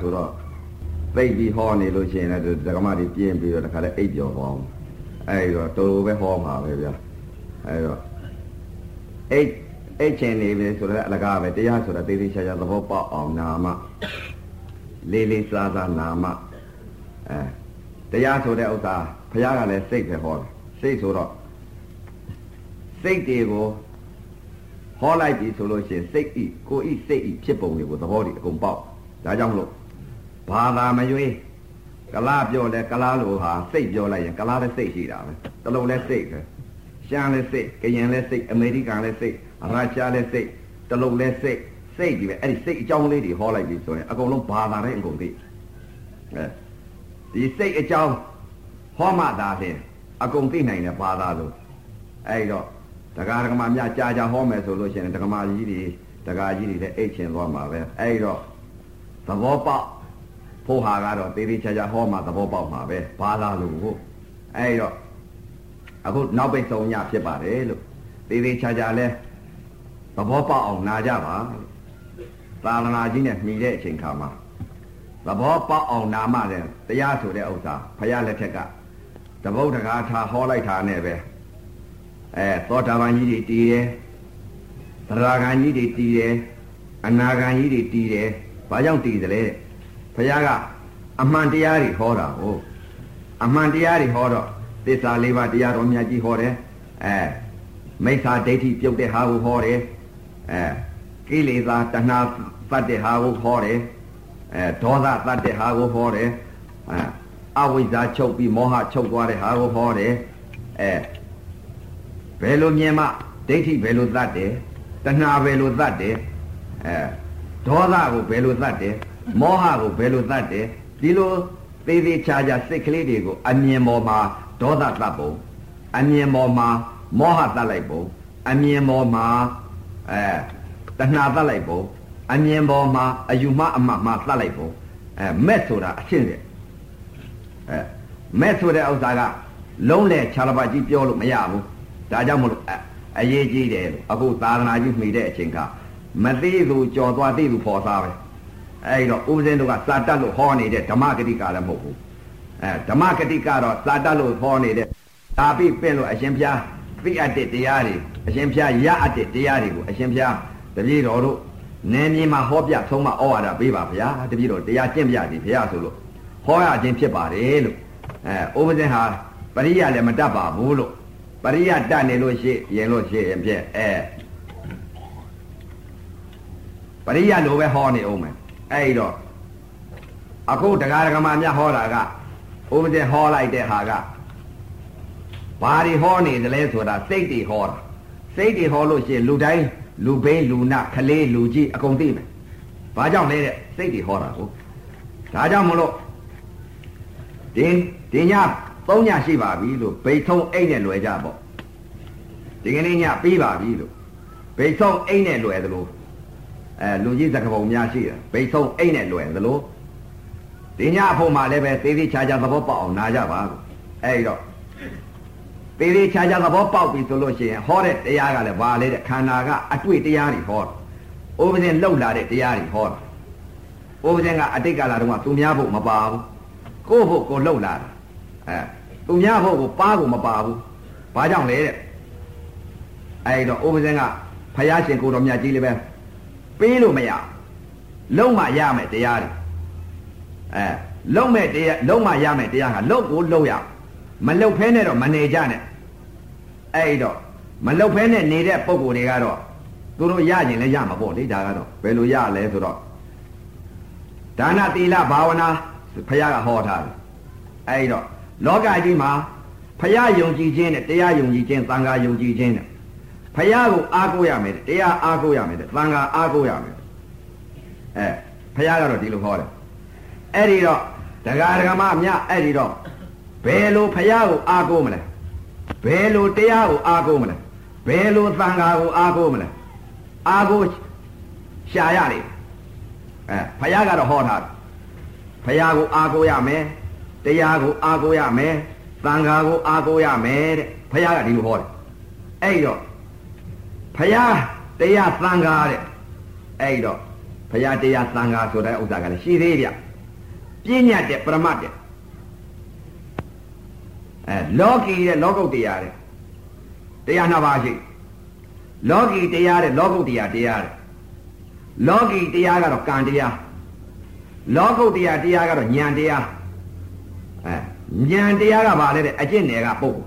ဆိုတော့သိပြီးဟောနေလို့ရှိရင်လည်းဒကမတွေပြင်းပြီးတော့တခါလဲအိပ်ပျော်သွားအောင်အဲဒီတော့တော်တော်ပဲဟောမှာပဲဗျာအဲဒီတော့အိတ်အိတ်ချင်နေပြီဆိုတော့အလကားပဲတရားဆိုတာသေးသေးချာချာသဘောပေါက်အောင်နာမလေးလေးစားစားနာမအဲတရားဆိုတဲ့ဥစ္စာဘုရားကလည်းစိတ်ပဲဟောတယ်စိတ်ဆိုတော့စိတ်တွေကိုဟောလိုက်ပြီဆိုလို့ရှိရင်စိတ်ဤကိုဤစိတ်ဤဖြစ်ပုံတွေကိုသဘောတွေအကုန်ပေါက်ဒါကြောင့်မလို့ ဘာသာမရွေးကလားပြောလဲကလားလိုဟာစိတ်ပြောလိုက်ရင်ကလားလည်းစိတ်ရှိတာပဲတလုံးလည်းစိတ်ပဲရှမ်းလည်းစိတ်ကရင်လည်းစိတ်အမေရိကန်လည်းစိတ်ရုရှားလည်းစိတ်တလုံးလည်းစိတ်စိတ်ကြီးပဲအဲ့ဒီစိတ်အကြောင်းလေးတွေဟောလိုက်ပြီဆိုရင်အကုန်လုံးဘာသာတိုင်းအကုန်သိအဲဒီစိတ်အကြောင်းဟောမှသာဖြင့်အကုန်သိနိုင်တယ်ဘာသာလို့အဲ့တော့တရားဓမ္မများကြာကြာဟောမယ်ဆိုလို့ရှိရင်ဓမ္မကြီးတွေတရားကြီးတွေလည်းအိတ်ချင်သွားမှာပဲအဲ့တော့သဘောပေါက် ဖို့ဟာကတော့သေးသေးချာချာဟောမှသဘောပေါက်မှာပဲဘာသာလို့ဟုတ်အဲ့တော့အခုနောက်ပိတ်ဆုံးညဖြစ်ပါတယ်လို့သေးသေးချာချာလဲသဘောပေါက်အောင်နာကြပါသာသနာကြီးနဲ့မှီတဲ့အချိန်ခါမှာသဘောပေါက်အောင်နာမှလည်းတရားဆိုတဲ့ဥစ္စာဖရာလက်ထက်ကတပုတ်တကားထားဟောလိုက်တာနဲ့ပဲအဲသောတာပန်ကြီးတွေတည်တယ်သရဂန်ကြီးတွေတည်တယ်အနာဂန်ကြီးတွေတည်တယ်ဘာကြောင့်တည်တယ်လဲ ဘုရားကအမှန်တရားတွေဟောတာဟုတ်အမှန်တရားတွေဟောတော့သစ္စာလေးပါးတရားတော်မြတ်ကြီးဟောတယ်အဲမိစ္ဆာဒိဋ္ဌိပြုတ်တဲ့ဟာကိုဟောတယ်အဲကိလေသာတဏှာသတ်တဲ့ဟာကိုဟောတယ်အဲဒေါသသတ်တဲ့ဟာကိုဟောတယ်အဲအဝိဇ္ဇာချုပ်ပြီးမောဟချုပ်သွားတဲ့ဟာကိုဟောတယ်အဲဘယ်လိုမြင်မှဒိဋ္ဌိဘယ်လိုသတ်တယ်တဏှာဘယ်လိုသတ်တယ်အဲဒေါသကိုဘယ်လိုသတ်တယ် မောဟကိုဘယ်လိုသတ်တယ်ဒီလိုသေးသေးချာချာစိတ်ကလေးတွေကိုအမြင်ပေါ်မှာဒေါသသတ်ပုံအမြင်ပေါ်မှာမောဟသတ်လိုက်ပုံအမြင်ပေါ်မှာအဲတဏှာသတ်လိုက်ပုံအမြင်ပေါ်မှာအယူမအမှတ်မှသတ်လိုက်ပုံအဲမက်ဆိုတာအရှင်းတယ်အဲမက်ဆိုတဲ့ဥစ္စာကလုံးလေခြာလပါကြီးပြောလို့မရဘူးဒါကြောင့်မလို့အရေးကြီးတယ်လို့အခုသာသနာကြီးမှီတဲ့အချိန်ကမသိသူကြော်သွားသိသူဖော်စားပဲ အဲ့တော့ဥပဇင်းတို့ကစာတတ်လို့ဟောနေတဲ့ဓမ္မဂတိကလည်းမဟုတ်ဘူးအဲဓမ္မဂတိကတော့စာတတ်လို့ဟောနေတဲ့ဒါပြီးပြင်လို့အရှင်ဘုရားသိအပ်တဲ့တရားတွေအရှင်ဘုရားရအပ်တဲ့တရားတွေကိုအရှင်ဘုရားတပည့်တော်တို့နေမြေမှာဟောပြဆုံးမဩဝါဒပေးပါဗျာတပည့်တော်တရားကျင့်ပြသည်ဘုရားဆိုလို့ဟောရခြင်းဖြစ်ပါတယ်လို့အဲဥပဇင်းဟာပရိယလည်းမတတ်ပါဘူးလို့ပရိယတတ်နေလို့ရှိရင်လို့ရှိရင်ဖြင့်အဲပရိယလိုပဲဟောနေအောင်မယ် အဲ့တော့အခုတရားဓမ္မများဟောတာကဥပဒေဟောလိုက်တဲ့ဟာကဘာတွေဟောနေသလဲဆိုတာစိတ်တွေဟောတာစိတ်တွေဟောလို့ရှိရင်လူတိုင်းလူဘိန်းလူနာခလေးလူကြီးအကုန်သိမယ်ဘာကြောင့်လဲတဲ့စိတ်တွေဟောတာကိုဒါကြောင့်မလို့ဒီဒီညသုံးညရှိပါပြီလို့ဘိတ်ဆုံးအိတ်နဲ့လွယ်ကြပေါ့ဒီကနေ့ညပြီးပါပြီလို့ဘိတ်ဆုံးအိတ်နဲ့လွယ်သလို အဲလူကြီးစကပုံများရှိတယ်ဘိတ်ဆုံးအိတ်နဲ့လွယ်သလိုဒီညအဖို့မှလည်းပဲသေးသေးချာချာသဘောပေါက်အောင်နားကြပါအဲဒီတော့သေးသေးချာချာသဘောပေါက်ပြီဆိုလို့ရှိရင်ဟောတဲ့တရားကလည်းဘာလဲတဲ့ခန္ဓာကအတွေ့တရားတွေဟောတာဥပဇင်လှုပ်လာတဲ့တရားတွေဟောတာဥပဇင်ကအတိတ်ကလာတော့ကသူများဖို့မပါဘူးကိုယ့်ဖို့ကိုလှုပ်လာတာအဲသူများဖို့ကိုပါကိုမပါဘူးဘာကြောင့်လဲတဲ့အဲဒီတော့ဥပဇင်ကဖယားရှင်ကိုတော်မြတ်ကြီးလေးပဲ ပေးလို့မရလုံးမရမယ်တရားတွေအဲလုံးမဲ့တရားလုံးမရမယ်တရားဟာလုံးကိုလုံးရမလုံဖဲနဲ့တော့မနေကြနဲ့အဲ့တော့မလုံဖဲနဲ့နေတဲ့ပုံကိုယ်တွေကတော့သူတို့ရရင်လည်းရမှာပေါ့လေဒါကတော့ဘယ်လိုရလဲဆိုတော့ဒါနသီလဘာဝနာဖခင်ကဟောထားတယ်အဲ့တော့လောကကြီးမှာဖခင်ယုံကြည်ခြင်းနဲ့တရားယုံကြည်ခြင်းသံဃာယုံကြည်ခြင်းနဲ့ ဖခင်ကိုအားကိုးရမယ်တရားအားကိုးရမယ်သံဃာအားကိုးရမယ်အဲဖခင်ကတော့ဒီလိုဟောတယ်အဲ့ဒီတော့ဒကာဒကမမြအဲ့ဒီတော့ဘယ်လိုဖရာကိုအားကိုးမလဲဘယ်လိုတရားကိုအားကိုးမလဲဘယ်လိုသံဃာကိုအားကိုးမလဲအားကိုးရှာရလိမ့်အဲဖရာကတော့ဟောထားတယ်ဖရာကိုအားကိုးရမယ်တရားကိုအားကိုးရမယ်သံဃာကိုအားကိုးရမယ်တဲ့ဖရာကဒီလိုဟောတယ်အဲ့တော့ ဖရာတရားသံဃာတဲ့အဲ့တော့ဘုရားတရားသံဃာဆိုတဲ့ဥစ္စာကလည်းရှိသေးဗျပြဉ္ညာတဲ့ပရမတ်တဲ့အဲလောကီတဲ့လောကုတ်တရားတဲ့တရားနှစ်ပါးရှိလောကီတရားတဲ့လောကုတ်တရားတရားတဲ့လောကီတရားကတော့ကံတရားလောကုတ်တရားတရားကတော့ဉာဏ်တရားအဲဉာဏ်တရားကဘာလဲတဲ့အကျင့်နယ်ကပုဂ္ဂိုလ်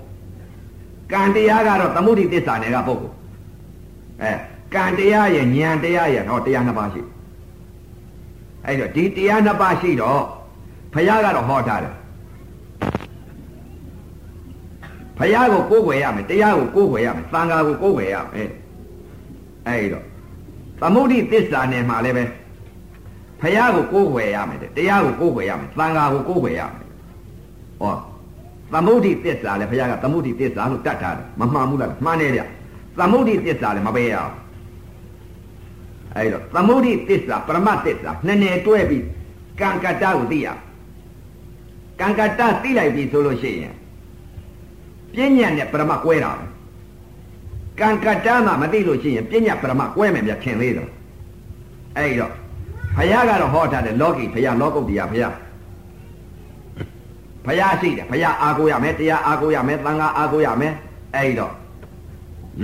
ကံတရားကတော့သမုဒိသစ္စာနယ်ကပုဂ္ဂိုလ် အဲကံတရားရဲ့ဉာဏ်တရားရဲ့တော့တရားနှစ်ပါးရှိအဲ့တော့ဒီတရားနှစ်ပါးရှိတော့ဘုရားကတော့ဟောထားတယ်ဘုရားကိုကိုးကွယ်ရမယ်တရားကိုကိုးကွယ်ရမယ်သံဃာကိုကိုးကွယ်ရမယ်အဲ့တော့သမုဒိသစ္စာနယ်မှာလည်းပဲဘုရားကိုကိုးကွယ်ရမယ်တရားကိုကိုးကွယ်ရမယ်သံဃာကိုကိုးကွယ်ရမယ်ဟောသမုဒိသစ္စာလည်းဘုရားကသမုဒိသစ္စာလို့တတ်ထားတယ်မမှန်ဘူးလားမှန်တယ်ဗျ သမုဒိသစ္စာလည်းမပေးရအောင်အဲ့တော့သမုဒိသစ္စာပရမသစ္စာနှစ်နယ်တွဲပြီးကံကတ္တကိုသိရကံကတ္တသိလိုက်ပြီဆိုလို့ရှိရင်ပြဉ္ညာနဲ့ပရမကွဲတာပဲကံကတ္တမှမသိလို့ရှိရင်ပြဉ္ညာပရမကွဲမယ်ဗျခင်သေးတယ်အဲ့တော့ဘုရားကတော့ဟောထားတယ်လောကီဘုရားလောကုတ္တရာဘုရားဘုရားရှိတယ်ဘုရားအာကိုရမယ်တရားအာကိုရမယ်သံဃာအာကိုရမယ်အဲ့တော့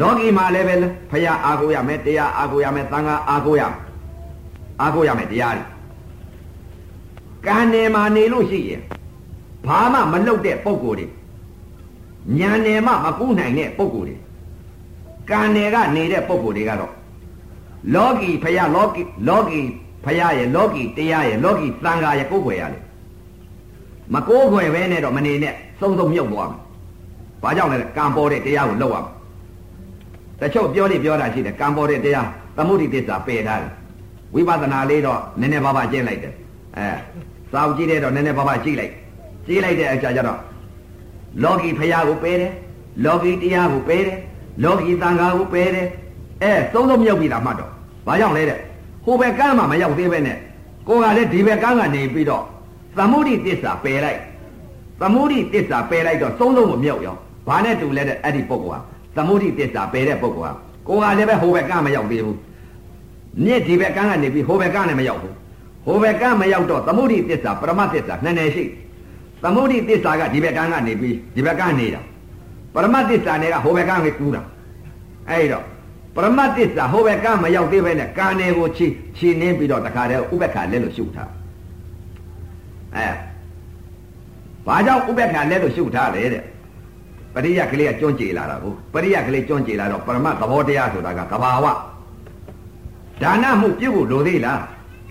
လောကီမှာလည်းပဲဘုရားအာကိုရမယ်တရားအာကိုရမယ်သံဃာအာကိုရအာကိုရမယ်တရားတွေကံနယ်မှာနေလို့ရှိရင်ဘာမှမလုပ်တဲ့ပုံကိုယ်တွေညာနယ်မှမကူးနိုင်တဲ့ပုံကိုယ်တွေကံနယ်ကနေတဲ့ပုံကိုယ်တွေကတော့လောကီဖယားလောကီလောကီဖယားရဲ့လောကီတရားရဲ့လောကီသံဃာရဲ့ကိုယ်ွယ်ရတယ်မကိုးခွယ်ပဲနဲ့တော့မနေနဲ့စုံစုံမြုပ်သွားမယ်။ဘာကြောင့်လဲကံပေါ်တဲ့တရားကိုလောက်ရမယ်။ တချို့ပြောနေပြောတာရှိတယ်ကံပေါ်တဲ့တရားသမုဒိသစ္စာပယ်ထားတယ်။ဝိပဿနာလေးတော့နည်းနည်းပါးပါးကျင့်လိုက်တယ်။အဲစာအုပ်ကြည့်တဲ့တော့နည်းနည်းပါးပါးကြည့်လိုက်။ကြည့်လိုက်တဲ့အချိန်ကျတော့လောကီဖရာကိုပယ်တယ်။လောကီတရားကိုပယ်တယ်။လောကီသံဃာကိုပယ်တယ်။အဲစုံစုံမြုပ်ပြီလားမှတ်တော့။ဘာကြောင့်လဲတဲ့။ဟိုဘက်ကမ်းမှမရောက်သေးပဲနဲ့ကိုကလည်းဒီဘက်ကမ်းကနေပြီးတော့သမုဒိသစ္စာပယ်လိုက်သမုဒိသစ္စာပယ်လိုက်တော့သုံးလုံးမမြောက်ရောဘာနဲ့တူလဲတဲ့အဲ့ဒီပုဂ္ဂိုလ်ဟာ သမုဒိသစ္စာပယ်တဲ့ပုဂ္ဂိုလ်ဟာကိုကလည်းပဲဟိုဘက်ကမရောက်သေးဘူးမြစ်ဒီဘက်ကကနေပြီးဟိုဘက်ကလည်းမရောက်ဘူးဟိုဘက်ကမရောက်တော့သမုဒိသစ္စာပရမသစ္စာနှစ်နယ်ရှိသမုဒိသစ္စာကဒီဘက်ကကနေပြီးဒီဘက်ကနေတာပရမသစ္စာနဲ့ကဟိုဘက်ကနေကူးတာအဲ့တော့ပရမသစ္စာဟိုဘက်ကမရောက်သေးပဲနဲ့ကာနယ်ကိုချီချီနှင်းပြီးတော့တခါတည်းဥပ္ပခါလက်လို့ရှုထားအဲဘာကြောင့်ဥပ္ပခါလဲလို့ရှုထားလဲတဲ့ ပရိယကလေးကကျွန့်ကြည်လာတာကိုပရိယကလေးကျွန့်ကြည်လာတော့ပရမသဘောတရားဆိုတာကကဘာဝဒါနမှုပြုဖို့လိုသေးလား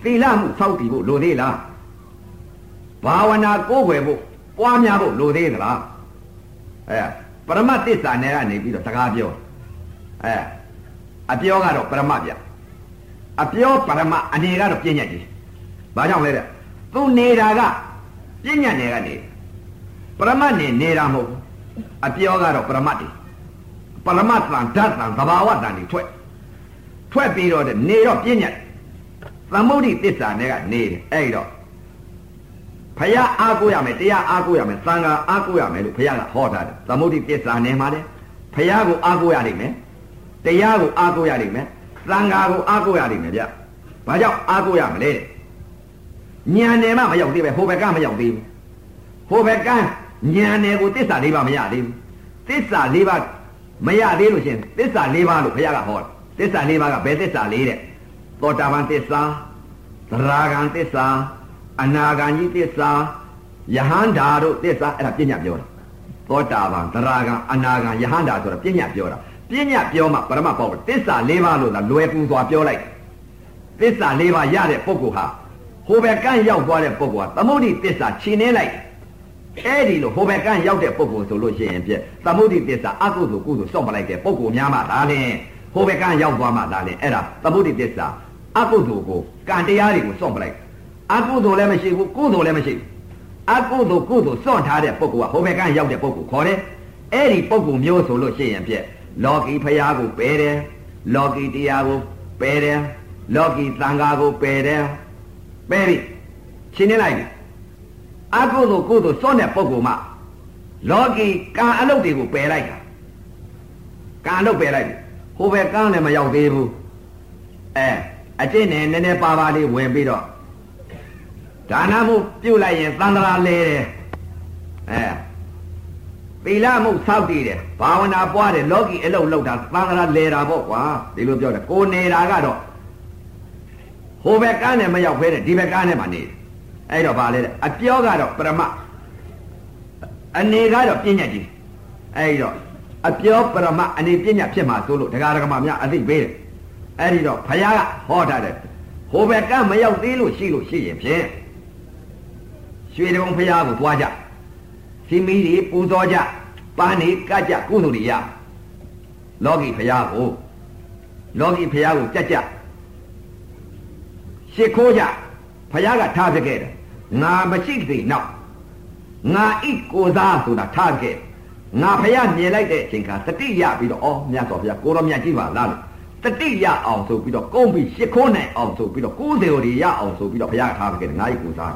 သီလမှုစောင့်တည်ဖို့လိုသေးလားဘာဝနာကိုယ်ွယ်ဖို့ပွားများဖို့လိုသေးသလားအဲပရမသစ္စာနဲ့ကနေပြီးတော့စကားပြောအဲအပြောကတော့ပရမပြအပြောပရမအနေကတော့ပြည့်ညက်ကြီးဘာကြောင့်လဲတဲ့သူနေတာကပြဉ္ညာနယ်ကနေပရမတ်နဲ့နေတာမဟုတ် အပြောကတော့ပရမတ်တွေပရမတ်တန်ဓာတ်တန်သဘာဝတန်တွေထွက်ထွက်ပြီးတော့နေတော့ပြဉ္ညာသမုဒိသစ္စာနဲ့ကနေတယ်အဲ့တော့ဖယားအားကိုးရမယ်တရားအားကိုးရမယ်သံဃာအားကိုးရမယ်လို့ဖယားကဟောထားတယ်သမုဒိသစ္စာနဲ့မှာလေဖယားကိုအားကိုးရနိုင်မယ်တရားကိုအားကိုးရနိုင်မယ်သံဃာကိုအားကိုးရနိုင်မယ်ဗျဘာကြောင့်အားကိုးရမလဲတဲ့ညံတယ်မှမရောက်သေးပဲဟိုဘက်ကမရောက်သေးဘူးဟိုဘက်က ညံတယ်ကိုသစ္စာလေးပါမရသေးဘူးသစ္စာလေးပါမရသေးလို့ရှင်သစ္စာလေးပါလို့ဘုရားကဟောတယ်သစ္စာလေးပါကဘယ်သစ္စာလေးတဲ့သောတာပန်သစ္စာသရဂံသစ္စာအနာဂံကြီးသစ္စာယဟန္တာတို့သစ္စာအဲ့ဒါပြညာပြောတာသောတာပန်သရဂံအနာဂံယဟန္တာဆိုတာပြညာပြောတာပြညာပြောမှပရမတ်ပေါ့သစ္စာလေးပါလို့သာလွယ်ကူစွာပြောလိုက်သစ္စာလေးပါရတဲ့ပုဂ္ဂိုလ်ဟာဟိုဘက်ကန့်ရောက်သွားတဲ့ပုဂ္ဂိုလ်ကသမုဒိသစ္စာခြေနှဲလိုက် အဲ့ဒီလိုဟိုဘက်ကန့်ရောက်တဲ့ပုဂ္ဂိုလ်ဆိုလို့ရှိရင်ပြသမုဒိသစ္စာအကုသိုလ်ကုသိုလ်စော့ပလိုက်တဲ့ပုဂ္ဂိုလ်များမှဒါလည်းဟိုဘက်ကန့်ရောက်သွားမှဒါလည်းအဲ့ဒါသမုဒိသစ္စာအကုသိုလ်ကိုကံတရားတွေကိုစော့ပလိုက်အကုသိုလ်လည်းမရှိဘူးကုသိုလ်လည်းမရှိဘူးအကုသိုလ်ကုသိုလ်စော့ထားတဲ့ပုဂ္ဂိုလ်ကဟိုဘက်ကန့်ရောက်တဲ့ပုဂ္ဂိုလ်ခေါ်တယ်အဲ့ဒီပုဂ္ဂိုလ်မျိုးဆိုလို့ရှိရင်ပြလောကီဖရာကိုပယ်တယ်လောကီတရားကိုပယ်တယ်လောကီသံဃာကိုပယ်တယ်ပယ်ပြီရှင်းနေလိုက်ပြီ အကုသိုလ်ကုသိုလ်စောတဲ့ပုဂ္ဂိုလ်မှလောကီကံအလုပ်တွေကိုပယ်လိုက်တာကံအလုပ်ပယ်လိုက်ပြီဟိုဘက်ကံလည်းမရောက်သေးဘူးအဲအကျင့်နဲ့နည်းနည်းပါပါလေးဝင်ပြီးတော့ဒါနမှုပြုတ်လိုက်ရင်သံဃာလဲတယ်အဲသီလမှုစောက်တည်တယ်ဘာဝနာပွားတယ်လောကီအလုပ်လုပ်တာသံဃာလဲတာပေါ့ကွာဒီလိုပြောတယ်ကိုနေတာကတော့ဟိုဘက်ကန်းနဲ့မရောက်ဖဲနဲ့ဒီဘက်ကန်းနဲ့မှနေတယ် အဲ့တော့ဗာလဲအပြောကတော့ပရမအနေကတော့ပြဉ္ညာကြီးအဲ့တော့အပြောပရမအနေပြဉ္ညာဖြစ်မှာဆိုလို့ဒကာဒကမများအသိပေးတယ်အဲ့ဒီတော့ဘုရားကဟောထားတယ်ဟိုဘက်ကမရောက်သေးလို့ရှိလို့ရှိရင်ဖြင့်ရွှေတုံဘုရားကိုသွားကြစီမီတွေပူဇော်ကြပန်းနေကကြကုသိုလ်တွေရလောကီဘုရားကိုလောကီဘုရားကိုကြက်ကြရှ िख ိုးကြဘုရားကထားပြခဲ့တယ် ငါမရှိသေးနောက်ငါဣကိုသားဆိုတာထားခဲ့ငါဖះမြင်လိုက်တဲ့အချိန်ကတတိယပြီးတော့အော်မြတ်စွာဘုရားကိုတော်မြတ်ကြီးပါလားလို့တတိယအောင်ဆိုပြီးတော့ကုန်းပြီးရှ िख ိုးနိုင်အောင်ဆိုပြီးတော့ကိုးစေရီရအောင်ဆိုပြီးတော့ဘုရားထားခဲ့တယ်ငါဣကိုသား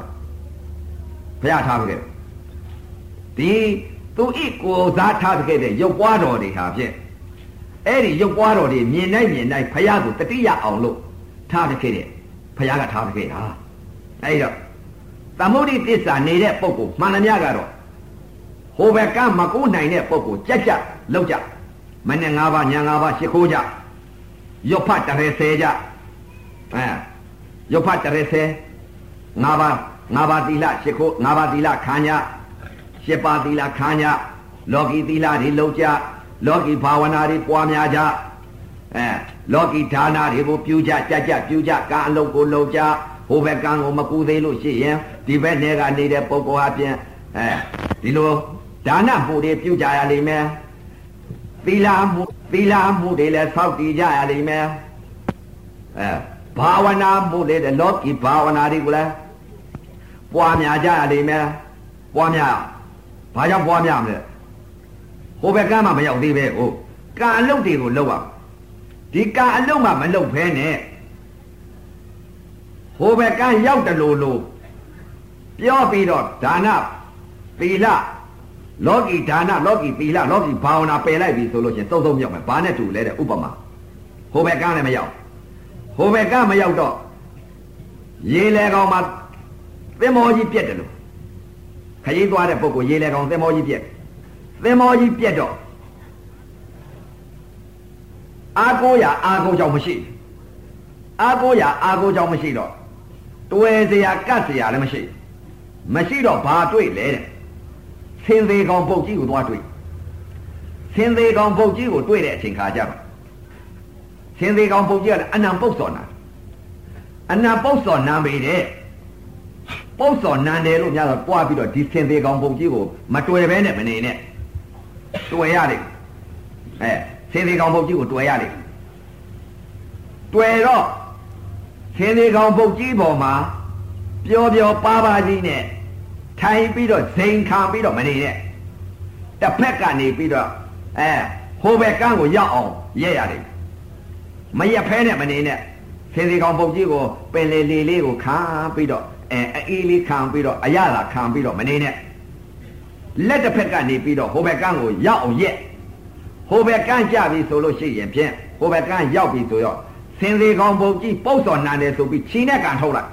ဘုရားထားခဲ့တယ်ဒီသူဣကိုသားထားခဲ့တဲ့ရုပ်ပွားတော်တွေဟာဖြင့်အဲ့ဒီရုပ်ပွားတော်တွေမြင်နိုင်မြင်နိုင်ဘုရားကိုတတိယအောင်လို့ထားခဲ့တယ်ဘုရားကထားခဲ့တာအဲ့တော့ သမုဒိသစ္စာနေတဲ့ပုဂ္ဂိုလ်မှန်သမျှကတော့ဟိုဘက်ကမကူးနိုင်တဲ့ပုဂ္ဂိုလ်ကြက်ကြလောက်ကြမနဲ့၅ပါးညာ၅ပါးရှ िख ိုးကြရုပ်ဖတ်တရေဆဲကြအဲရုပ်ဖတ်တရေဆဲ၅ပါး၅ပါးသီလရှ िख ိုး၅ပါးသီလခံကြ၈ပါးသီလခံကြလောကီသီလတွေလောက်ကြလောကီဘာဝနာတွေပွားများကြအဲလောကီဒါနာတွေကိုပြုကြကြကြပြုကြကာအလုပ်ကိုလုပ်ကြဟို ဘက်ကံကိုမကူသေးလို့ရှိရင်ဒီဘက်နယ်ကနေတဲ့ပုဂ္ဂိုလ်အပြင်အဲဒီလိုဒါနမှုတွေပြုကြရလိမ့်မယ်သီလမှုသီလမှုတွေလည်းစောင့်တည်ကြရလိမ့်မယ်အဲဘာဝနာမှုတွေလည်းလောကီဘာဝနာတွေကိုလည်းပွားများကြရလိမ့်မယ်ပွားများဘာကြောင့်ပွားများမလဲဟိုဘက်ကမှမရောက်သေးပဲဟိုကံအလုပ်တွေကိုလုပ်ရဒီကံအလုပ်မှမလုပ်ဖဲနဲ့ ဟိုဘက်ကရောက်တယ်လို့လို့ပြောပြီးတော့ဒါနသီလလောကီဒါနလောကီသီလလောကီဘာဝနာပယ်လိုက်ပြီဆိုလို့ရှင်သုံးသုံးမြောက်မယ်ဘာနဲ့တူလဲတဲ့ဥပမာဟိုဘက်ကလည်းမရောက်ဟိုဘက်ကမရောက်တော့ရေလေကောင်မှာသင်္ဘောကြီးပြက်တယ်လို့ခရီးသွားတဲ့ပုဂ္ဂိုလ်ရေလေကောင်သင်္ဘောကြီးပြက်သင်္ဘောကြီးပြက်တော့အာကိုရအာကိုကြောင့်မရှိအာကိုရအာကိုကြောင့်မရှိတော့ တွယ်စရာကတ်စရာလည်းမရှိမရှိတော့ဘာတွေ့လဲတဲ့ဆင်းသေးကောင်ပုတ်ကြီးကိုသွားတွေ့ဆင်းသေးကောင်ပုတ်ကြီးကိုတွေ့တဲ့အချိန်ခါကျတော့ဆင်းသေးကောင်ပုတ်ကြီးကအနံပုတ်စော်နာအနံပုတ်စော်နာပေတဲ့ပုတ်စော်နန်တယ်လို့များတော့တွားပြီးတော့ဒီဆင်းသေးကောင်ပုတ်ကြီးကိုမတွေ့ဘဲနဲ့မနေနဲ့တွေ့ရတယ်အဲဆင်းသေးကောင်ပုတ်ကြီးကိုတွေ့ရတယ်တွေ့တော့ ဆင်းသေးကောင်ပုတ်ကြီးပေါ်မှာပျော်ပျော်ပါပါကြီးနဲ့ထိုင်ပြီးတော့ဇိမ်ခံပြီးတော့မနေနဲ့တစ်ဖက်ကနေပြီးတော့အဲဟိုဘက်ကန်းကိုရောက်အောင်ရဲရတယ်မရက်ဖဲနဲ့မနေနဲ့ဆင်းသေးကောင်ပုတ်ကြီးကိုပင်လေလေလေးကိုခံပြီးတော့အဲအေးလေးခံပြီးတော့အရသာခံပြီးတော့မနေနဲ့လက်တစ်ဖက်ကနေပြီးတော့ဟိုဘက်ကန်းကိုရောက်အောင်ရက်ဟိုဘက်ကန်းကြပြီဆိုလို့ရှိရင်ဖြင့်ဟိုဘက်ကန်းရောက်ပြီဆိုတော့ဆ င်းသေးကောင်ပုတ်ကြီးပုတ်စော်နန်တယ်ဆိုပြီးခြိနဲ့ကန်ထုတ်လိုက်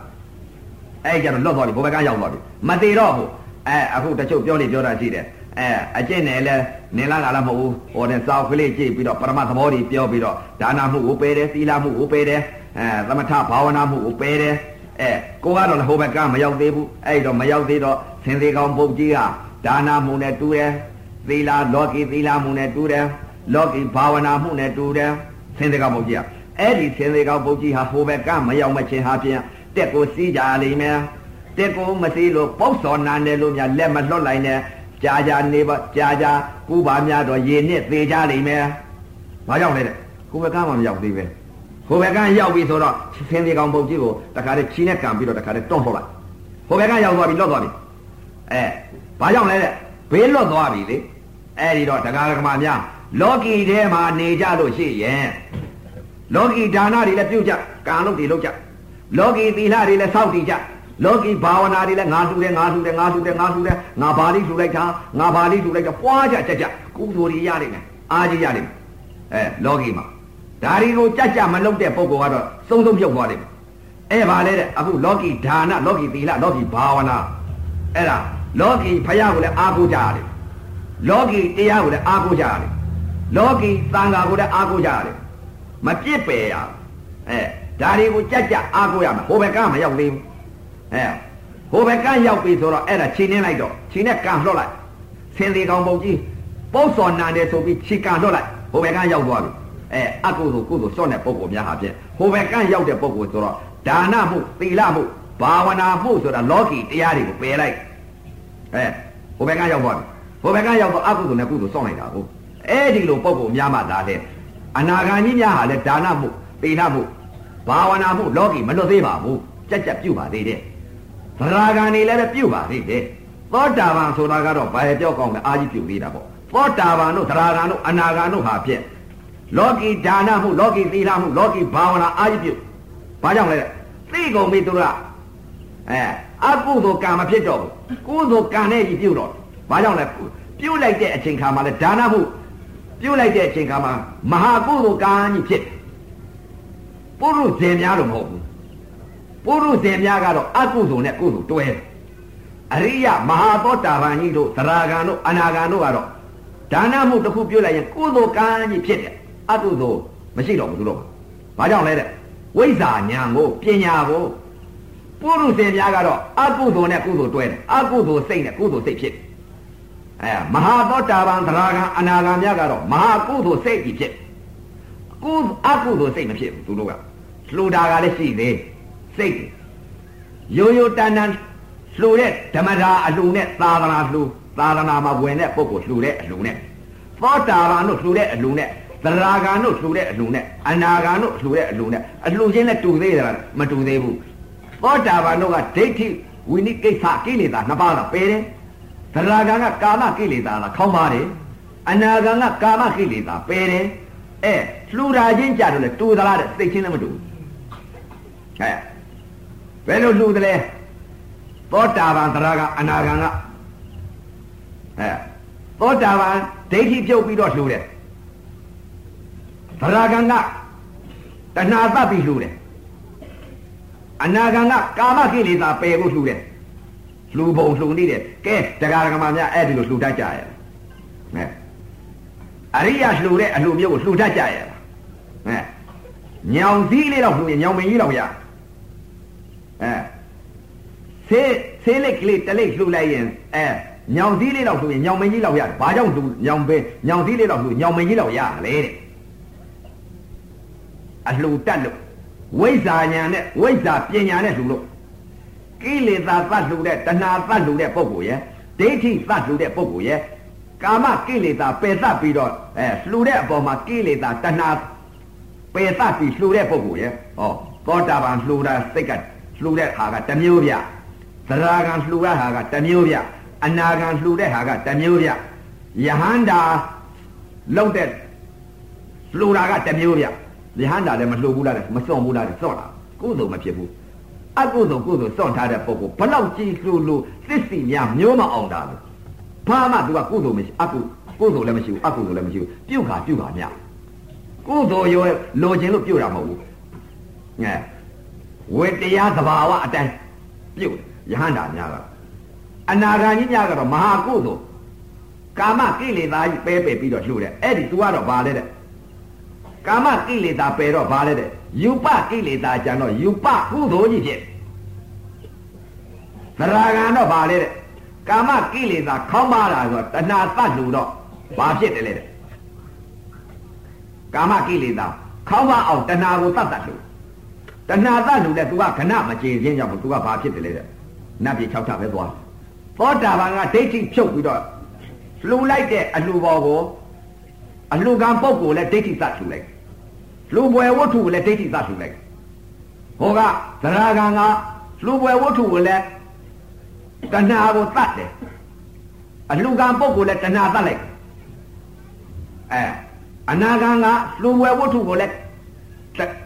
အဲ့ကြတော့လွတ်သွားပြီဘိုးဘက်ကရောက်သွားပြီမသေးတော့ဘူးအဲအခုတချို့ပြောနေပြောတာရှိတယ်အဲအကျင့်နဲ့လဲနေလာကလည်းမဟုတ်ဘူးဟိုတဲ့စောက်ကလေးကြည့်ပြီးတော့ပရမသဘောတွေပြောပြီးတော့ဒါနာမှုကိုပယ်တယ်သီလမှုကိုပယ်တယ်အဲသမထဘာဝနာမှုကိုပယ်တယ်အဲကိုကတော့လည်းဟိုဘက်ကမရောက်သေးဘူးအဲ့တော့မရောက်သေးတော့သင်သေးကောင်ပုတ်ကြီးကဒါနာမှုနဲ့တူတယ်သီလလောကီသီလမှုနဲ့တူတယ်လောကီဘာဝနာမှုနဲ့တူတယ်သင်သေးကောင်ပုတ်ကြီးက အဲ့ဒီသင်သေးကောင်ပုတ်ကြီးဟာဟိုဘက်ကမရောက်မချင်းဟာဖြင့်တက်ကိုစီးကြလိမ့်မယ်တက်ကိုမစီးလို့ပေါက်စော်နာတယ်လို့များလက်မလွတ်လိုက်နဲ့ကြာကြာနေပါကြာကြာကူပါများတော့ရေနစ်သေးကြလိမ့်မယ်ဘာကြောင့်လဲတဲ့ကိုဘက်ကမှမရောက်သေးပဲကိုဘက်ကရောက်ပြီဆိုတော့ဆင်းသေးကောင်ပုတ်ကြီးကိုတခါတည်းချီနဲ့ကံပြီးတော့တခါတည်းတွန့်ထုတ်လိုက်ကိုဘက်ကရောက်သွားပြီလွတ်သွားပြီအဲဘာကြောင့်လဲတဲ့ဘေးလွတ်သွားပြီလေအဲ့ဒီတော့တရားဓမ္မများလောကီထဲမှာနေကြလို့ရှိရင် လောကီဒါနတွေလည်းပြုတ်ကြကံလုပ်တွေလုပ်ကြလောကီသီလတွေလည်းစောင့်တည်ကြလောကီဘာဝနာတွေလည်းငါလှူတယ်ငါလှူတယ်ငါလှူတယ်ငါလှူတယ်ငါဘာလိလှူလိုက်တာငါဘာလိလှူလိုက်တာပွားကြကြကြကုသိုလ်တွေရလိမ့်မယ်အားကြီးရလိမ့်မယ်အဲလောကီမှာဒါတွေကိုကြက်ကြမလုပ်တဲ့ပုဂ္ဂိုလ်ကတော့စုံစုံပြုတ်သွားတယ်အဲ့ပါလေတဲ့အခုလောကီဒါနလောကီသီလလောကီဘာဝနာအဲ့ဒါလောကီဖယားကိုလည်းအားကိုးကြရတယ်လောကီတရားကိုလည်းအားကိုးကြရတယ်လောကီသံဃာကိုလည်းအားကိုးကြရတယ် မပြစ်ပယ်ရအဲဒါတွေကိုကြက်ကြအားကိုးရမယ်ဟိုဘက်ကမရောက်သေးဘူးအဲဟိုဘက်ကရောက်ပြီဆိုတော့အဲ့ဒါချိန်နေလိုက်တော့ချိန်နဲ့ကန်လှော့လိုက်ဆင်းသေးကောင်ပုံကြီးပုတ်စော်နန်တယ်ဆိုပြီးခြေကန်လှော့လိုက်ဟိုဘက်ကရောက်သွားပြီအဲအကုသိုလ်ကုသိုလ်စော့တဲ့ပုံကိုများဟာဖြင့်ဟိုဘက်ကရောက်တဲ့ပုံကိုဆိုတော့ဒါနမှုသီလမှုဘာဝနာမှုဆိုတာလောကီတရားတွေကိုပယ်လိုက်အဲဟိုဘက်ကရောက်သွားပြီဟိုဘက်ကရောက်တော့အကုသိုလ်နဲ့ကုသိုလ်စောင့်လိုက်တာကိုအဲ့ဒီလိုပုံကိုများမှသာတဲ့ အနာဂါကြီးများဟာလည်းဒါနမှုသီလမှုဘာဝနာမှုလောကီမလွတ်သေးပါဘူးကြက်ကြက်ပြုတ်ပါသေးတယ်သရဂံနေလည်းပြုတ်ပါသေးတယ်သောတာပန်ဆိုတာကတော့ဘာရဲ့ပြောက်ကောင်းလဲအာကြီးပြုတ်သေးတာပေါ့သောတာပန်တို့သရဂံတို့အနာဂံတို့ဟာဖြင့်လောကီဒါနမှုလောကီသီလမှုလောကီဘာဝနာအာကြီးပြုတ်ဘာကြောင့်လဲသိကုန်ပြီသူတို့ကအဲအကုသိုလ်ကံမဖြစ်တော့ဘူးကုသိုလ်ကံနဲ့ကြီးပြုတ်တော့ဘာကြောင့်လဲပြုတ်လိုက်တဲ့အချိန်ခါမှာလဲဒါနမှု ပြုတ်လိုက်တဲ့အချိန်ခါမှာမဟာကုသိုလ်ကံကြီးဖြစ်ပုရုဇဉ်များတော့မဟုတ်ဘူးပုရုဇဉ်များကတော့အကုသိုလ်နဲ့ကုသိုလ်တွဲအရိယမဟာသောတာပန်ကြီးတို့သရဂံတို့အနာဂံတို့ကတော့ဒါနမှုတစ်ခုပြုတ်လိုက်ရင်ကုသိုလ်ကံကြီးဖြစ်တယ်အကုသိုလ်မရှိတော့ဘူးသူတို့ဘာကြောင့်လဲတဲ့ဝိဇ္ဇာညာကိုပညာကိုပုရုဇဉ်များကတော့အကုသိုလ်နဲ့ကုသိုလ်တွဲတယ်အကုသိုလ်စိတ်နဲ့ကုသိုလ်စိတ်ဖြစ် အဲမဟာသောတာပန်သရဂံအနာဂံများကတော့မဟာကုသိုလ်စိတ်ကြီးဖြစ်ကုအကုသိုလ်စိတ်မဖြစ်ဘူးသူတို့ကလှူတာကလည်းရှိသေးစိတ်ရိုးရိုးတန်တန်လှူတဲ့ဓမ္မတာအလှူနဲ့သာသနာလှူသာသနာမှာဝင်တဲ့ပုဂ္ဂိုလ်လှူတဲ့အလှူနဲ့သောတာပန်တို့လှူတဲ့အလှူနဲ့သရဂံတို့လှူတဲ့အလှူနဲ့အနာဂံတို့လှူတဲ့အလှူနဲ့အလှူချင်းနဲ့တူသေးတယ်မတူသေးဘူးသောတာပန်တို့ကဒိဋ္ဌိဝိနိကိစ္စကိလေသာနှစ်ပါးကပယ်တယ် သရဂံကကာမကိလေသာလားခေါင်းပါတယ်အနာဂံကကာမကိလေသာပယ်တယ်အဲလှူတာချင်းကြတော့လေတူသလားတဲ့သိချင်းလည်းမတူဘူးအဲဘယ်လိုလှူတယ်လဲသောတာပန်သရဂံအနာဂံကအဲသောတာပန်ဒိဋ္ဌိပြုတ်ပြီးတော့လှူတယ်သရဂံကတဏှာသတ်ပြီးလှူတယ်အနာဂံကကာမကိလေသာပယ်ဖို့လှူတယ် လှူပုံလှူနေတယ်ကဲတရားဓမ္မများအဲ့ဒီလိုလှူတတ်ကြရဲ့အဲအရိယာလှူတဲ့အလှူမျိုးကိုလှူတတ်ကြရဲ့အဲညောင်စည်းလေးတော့လှူရင်ညောင်မင်းကြီးတော့ရအဲဆေးဆေးလက်ကလေးတလိပ်လှူလိုက်ရင်အဲညောင်စည်းလေးတော့လှူရင်ညောင်မင်းကြီးတော့ရတယ်ဘာကြောင့်လှူညောင်ပဲညောင်စည်းလေးတော့လှူညောင်မင်းကြီးတော့ရလေတဲ့အလှူတတ်လို့ဝိဇ္ဇာညာနဲ့ဝိဇ္ဇာပညာနဲ့လှူလို့ ကိလေသာသတ်လှူတဲ့တဏှာသတ်လှူတဲ့ပုဂ္ဂိုလ်ရဲ့ဒိဋ္ဌိသတ်လှူတဲ့ပုဂ္ဂိုလ်ရဲ့ကာမကိလေသာပယ်သတ်ပြီးတော့အဲလှူတဲ့အပေါ်မှာကိလေသာတဏှာပယ်သတ်ပြီးလှူတဲ့ပုဂ္ဂိုလ်ရဲ့ဟောသောတာပန်လှူတာစိတ်ကလှူတဲ့ဟာကတစ်မျိုးပြသရဂံလှူတဲ့ဟာကတစ်မျိုးပြအနာဂံလှူတဲ့ဟာကတစ်မျိုးပြယဟန္တာလောက်တဲ့လှူတာကတစ်မျိုးပြယဟန္တာလည်းမလှူဘူးလားမစွန့်ဘူးလားစွန့်တာကုသိုလ်မဖြစ်ဘူး အကုသိုလ်ကုသိုလ်စွန့်ထားတဲ့ပုဂ္ဂိုလ်ဘလောက်ကြည်လှူလို့သစ္စီများမျိုးမအောင်တာလို့ဘာမှသူကကုသိုလ်မရှိအကုကုသိုလ်လည်းမရှိဘူးအကုသိုလ်လည်းမရှိဘူးပြုတ်ခါပြုတ်ခါများကုသိုလ်ရောလိုချင်လို့ပြုတ်တာမဟုတ်ဘူးငဲဝေတရားသဘာဝအတိုင်းပြုတ်ယဟန္တာများကအနာဂါကြီးများကတော့မဟာကုသိုလ်ကာမကိလေသာကြီးပဲပဲပြီးတော့လှူတယ်အဲ့ဒီ तू ကတော့ဘာလဲတဲ့ကာမကိလေသာပယ်တော့ဘာလဲတဲ့ ယူပကိလေသာကြံတော့ယူပကုသိုလ်ကြီးဖြစ်သရဂံတော့ဘာလဲတဲ့ကာမကိလေသာခေါင်းပါတာဆိုတဏှာသတ်လူတော့ဘာဖြစ်တယ်လဲတဲ့ကာမကိလေသာခေါင်းပါအောင်တဏှာကိုသတ်တတ်လူတဏှာသတ်လူတဲ့ तू ကခဏမကြေခြင်းကြောင့် तू ကဘာဖြစ်တယ်လဲတဲ့နတ်ပြည်၆ထပ်ပဲသွားသောတာပန်ကဒိဋ္ဌိဖြုတ်ပြီးတော့လှူလိုက်တဲ့အလှူပေါ်ကိုအလှူကံပုဂ္ဂိုလ်လည်းဒိဋ္ဌိသတ်လှူလိုက် လူပွဲဝတ္ထုကိုလည်းဒိဋ္ဌိသတ်လှူလိုက်ဟောကသရဂံကလူပွဲဝတ္ထုကိုလည်းတဏှာကိုသတ်တယ်အလှကံပုဂ္ဂိုလ်လည်းတဏှာသတ်လိုက်အဲအနာဂံကလူပွဲဝတ္ထုကိုလည်း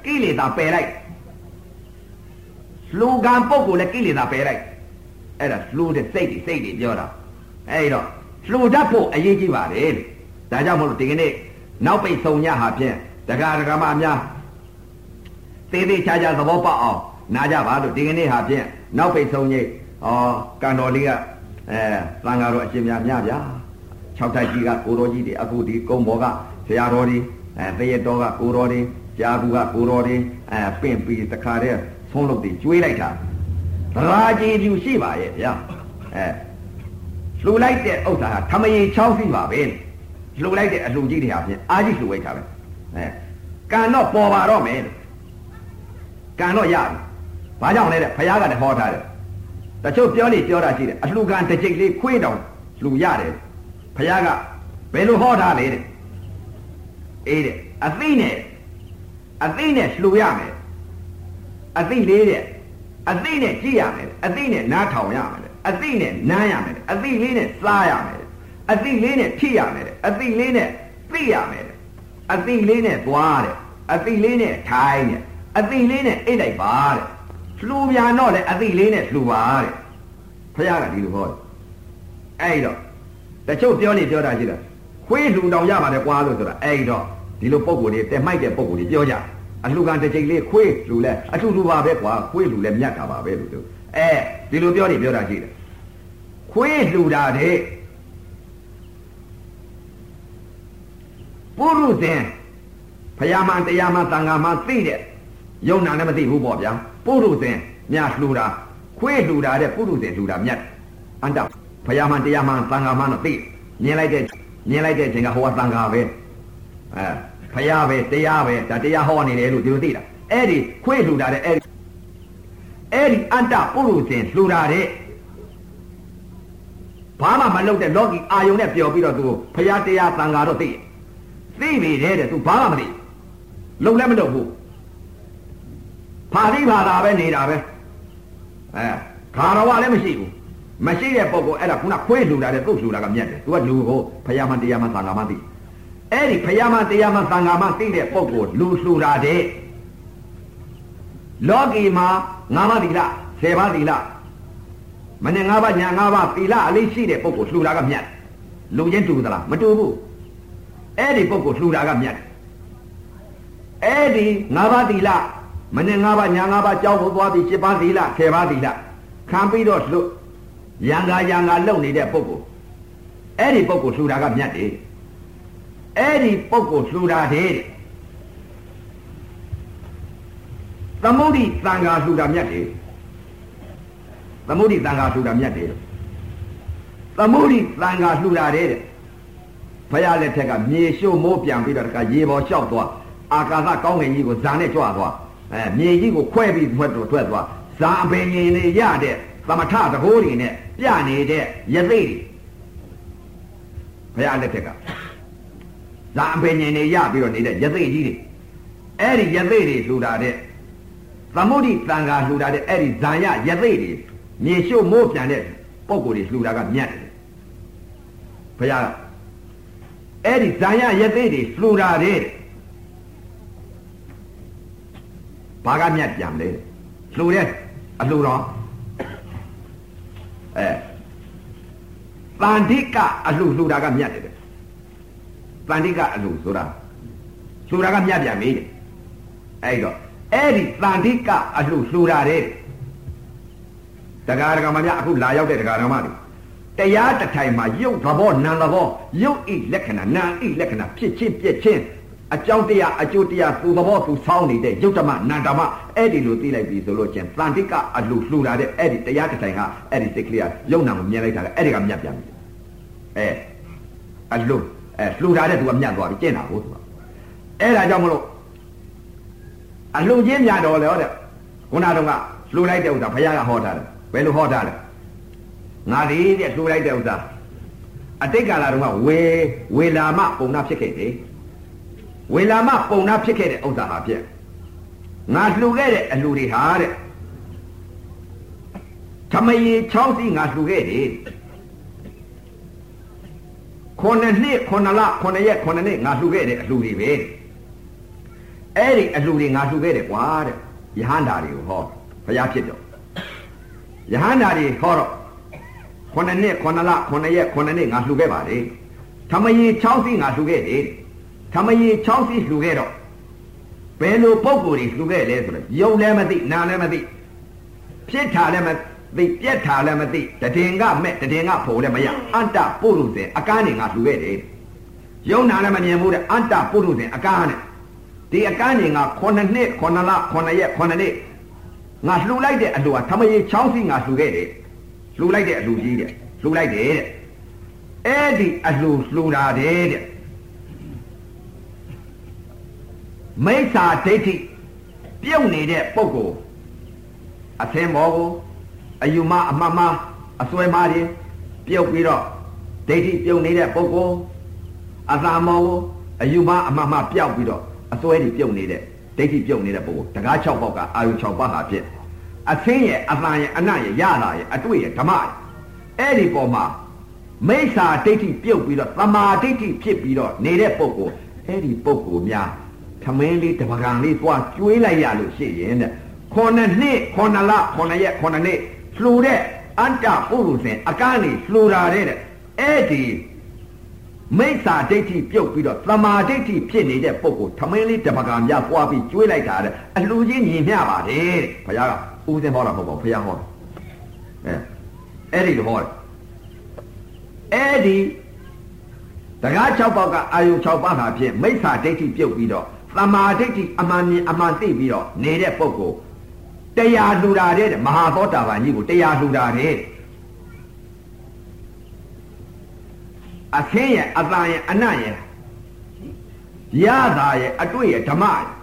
ကိလေသာပယ်လိုက်လူကံပုဂ္ဂိုလ်လည်းကိလေသာပယ်လိုက်အဲ့ဒါလူတဲ့စိတ်တွေစိတ်တွေပြောတာအဲ့တော့လှူတတ်ဖို့အရေးကြီးပါတယ်ဒါကြောင့်မို့လို့ဒီကနေ့နောက်ပိတ်ဆုံးညဟာဖြင့် တက္ကရာကမအများသေးသေးချာချာသဘောပေါက်အောင်နားကြပါလို့ဒီကနေ့ဟာဖြင့်နောက်ပိတ်ဆုံးကြီးဩကန်တော်လေးကအဲသံဃာတော်အရှင်များများဗျာ၆တိုက်ကြီးကကိုတော်ကြီးတွေအခုဒီကုံဘောကဆရာတော်တွေအဲတရတော်ကကိုတော်တွေကြာဘူးကကိုတော်တွေအဲပင့်ပြီးတခါတည်းဆုံးလုပ်ပြီးကျွေးလိုက်တာရာကြီးပြူရှိပါရဲ့ဗျာအဲလှူလိုက်တဲ့ဥစ္စာဟာထမရင်6စီပါပဲလှူလိုက်တဲ့အလှူကြီးတွေဟာဖြင့်အာကြီးလှူလိုက်တာပဲ အဲကံတော့ပေါ်ပါတော့မယ်ကံတော့ရပြီဘာကြောင့်လဲတဲ့ဘုရားကလည်းဟောထားတယ်တချို့ပြောနေပြောတာရှိတယ်အလှူကံတစ်ကြိတ်လေးခွေးတောင်လှူရတယ်ဘုရားကဘယ်လိုဟောထားလဲတဲ့အေးတဲ့အသိနဲ့အသိနဲ့လှူရမယ်အသိလေးတဲ့အသိနဲ့ကြည့်ရမယ်အသိနဲ့နားထောင်ရမယ်အသိနဲ့နားရမယ်အသိလေးနဲ့စားရမယ်အသိလေးနဲ့ဖြစ်ရမယ်အသိလေးနဲ့သိရမယ် အသိလေးနဲ့သွားတယ်အသိလေးနဲ့ထိုင်တယ်အသိလေးနဲ့အိတ်လိုက်ပါတဲ့လှူပြန်တော့လေအသိလေးနဲ့လှူပါတဲ့ဖခင်ကဒီလိုဟောတယ်အဲ့တော့တချို့ပြောနေပြောတာရှိတယ်ခွေးလှူတောင်ရပါတယ်ကွာလို့ဆိုတာအဲ့တော့ဒီလိုပုံကိုယ်တွေတက်မိုက်တဲ့ပုံကိုယ်တွေပြောကြအလှူကန်တစ်ချိန်လေးခွေးလှူလဲအထူးထူပါပဲကွာခွေးလှူလဲမြတ်တာပါပဲလို့ပြောအဲဒီလိုပြောနေပြောတာရှိတယ်ခွေးလှူတာတဲ့ ပုရုဇဉ်ဖယားမတရားမသံဃာမသိတဲ့ယုံနာလည်းမသိဘူးပေါ့ဗျာပုရုဇဉ်မြတ်လှူတာခွေးလှူတာတဲ့ပုရုဇဉ်လှူတာမြတ်အန္တဖယားမတရားမသံဃာမတော့သိမြင်လိုက်တဲ့မြင်လိုက်တဲ့အချိန်ကဟိုကသံဃာပဲအဲဖယားပဲတရားပဲဒါတရားဟောနေတယ်လို့ဒီလိုသိတာအဲ့ဒီခွေးလှူတာတဲ့အဲ့ဒီအဲ့ဒီအန္တပုရုဇဉ်လှူတာတဲ့ဘာမှမလုပ်တဲ့လောကီအာယုံနဲ့ပျော်ပြီးတော့သူဖယားတရားသံဃာတော့သိ သိပြီတဲ့တဲ့သူဘာမှမသိလုံလည်းမလုပ်ဘူးဖာတိဘာသာပဲနေတာပဲအဲခါတော်ကလည်းမရှိဘူးမရှိတဲ့ပုံကိုအဲ့ဒါခုနခွေးလှူတာတဲ့သူ့လှူတာကမြတ်တယ်သူကလူကိုဖယားမတရားမသံဃာမသိအဲ့ဒီဖယားမတရားမသံဃာမသိတဲ့ပုံကိုလူလှူတာတဲ့လောကီမှာငါးပါးသီလ၁၀ပါးသီလမနဲ့ငါးပါးညာငါးပါးသီလအလေးရှိတဲ့ပုံကိုလှူတာကမြတ်လူချင်းတူသလားမတူဘူး အဲ့ဒီပုံကိုလှူတာကမြတ်အဲ့ဒီငါးပါးသီလမနဲ့ငါးပါးညာငါးပါးကြောင်းကိုသွားပြီး7ပါးသီလ10ပါးသီလခံပြီးတော့လှရံကာရံကာလုံနေတဲ့ပုံကိုအဲ့ဒီပုံကိုလှူတာကမြတ်တယ်အဲ့ဒီပုံကိုလှူတာတဲ့သမုဒိသံဃာလှူတာမြတ်တယ်သမုဒိသံဃာလှူတာမြတ်တယ်သမုဒိသံဃာလှူတာတဲ့ ဘုရားလက်ထက်ကမြေရှို့မိုးပြန်ပြီးတော့တခါရေပေါ်လျှောက်သွားအာကာသကောင်းကင်ကြီးကိုဇာနဲ့ကြွသွားအဲမြေကြီးကိုခွဲပြီးထွက်ထွက်သွားဇာအပင်ရင်တွေရတဲ့သမထတကိုးတွေနဲ့ပြနေတဲ့ယသိတွေဘုရားလက်ထက်ကဇာအပင်ရင်တွေရပြီးတော့နေတဲ့ယသိကြီးတွေအဲ့ဒီယသိတွေလှူတာတဲ့သမုဒိတန်ဃာလှူတာတဲ့အဲ့ဒီဇာယယသိတွေမြေရှို့မိုးပြန်တဲ့ပုံကိုယ်တွေလှူတာကမြတ်တယ်ဘုရား အဲ့ဒီဇာယယသိတွေလှူတာတဲ့ဘာကမြတ်ပြန်လဲလှူတဲ့အလှူတော်အဲတန်တိကအလှူလှူတာကမြတ်တယ်တန်တိကအလှူဆိုတာလှူတာကမြတ်ပြန်ပြီအဲ့တော့အဲ့ဒီတန်တိကအလှူလှူတာတဲ့တရားဒဂမများအခုလာရောက်တဲ့တရားဒဂမတွေ တရားတစ်ထိုင်မှာရုပ်သဘောနာမ်သဘောရုပ်ဤလက္ခဏာနာမ်ဤလက္ခဏာဖြစ်ချင်းပြည့်ချင်းအကြောင်းတရားအကျိုးတရားသူသဘောသူဆောင်းနေတဲ့ယုတ်ဓမ္မနန္ဓမ္မအဲ့ဒီလိုသိလိုက်ပြီဆိုလို့ချင်းတန်တိကအလှလှူလာတဲ့အဲ့ဒီတရားတစ်တိုင်ဟာအဲ့ဒီစိတ်ကလေးကယုံနာကိုမြင်လိုက်တာကအဲ့ဒီကမြတ်ပြန်ပြီအဲအလှအဲလှူလာတဲ့သူကမြတ်သွားပြီကျင့်တာကိုသူကအဲ့ဒါကြောင့်မလို့အလှချင်းမြတ်တော်လေဟောတဲ့ခုနတော့ကလှူလိုက်တဲ့ဥစ္စာဘုရားကဟောထားတယ်ဘယ်လိုဟောထားလဲ ငါဒီတဲ့လှူလိုက်တဲ့ဥစ္စာအတိတ်ကာလတုန်းကဝေဝေလာမပုံနာဖြစ်ခဲ့တယ်ဝေလာမပုံနာဖြစ်ခဲ့တဲ့ဥစ္စာဟာဖြစ်ငါလှူခဲ့တဲ့အလှူတွေဟာတဲ့သမယေ6စီးငါလှူခဲ့တယ်ခုနှစ်နှစ်ခုနှစ်လခုနှစ်ရက်ခုနှစ်နှစ်ငါလှူခဲ့တဲ့အလှူတွေပဲအဲ့ဒီအလှူတွေငါလှူခဲ့တယ်ကွာတဲ့ယဟန္တာတွေကိုဟောဘုရားဖြစ်တော့ယဟန္တာတွေဟောတော့ ခုနှစ်နှစ်ခုနှစ်လခုနှစ်ရက်ခုနှစ်နှစ်ငါလှူခဲ့ပါလေသမယေ6စီးငါလှူခဲ့တယ်သမယေ6စီးလှူခဲ့တော့ဘယ်လိုပုံကိုယ်တွေလှူခဲ့လဲဆိုတော့ယုံလည်းမသိနာလည်းမသိဖြစ်တာလည်းမသိပြက်တာလည်းမသိတည်င်ကမဲ့တည်င်ကဖို့လည်းမရအတ္တပုရုဇဉ်အကန်းနေငါလှူခဲ့တယ်ယုံနာလည်းမမြင်ဘူးတဲ့အတ္တပုရုဇဉ်အကန်းနဲ့ဒီအကန်းနေငါ9နှစ်9လ9ရက်9နှစ်ငါလှူလိုက်တဲ့အလှူကသမယေချောင်းစီငါလှူခဲ့တယ် လှူလိုက်တဲ့အလှူကြီးတဲ့လှူလိုက်တယ်တဲ့အဲ့ဒီအလှူလှူတာတဲ့တဲ့မိစ္ဆာဒိဋ္ဌိပြုတ်နေတဲ့ပုဂ္ဂိုလ်အသင်ဘောကိုအယူမအမှတ်မအစွဲမားတွေပြုတ်ပြီးတော့ဒိဋ္ဌိပြုတ်နေတဲ့ပုဂ္ဂိုလ်အသာမောကိုအယူမအမှတ်မပြောက်ပြီးတော့အစွဲတွေပြုတ်နေတဲ့ဒိဋ္ဌိပြုတ်နေတဲ့ပုဂ္ဂိုလ်တကား6ပေါက်ကအာယု6ပါးဟာဖြစ် အသင်းရဲ့အသာရဲ့အနရဲ့ရတာရဲ့အတွေ့ရဲ့ဓမ္မရဲ့အဲ့ဒီပေါ်မှာမိစ္ဆာဒိဋ္ဌိပြုတ်ပြီးတော့သမာဒိဋ္ဌိဖြစ်ပြီးတော့နေတဲ့ပုဂ္ဂိုလ်အဲ့ဒီပုဂ္ဂိုလ်များထမင်းလေးတပကံလေးသွားကျွေးလိုက်ရလို့ရှိရင်တဲ့ခုနှစ်နှစ်ခုနှစ်လခုနှစ်ရက်ခုနှစ်နှစ်လှူတဲ့အတ္တပုရုဇဉ်အကန့်လေးလှူတာတဲ့အဲ့ဒီမိစ္ဆာဒိဋ္ဌိပြုတ်ပြီးတော့သမာဒိဋ္ဌိဖြစ်နေတဲ့ပုဂ္ဂိုလ်ထမင်းလေးတပကံများပွားပြီးကျွေးလိုက်တာတဲ့အလှူချင်းညီမျှပါတယ်တဲ့ဘုရားက ဦးစင်ဟောတာမဟုတ်ပါဘူးဘုရားဟောတယ်အဲအဲ့ဒီလိုဟောတယ်အဲ့ဒီတကား6ပေါက်ကအာယု6ပါးဟာဖြင့်မိစ္ဆာဒိဋ္ဌိပြုတ်ပြီးတော့သမာဓိဋ္ဌိအမှန်မြင်အမှန်သိပြီးတော့နေတဲ့ပုဂ္ဂိုလ်တရားလှူတာတဲ့မဟာသောတာပန်ကြီးကိုတရားလှူတာတဲ့အသင်းရဲ့အတန်ရဲ့အနတ်ရဲ့ရတာရဲ့အတွေ့ရဲ့ဓမ္မရဲ့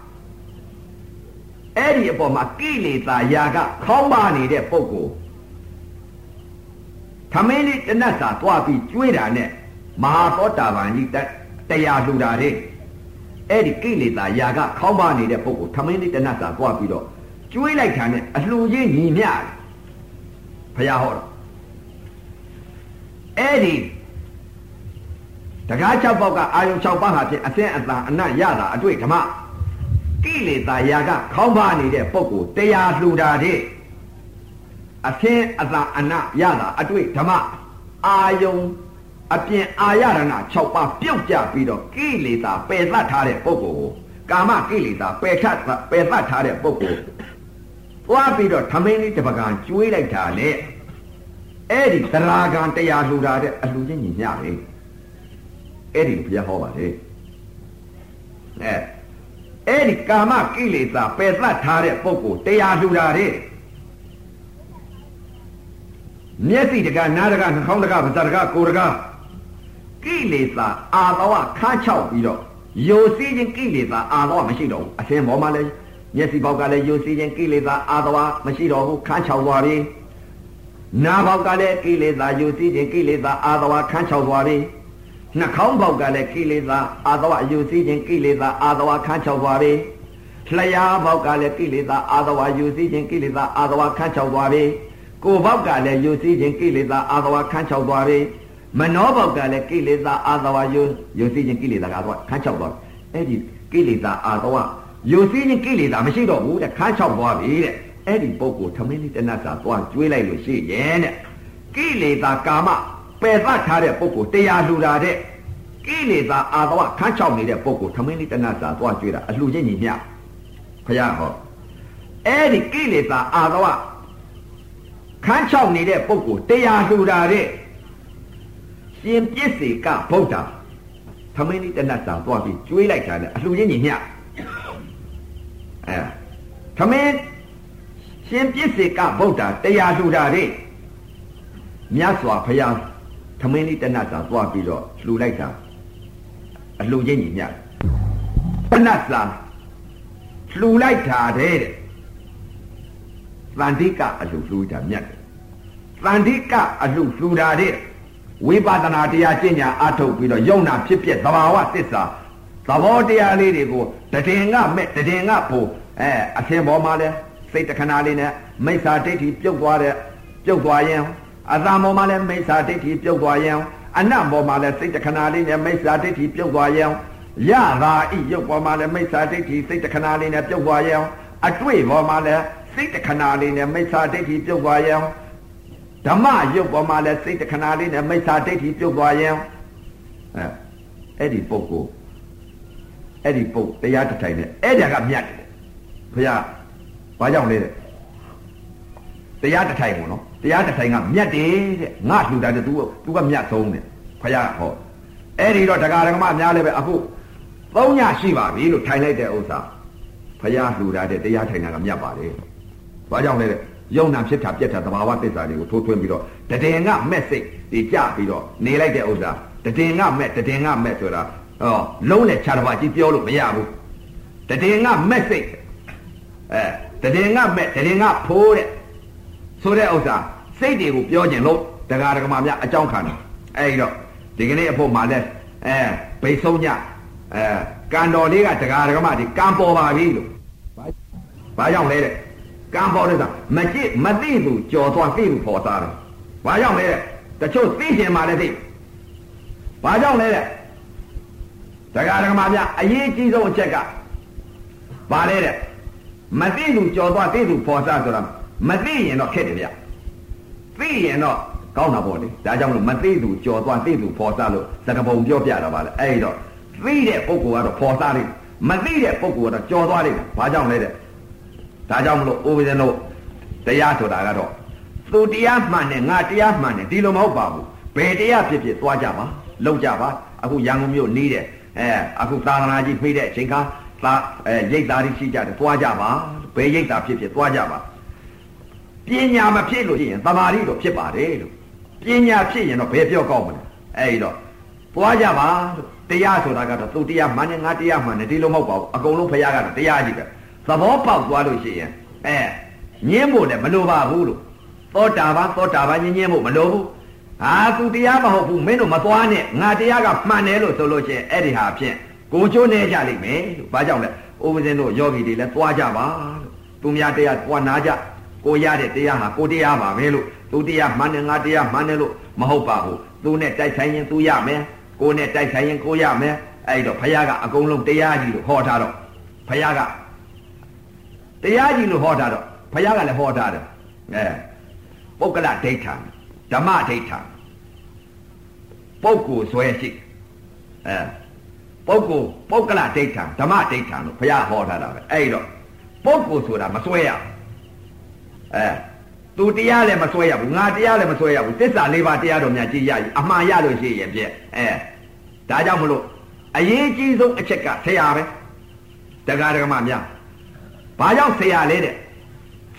အဲ့ဒီအပေါ်မှာကိလေသာယာကခေါင်းပါနေတဲ့ပုဂ္ဂိုလ်သမင်းလေးတနတ်စာသွားပြီးကျွေးတာနဲ့မဟာသောတာပန်ကြီးတရားလှူတာတဲ့အဲ့ဒီကိလေသာယာကခေါင်းပါနေတဲ့ပုဂ္ဂိုလ်ထမင်းလေးတနတ်စာသွားပြီးတော့ကျွေးလိုက်တာနဲ့အလှူချင်းညီမျှတယ်ဘုရားဟောတော့အဲ့ဒီတကား၆ပေါက်ကအာယုံ၆ပါးဟာဖြင့်အစင်းအတန်အနတ်ရတာအတွေ့ဓမ္မ ကိလေသာယာကခေါင်းပါနေတဲ့ပုဂ္ဂိုလ်တရားလှူတာတဲ့အစင်းအတန်အနတ်ရတာအတွေ့ဓမ္မအာယုံအပြင်အာရဏ6ပါးပြုတ်ကြပြီးတော့ကိလေသာပယ်သတ်ထားတဲ့ပုဂ္ဂိုလ်ကိုကာမကိလေသာပယ်ထပယ်သတ်ထားတဲ့ပုဂ္ဂိုလ်သွားပြီးတော့ထမင်းလေးတစ်ပကံကျွေးလိုက်တာလေအဲ့ဒီသရာကံတရားလှူတာတဲ့အလှူချင်းညီမျှပဲအဲ့ဒီဘုရားဟောပါလေအဲ အဲ့ဒီကာမကိလေသာပယ်သတ်ထားတဲ့ပုဂ္ဂိုလ်တရားလှူတာတဲ့မျက်စိတကနားတကနှာခေါင်းတကပါးစပ်တကကိုယ်တကကိလေသာအာတော်ခါချောက်ပြီးတော့ယိုစီးခြင်းကိလေသာအာတော်မရှိတော့ဘူးအရှင်ဘောမှာလည်းမျက်စိပေါက်ကလည်းယိုစီးခြင်းကိလေသာအာတော်မရှိတော့ဘူးခါချောက်သွားပြီနားပေါက်ကလည်းကိလေသာယိုစီးခြင်းကိလေသာအာတော်ခါချောက်သွားပြီ နှာခေါင်းပေါက်ကလည်းကိလေသာအာတော်ယိုစီးခြင်းကိလေသာအာတော်ခါချောက်သွားပြီလျှာပေါက်ကလည်းကိလေသာအာတော်ယိုစီးခြင်းကိလေသာအာတော်ခါချောက်သွားပြီကိုယ်ဘောက်ကလည်းယိုစီးခြင်းကိလေသာအာတော်ခန်းချောက်သွားပြီမနောဘောက်ကလည်းကိလေသာအာတော်ယိုယိုစီးခြင်းကိလေသာကတော့ခန်းချောက်သွားအဲ့ဒီကိလေသာအာတော်ယိုစီးခြင်းကိလေသာမရှိတော့ဘူးတဲ့ခန်းချောက်သွားပြီတဲ့အဲ့ဒီပုဂ္ဂိုလ်ထမင်းလေးတနတ်စာသွားကျွေးလိုက်လို့ရှိရဲ့တဲ့ကိလေသာကာမ ပယ်သတ်ထားတဲ့ပုဂ္ဂိုလ်တရားလှူတာတဲ့ကိလေသာအာတော်ခန်းချောက်နေတဲ့ပုဂ္ဂိုလ်ထမင်းလေးတနတ်စာသွားကျွေးတာအလှူချင်းညီမျှဖယားဟောအဲ့ဒီကိလေသာအာတော်ခန်းချောက်နေတဲ့ပုဂ္ဂိုလ်တရားလှူတာတဲ့ရှင်ပြစ်စေကဗုဒ္ဓသမင်းလေးတနတ်စာသွားပြီးကျွေးလိုက်တာနဲ့အလှူချင်းညီမျှအဲသမင်းရှင်ပြစ်စေကဗုဒ္ဓတရားလှူတာတဲ့မြတ်စွာဘုရား သမင်းလေးတနတ်စာသွားပြီးတော့လှူလိုက်တာအလှူချင်းညီမျှတနတ်စာလှူလိုက်တာတဲ့တန်တိကအလှလှူတာမြတ်တယ်တန်တိကအလှလှူတာတဲ့ဝိပဿနာတရားကျင့်ကြအထုတ်ပြီးတော့ယုံနာဖြစ်ဖြစ်သဘာဝသစ္စာသဘောတရားလေးတွေကိုတည်ငါမဲ့တည်ငါဖို့အဲအသင်ပေါ်မှာလဲစိတ်တခဏလေးနဲ့မိစ္ဆာဒိဋ္ဌိပြုတ်သွားတဲ့ပြုတ်သွားရင် အတ္တပေါ်မှာလဲမိစ္ဆာဒိဋ္ဌိပြုတ်သွားရင်အနတ်ပေါ်မှာလဲစိတ်တခဏလေးနဲ့မိစ္ဆာဒိဋ္ဌိပြုတ်သွားရင်ရတာဤရုပ်ပေါ်မှာလဲမိစ္ဆာဒိဋ္ဌိစိတ်တခဏလေးနဲ့ပြုတ်သွားရင်အတွေ့ပေါ်မှာလဲစိတ်တခဏလေးနဲ့မိစ္ဆာဒိဋ္ဌိပြုတ်သွားရင်ဓမ္မရုပ်ပေါ်မှာလည်းစိတ်တခဏလေးနဲ့မိစ္ဆာဒိဋ္ဌိပြုတ်သွားရင်အဲအဲ့ဒီပုဂ္ဂိုလ်အဲ့ဒီပုတ်တရားတစ်ထိုင်နဲ့အဲ့ဒါကမြတ်တယ်ဘုရားဘာကြောင့်လဲတဲ့ တရားတစ်ထိုင်ပေါ့နော်တရားတစ်ထိုင်ကမြတ်တယ်တဲ့ငါလှူတာတဲ့ तू तू ကမြတ်ဆုံးတဲ့ဘုရားဟောအဲ့ဒီတော့တရားဓမ္မအများလည်းပဲအခုသုံးညရှိပါပြီလို့ထိုင်လိုက်တဲ့ဥစ္စာဘုရားလှူတာတဲ့တရားထိုင်တာကမြတ်ပါတယ်ဘာကြောင့်လဲတဲ့ယုံနာဖြစ်တာပြက်တာသဘာဝသစ္စာတွေကိုထိုးထွင်းပြီးတော့တည်င်ကမက်စိတ်ဒီကြပြီးတော့နေလိုက်တဲ့ဥစ္စာတည်င်ကမက်တည်င်ကမက်ဆိုတာဟောလုံးနဲ့ခြားတစ်ပါးကြီးပြောလို့မရဘူးတည်င်ကမက်စိတ်အဲတည်င်ကမက်တည်င်ကဖိုးတဲ့ ဆိုတဲ့ဥစ္စာစိတ်တွေကိုပြောခြင်းလို့တရားဓမ္မများအကြောင်းခံတယ်အဲဒီတော့ဒီကနေ့အဖို့မှာလဲအဲဘိဆုံးညအဲကံတော်လေးကတရားဓမ္မဒီကံပေါ်ပါပြီလို့ဘာကြောင့်လဲတဲ့ကံပေါ်တဲ့ဆိုမကြည့်မသိသူကြော်သွားသိသူပေါ်သားတယ်ဘာကြောင့်လဲတဲ့တချို့သိခြင်းမှလည်းသိဘာကြောင့်လဲတဲ့တရားဓမ္မများအရေးကြီးဆုံးအချက်ကဘာလဲတဲ့မသိသူကြော်သွားသိသူပေါ်သားဆိုတာ မသိရင်တော့ခက်တယ်ဗျသိရင်တော့ကောင်းတာပေါ့လေဒါကြောင့်မလို့မသိသူကြော်သွားသိသူပေါ်သားလို့သကပုံပြောပြတာပါလေအဲ့တော့သိတဲ့ပုဂ္ဂိုလ်ကတော့ပေါ်သားလိမ့်မသိတဲ့ပုဂ္ဂိုလ်ကတော့ကြော်သွားလိမ့်ဘာကြောင့်လဲတဲ့ဒါကြောင့်မလို့ဥပဒေတို့တရားဆိုတာကတော့သူတရားမှန်တယ်ငါတရားမှန်တယ်ဒီလိုမဟုတ်ပါဘူးဘယ်တရားဖြစ်ဖြစ်သွားကြပါလောက်ကြပါအခုရန်ကုန်မြို့နေတယ်အဲအခုသာသနာကြီးဖိတဲ့အချိန်ခါသာအဲရိတ်သားကြီးရှိကြတယ်သွားကြပါဘယ်ရိတ်သားဖြစ်ဖြစ်သွားကြပါ ပညာမဖြစ်လို့ရှိရင်သမာဓိတော့ဖြစ်ပါတယ်လို့ပညာဖြစ်ရင်တော့ဘယ်ပြောကောင်းမလဲအဲဒီတော့သွားကြပါလို့တရားဆိုတာကတော့သူတရားမှန်တယ်ငါတရားမှန်တယ်ဒီလိုမဟုတ်ပါဘူးအကုန်လုံးဖရားကတော့တရားကြီးပဲသဘောပေါက်သွားလို့ရှိရင်အဲညင်းဖို့လည်းမလိုပါဘူးလို့သောတာပန်သောတာပန်ညင်းညင်းဖို့မလိုဘူးဟာသူတရားမဟုတ်ဘူးမင်းတို့မသွားနဲ့ငါတရားကမှန်တယ်လို့ဆိုလို့ရှိရင်အဲ့ဒီဟာဖြင့်ကိုချိုးနေကြလိမ့်မယ်လို့ဘာကြောင့်လဲဥပဇင်းတို့ယောဂီတွေလည်းသွားကြပါလို့သူများတရားသွားနာကြ ကိုရတဲ့တရားဟာကိုတရားပါပဲလို့သူတရားမှန်တယ်ငါတရားမှန်တယ်လို့မဟုတ်ပါဘူးသူနဲ့တိုက်ဆိုင်ရင်သူရမယ်ကိုနဲ့တိုက်ဆိုင်ရင်ကိုရမယ်အဲ့တော့ဘုရားကအကုန်လုံးတရားကြီးလို့ဟောထားတော့ဘုရားကတရားကြီးလို့ဟောထားတော့ဘုရားကလည်းဟောထားတယ်အဲပုဂ္ဂလဒိဋ္ဌံဓမ္မဒိဋ္ဌံပုဂ္ဂိုလ်ဆွဲရှိအဲပုဂ္ဂိုလ်ပုဂ္ဂလဒိဋ္ဌံဓမ္မဒိဋ္ဌံလို့ဘုရားဟောထားတာပဲအဲ့တော့ပုဂ္ဂိုလ်ဆိုတာမဆွဲရ အဲသူတရားလည်းမဆွဲရဘူးငါတရားလည်းမဆွဲရဘူးသစ္စာလေးပါးတရားတော်များကြည်ရည်အမှန်ရလို့ရှိရင်ပြည့်အဲဒါကြောင့်မလို့အရေးကြီးဆုံးအချက်ကဆရာပဲတရားဓမ္မများဘာကြောင့်ဆရာလဲတဲ့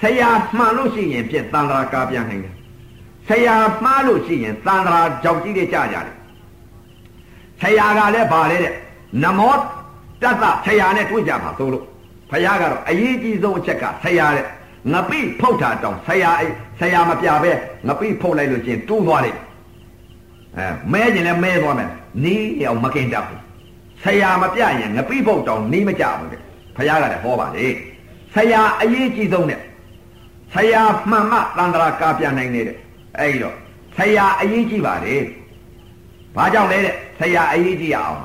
ဆရာမှန်လို့ရှိရင်ပြည့်တန်ត្រာကာပြန်နိုင်တယ်ဆရာမှားလို့ရှိရင်တန်ត្រာကြောက်ကြီးတွေကြကြတယ်ဆရာကလည်းဗာလဲတဲ့နမောတတ္တဆရာနဲ့တွေ့ကြပါသို့လို့ဖခင်ကတော့အရေးကြီးဆုံးအချက်ကဆရာတဲ့ ငပိဖုတ်တာတောင်ဆရာဆရာမပြပဲငပိဖုတ်လိုက်လို့ချင်းတူးသွားလိုက်အဲမဲကျင်လဲမဲသွားမယ်နီးအောင်မကင်တတ်ဘူးဆရာမပြရင်ငပိဖုတ်တောင်နီးမကြဘူးတဲ့ဖခင်ကလည်းဟောပါလေဆရာအရေးကြီးဆုံးတဲ့ဆရာမှန်မှတန်ត្រာကာပြနိုင်နေတဲ့အဲ့တော့ဆရာအရေးကြီးပါတယ်ဘာကြောင့်လဲတဲ့ဆရာအရေးကြီးအောင်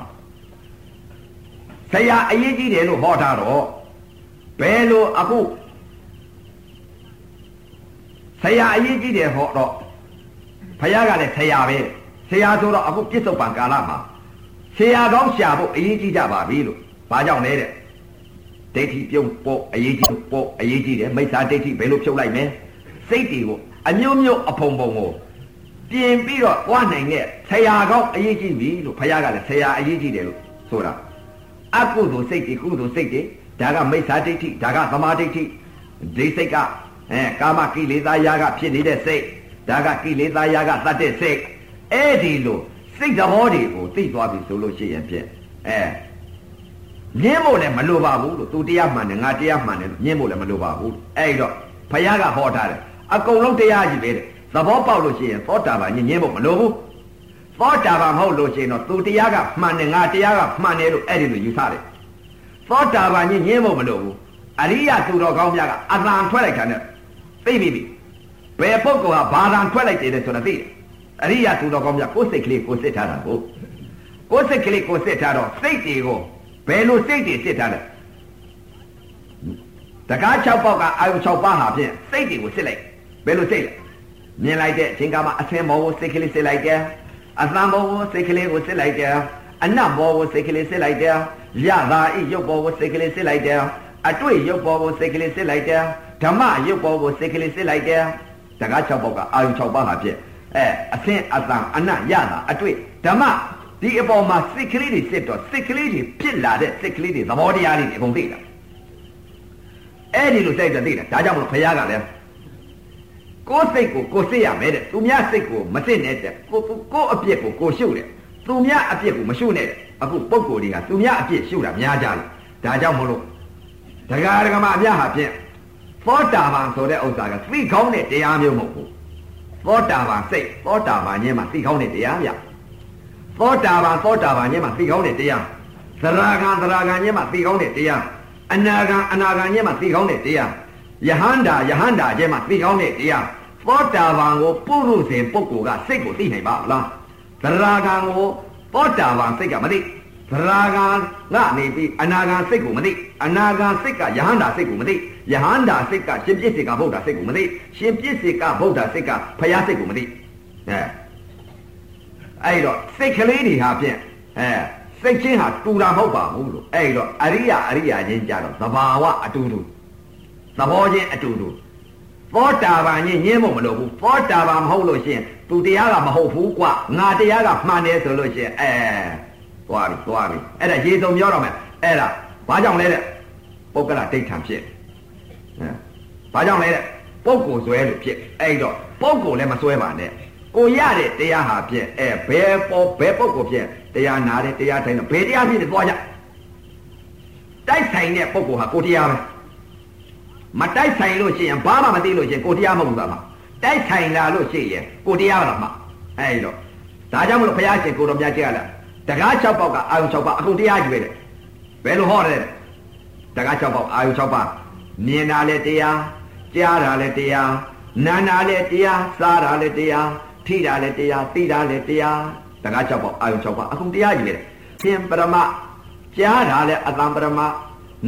ဆရာအရေးကြီးတယ်လို့ဟောထားတော့ဘယ်လိုအခု ဆရာအရေးကြီးတယ်ဟောတော့ဖခင်ကလည်းဆရာပဲဆရာဆိုတော့အခုပြစ္ဆုတ်ပံကာလမှာဆရာကောင်းရှာဖို့အရေးကြီးကြပါပြီလို့ဘာကြောင့်လဲတဲ့ဒိဋ္ဌိပြုံးပို့အရေးကြီးပို့အရေးကြီးတယ်မိစ္ဆာဒိဋ္ဌိဘယ်လိုဖြုတ်လိုက်မလဲစိတ်တွေကိုအမျိုးမျိုးအဖုံဖုံကိုပြင်ပြီးတော့သွားနိုင်တဲ့ဆရာကောင်းအရေးကြီးပြီလို့ဖခင်ကလည်းဆရာအရေးကြီးတယ်လို့ဆိုတာအကုသိုလ်စိတ်တွေကုသိုလ်စိတ်တွေဒါကမိစ္ဆာဒိဋ္ဌိဒါကသမာဓိဋ္ဌိဒီစိတ်က အဲကာမကိလေသာယာကဖြစ်နေတဲ့စိတ်ဒါကကိလေသာယာကတတ်တဲ့စိတ်အဲ့ဒီလိုစိတ်သဘောတွေကိုသိသွားပြီဆိုလို့ရှိရင်ဖြင့်အဲညင်းဖို့လည်းမလိုပါဘူးလို့သူတရားမှန်တယ်ငါတရားမှန်တယ်ညင်းဖို့လည်းမလိုပါဘူးအဲ့တော့ဘုရားကဟောထားတယ်အကုန်လုံးတရားကြီးပဲတဲ့သဘောပေါက်လို့ရှိရင်သောတာပန်ညင်းဖို့မလိုဘူးသောတာပန်မဟုတ်လို့ရှိရင်တော့သူတရားကမှန်တယ်ငါတရားကမှန်တယ်လို့အဲ့ဒီလိုယူဆတယ်သောတာပန်ညင်းဖို့မလိုဘူးအရိယသူတော်ကောင်းများကအတန်ထွက်လိုက်တာနဲ့ သိပြီပြီဘယ်ပုဂ္ဂိုလ်ကဘာသာထွက်လိုက်တယ်ဆိုတာသိတယ်အရိယာသူတော်ကောင်းများကိုယ်စိတ်ကလေးကိုစစ်ထားတာကိုကိုယ်စိတ်ကလေးကိုစစ်ထားတော့စိတ်တွေကိုဘယ်လိုစိတ်တွေစစ်ထားလဲတကား6ပေါက်ကအာယု6ပါးဟာဖြင့်စိတ်တွေကိုစစ်လိုက်ဘယ်လိုစိတ်လဲမြင်လိုက်တဲ့အချိန်ကမှအဆင်းဘောကိုစိတ်ကလေးစစ်လိုက်တယ်အသံဘောကိုစိတ်ကလေးကိုစစ်လိုက်တယ်အနတ်ဘောကိုစိတ်ကလေးစစ်လိုက်တယ်ရတာဤရုပ်ပေါ်ကိုစိတ်ကလေးစစ်လိုက်တယ်အတွေ့ရုပ်ပေါ်ကိုစိတ်ကလေးစစ်လိုက်တယ် ဓမ္မရုပ်ပေါ်ကိုစိတ်ကလေးစစ်လိုက်တယ်တကား6ပေါက်ကအာယု6ပါးဟာဖြစ်အဲအသင်အတန်အနရတာအတွေ့ဓမ္မဒီအပေါ်မှာစိတ်ကလေးတွေစစ်တော့စိတ်ကလေးတွေဖြစ်လာတဲ့စိတ်ကလေးတွေသဘောတရားတွေအကုန်သိတာအဲ့ဒီလိုစိတ်တွေသိတာဒါကြောင့်မလို့ဖခင်ကလည်းကိုယ်စိတ်ကိုကိုစစ်ရမယ်တဲ့သူများစိတ်ကိုမစစ်နဲ့တဲ့ကိုကိုအပြစ်ကိုကိုရှုတယ်သူများအပြစ်ကိုမရှုနဲ့တဲ့အခုပုံကိုယ်တွေကသူများအပြစ်ရှုတာများကြတယ်ဒါကြောင့်မလို့ဒကာဒကမအများဟာဖြင့် သောတာပန်ဆိုတဲ့ဥစ္စာကသိကောင်းတဲ့တရားမျိုးမဟုတ်ဘူးသောတာပန်စိတ်သောတာပန်ခြင်းမှာသိကောင်းတဲ့တရားဗျသောတာပန်သောတာပန်ခြင်းမှာသိကောင်းတဲ့တရားသရဂံသရဂံခြင်းမှာသိကောင်းတဲ့တရားအနာဂံအနာဂံခြင်းမှာသိကောင်းတဲ့တရားယဟန္တာယဟန္တာခြင်းမှာသိကောင်းတဲ့တရားသောတာပန်ကိုပုရုဇဉ်ပုဂ္ဂိုလ်ကစိတ်ကိုသိနိုင်ပါလားသရဂံကိုသောတာပန်စိတ်ကမသိ သရာဂံကနေပြီးအနာဂံစိတ်ကိုမသိအနာဂံစိတ်ကယဟန္တာစိတ်ကိုမသိယဟန္တာစိတ်ကရှင်ပြည့်စေကဗုဒ္ဓစိတ်ကိုမသိရှင်ပြည့်စေကဗုဒ္ဓစိတ်ကဖယားစိတ်ကိုမသိအဲအဲ့တော့စိတ်ကလေးတွေဟာဖြင့်အဲစိတ်ချင်းဟာတူတာမဟုတ်ပါဘူးလို့အဲ့တော့အရိယာအရိယာချင်းကြတော့သဘာဝအတူတူသဘောချင်းအတူတူသောတာပန်ကြီးညင်းဖို့မလိုဘူးသောတာပန်မဟုတ်လို့ရှိရင်သူတရားကမဟုတ်ဘူးကွငါတရားကမှန်တယ်ဆိုလို့ရှိရင်အဲ သွားပြီသွားပြီအဲ့ဒါရေစုံပြောတော့မယ်အဲ့ဒါဘာကြောင့်လဲတဲ့ပုဂ္ဂလဒိဋ္ဌံဖြစ်အဲဘာကြောင့်လဲတဲ့ပုဂ္ဂိုလ်ဆွဲလို့ဖြစ်အဲ့တော့ပုဂ္ဂိုလ်လည်းမဆွဲပါနဲ့ကိုရတဲ့တရားဟာဖြစ်အဲဘယ်ပေါ်ဘယ်ပုဂ္ဂိုလ်ဖြစ်တရားနာတယ်တရားထိုင်တော့ဘယ်တရားဖြစ်တယ်သွားကြတိုက်ဆိုင်တဲ့ပုဂ္ဂိုလ်ဟာကိုတရားပဲမတိုက်ဆိုင်လို့ရှိရင်ဘာမှမသိလို့ရှိရင်ကိုတရားမဟုတ်ဘူးသားမှာတိုက်ဆိုင်လာလို့ရှိရင်ကိုတရားတော့မှအဲ့တော့ဒါကြောင့်မလို့ဘုရားရှင်ကိုတော်မြတ်ကြည့်ရလား တကား6ပေါက်ကအာယု6ပါအကုန်တရားကျွေးတယ်ဘယ်လိုဟောတယ်တကား6ပေါက်အာယု6ပါမြင်တာလည်းတရားကြားတာလည်းတရားနာတာလည်းတရားစားတာလည်းတရားထိတာလည်းတရားသိတာလည်းတရားတကား6ပေါက်အာယု6ပါအကုန်တရားကျွေးတယ်သင်ပရမကြားတာလည်းအတံပရမ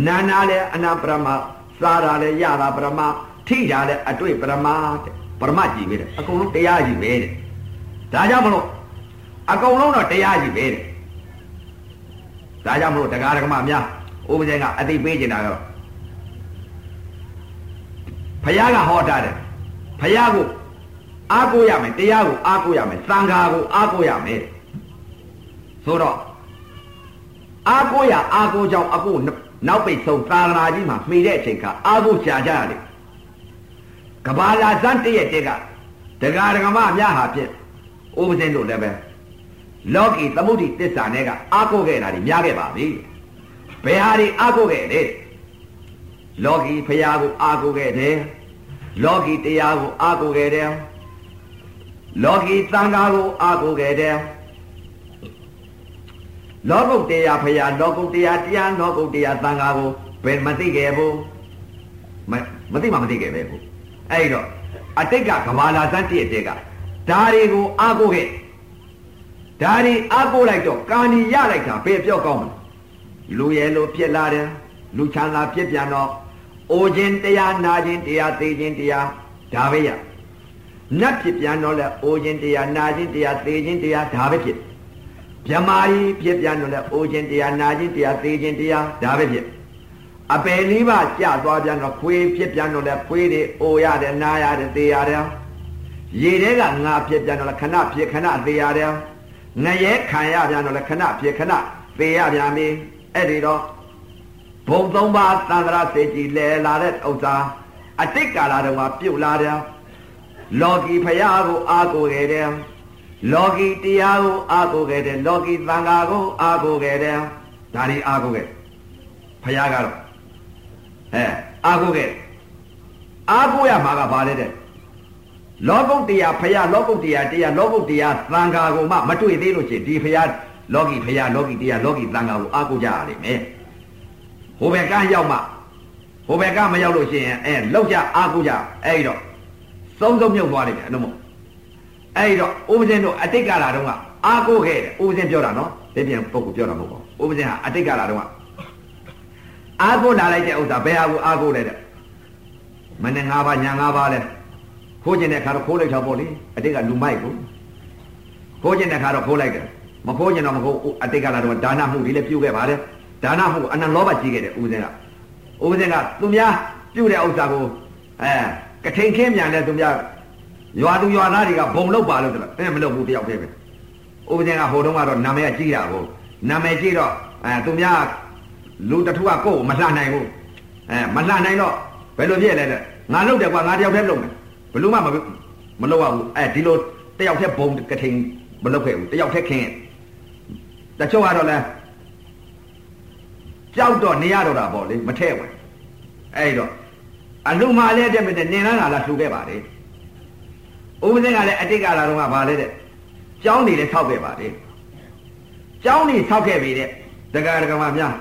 နာတာလည်းအနာပရမစားတာလည်းရတာပရမထိတာလည်းအတွေ့ပရမတဲ့ပရမကြည့်ပဲတဲ့အကုန်လုံးတရားကြီးပဲတဲ့ဒါကြောင့်မလို့အကုန်လုံးတော့တရားကြီးပဲတဲ့ ဒါကြောင့်မလို့တရားဓမ္မများဥပဇင်ကအတိပေးနေတာကတော့ဖယားကဟောထားတယ်ဖယားကိုအားကိုးရမယ်တရားကိုအားကိုးရမယ်သံဃာကိုအားကိုးရမယ်ဆိုတော့အားကိုးရအားကိုးကြောင့်အခုနောက်ပိတ်ဆုံးသာသနာကြီးမှာမှီတဲ့အချိန်ကအားကိုးကြာကြရတယ်ကဘာလာဇန်တည့်ရဲ့တက်ကတရားဓမ္မများဟာဖြင့်ဥပဇင်တို့လည်းပဲ လောကီသမုဒိတစ္ဆာနဲ့ကအာကိုခဲ့တာတွေများခဲ့ပါပြီဘယ်ဟာတွေအာကိုခဲ့လဲလောကီဖရာကိုအာကိုခဲ့တယ်လောကီတရားကိုအာကိုခဲ့တယ်လောကီသံဃာကိုအာကိုခဲ့တယ်လောကုတ်တရားဖရာလောကုတ်တရားတရားလောကုတ်တရားသံဃာကိုဘယ်မသိခဲ့ဘူးမမသိမှမသိခဲ့ပဲဘူးအဲ့တော့အတိတ်ကကဘာလာစံတည့်တဲ့ကဒါတွေကိုအာကိုခဲ့ ဒါတွေအားကိုးလိုက်တော့ကာဏီရလိုက်တာဘယ်ပြောက်ကောင်းမလဲလူရဲ့လိုဖြစ်လာတယ်လူချမ်းသာဖြစ်ပြန်တော့အိုခြင်းတရားနာခြင်းတရားသိခြင်းတရားဒါပဲရနတ်ဖြစ်ပြန်တော့လဲအိုခြင်းတရားနာခြင်းတရားသိခြင်းတရားဒါပဲဖြစ်မြမာရီဖြစ်ပြန်တော့လဲအိုခြင်းတရားနာခြင်းတရားသိခြင်းတရားဒါပဲဖြစ်အပယ်လေးပါးကြာသွားပြန်တော့ခွေးဖြစ်ပြန်တော့လဲခွေးတွေအိုရတယ်နာရတယ်သိရတယ်ရေထဲကငါဖြစ်ပြန်တော့လဲခဏဖြစ်ခဏသိရတယ် ငရဲခံရပြန်တော့လေခဏဖြစ်ခဏသေရပြန်ပြီအဲ့ဒီတော့ဘုံသုံးပါးသံဃာစေကြီးလဲလာတဲ့ဥစ္စာအတိတ်ကာလတုန်းကပြုတ်လာတယ်လောကီဖရာကိုအာကိုခဲ့တယ်လောကီတရားကိုအာကိုခဲ့တယ်လောကီသံဃာကိုအာကိုခဲ့တယ်ဒါတွေအာကိုခဲ့ဖရာကတော့အဲအာကိုခဲ့အာကိုရမှာကဘာလဲတဲ့ လောကုတ်တရားဖရာလောကုတ်တရားတရားလောကုတ်တရားသံဃာကိုမှမတွေ့သေးလို့ရှိရင်ဒီဖရာလောကီဖရာလောကီတရားလောကီသံဃာကိုအားကိုးကြရလိမ့်မယ်ဟိုဘက်ကရောက်မှဟိုဘက်ကမရောက်လို့ရှိရင်အဲလောက်ကြအားကိုးကြအဲ့တော့စုံစုံမြုပ်သွားလိမ့်မယ်အဲ့လိုမို့အဲ့တော့ဥပဇင်းတို့အတိတ်ကာလတုန်းကအားကိုးခဲ့တယ်ဥပဇင်းပြောတာနော်ဒီပြန်ပုဂ္ဂိုလ်ပြောတာမဟုတ်ပါဘူးဥပဇင်းဟာအတိတ်ကာလတုန်းကအားကိုးလာလိုက်တဲ့ဥစ္စာဘယ်ဟာကိုအားကိုးလဲတဲ့မနေ့၅ပါးညာ၅ပါးလဲ ခိုးကျင်တဲ့ခါတော့ခိုးလိုက်တာပေါ့လေအတိတ်ကလူမိုက်ကိုခိုးကျင်တဲ့ခါတော့ခိုးလိုက်တယ်မခိုးကျင်တော့မခိုးအတိတ်ကလာတော့ဒါနမှုတွေလည်းပြုခဲ့ပါတယ်ဒါနမှုအနန္လောဘကြီးခဲ့တယ်ဦးဇင်းကဦးဇင်းကသူများပြုတဲ့ဥစ္စာကိုအဲကထိန်ခင်းမြန်တဲ့သူများရွာသူရွာသားတွေကဘုံလောက်ပါလို့ဆိုတော့အဲမလုပ်ဘူးတယောက်တည်းပဲဦးဇင်းကဟိုတုန်းကတော့နာမည်ကကြီးတာကိုနာမည်ကြီးတော့အဲသူများလူတထုကကိုယ်မလှနိုင်ဘူးအဲမလှနိုင်တော့ဘယ်လိုဖြစ်လဲတဲ့ငါလုပ်တယ်ကွာငါတယောက်တည်းလုပ်မယ် ဘယ်လို့မှမမလုပ်ရဘူးအဲဒီလိုတယောက်တည်းဘုံကထိန်မလုပ်ခဲ့ဘူးတယောက်တည်းခင်းတချို့ကတော့လဲကြောက်တော့နေရတော့တာပေါ့လေမထဲ့ဝင်အဲ့တော့အလူမာလေးတဲ့မြတဲ့နင်လာလာလှူခဲ့ပါတယ်ဥပဇင်းကလည်းအတိတ်ကလာတော့ကဘာလဲတဲ့ကျောင်းနေလည်းဆောက်ခဲ့ပါတယ်ကျောင်းနေဆောက်ခဲ့ပြီတဲ့တက္ကရာကမများ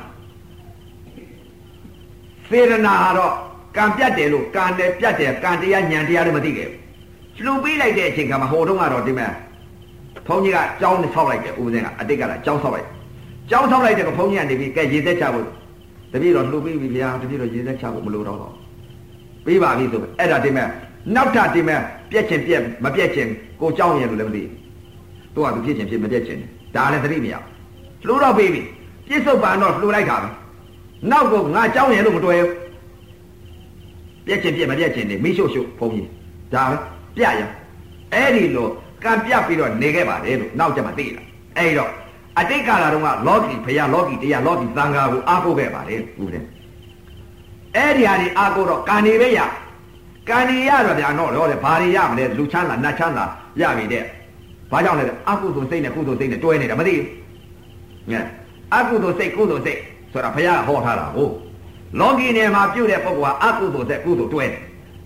စေရနာကတော့ ကံပြတ်တယ်လို့ကံတယ်ပြတ်တယ်ကံတရားညံတရားလည်းမသိခဲ့ဘူးလှူပေးလိုက်တဲ့အချိန်ကမှဟိုတုန်းကတော့ဒီမဲ့ဘုန်းကြီးကကျောင်းနေဆောက်လိုက်တယ်ဥပဇင်းကအတိတ်ကလာကျောင်းဆောက်လိုက်ကျောင်းဆောက်လိုက်တဲ့ကဘုန်းကြီးကနေပြီးကဲရေသက်ချဖို့တပည့်တော်လှူပြီးပြီဗျာတပည့်တော်ရေသက်ချဖို့မလိုတော့တော့ပြီးပါပြီဆိုအဲ့ဒါဒီမဲ့နောက်ထပ်ဒီမဲ့ပြက်ချင်ပြက်မပြက်ချင်ကိုကြောင်းရလို့လည်းမသိသူကသူဖြစ်ချင်ဖြစ်မပြက်ချင်ဒါလည်းသတိမရလှူတော့ပြီးပြီပြစ္ဆုတ်ပန်တော့လှူလိုက်တာပဲနောက်ကငါကြောင်းရလို့မတွေ့ဘူး ပြက်ချင်ပြက်မပြက်ချင်နေမိရှုပ်ရှုပ်ဘုန်းကြီးဒါပဲပြရအဲ့ဒီလိုကံပြပြီးတော့နေခဲ့ပါတယ်လို့နောက်ကျမှသိတာအဲ့တော့အတိတ်ကာလတုန်းကလောကီဖရာလောကီတရားလောကီသံဃာကိုအားကိုးခဲ့ပါတယ်ဦးတဲ့အဲ့ဒီဟာဒီအားကိုးတော့ကံနေပဲရကံနေရတော့ဗျာတော့တော့လေဘာတွေရမလဲလူချမ်းသာနတ်ချမ်းသာရပြီတဲ့ဘာကြောင့်လဲအကုသိုလ်စိတ်နဲ့ကုသိုလ်စိတ်နဲ့တွဲနေတာမသိဘူးငဲအကုသိုလ်စိတ်ကုသိုလ်စိတ်ဆိုတာဘုရားဟောထားတာဟုတ် လောကီနယ်မှာပြုတဲ့ပုဂ္ဂိုလ်ကအကုသိုလ်စိတ်ကုသိုလ်တွဲတယ်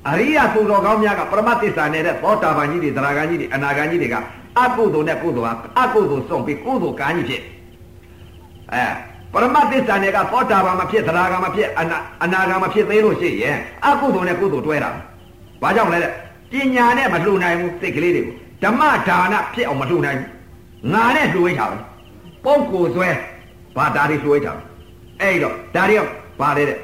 အရိယသူတော်ကောင်းများကပရမတ်သစ္စာနေတဲ့သောတာပန်ကြီးတွေသရဂန်ကြီးတွေအနာဂန်ကြီးတွေကအကုသိုလ်နဲ့ကုသိုလ်ဟာအကုသိုလ်စွန့်ပြီးကုသိုလ်ကံကြီးဖြစ်အဲပရမတ်သစ္စာနဲ့ကသောတာပန်မဖြစ်သရဂန်မဖြစ်အနာအနာဂန်မဖြစ်သေးလို့ရှိရင်အကုသိုလ်နဲ့ကုသိုလ်တွဲတာဘာကြောင့်လဲတဲ့ပညာနဲ့မလှူနိုင်ဘူးစိတ်ကလေးတွေကိုဓမ္မဒါနဖြစ်အောင်မလှူနိုင်ဘူးငါနဲ့လှူဝိချာပဲပုဂ္ဂိုလ်ဆွဲဘာဒါတွေလှူဝိချာအဲ့တော့ဒါတွေ ကဘာလဲတဲ့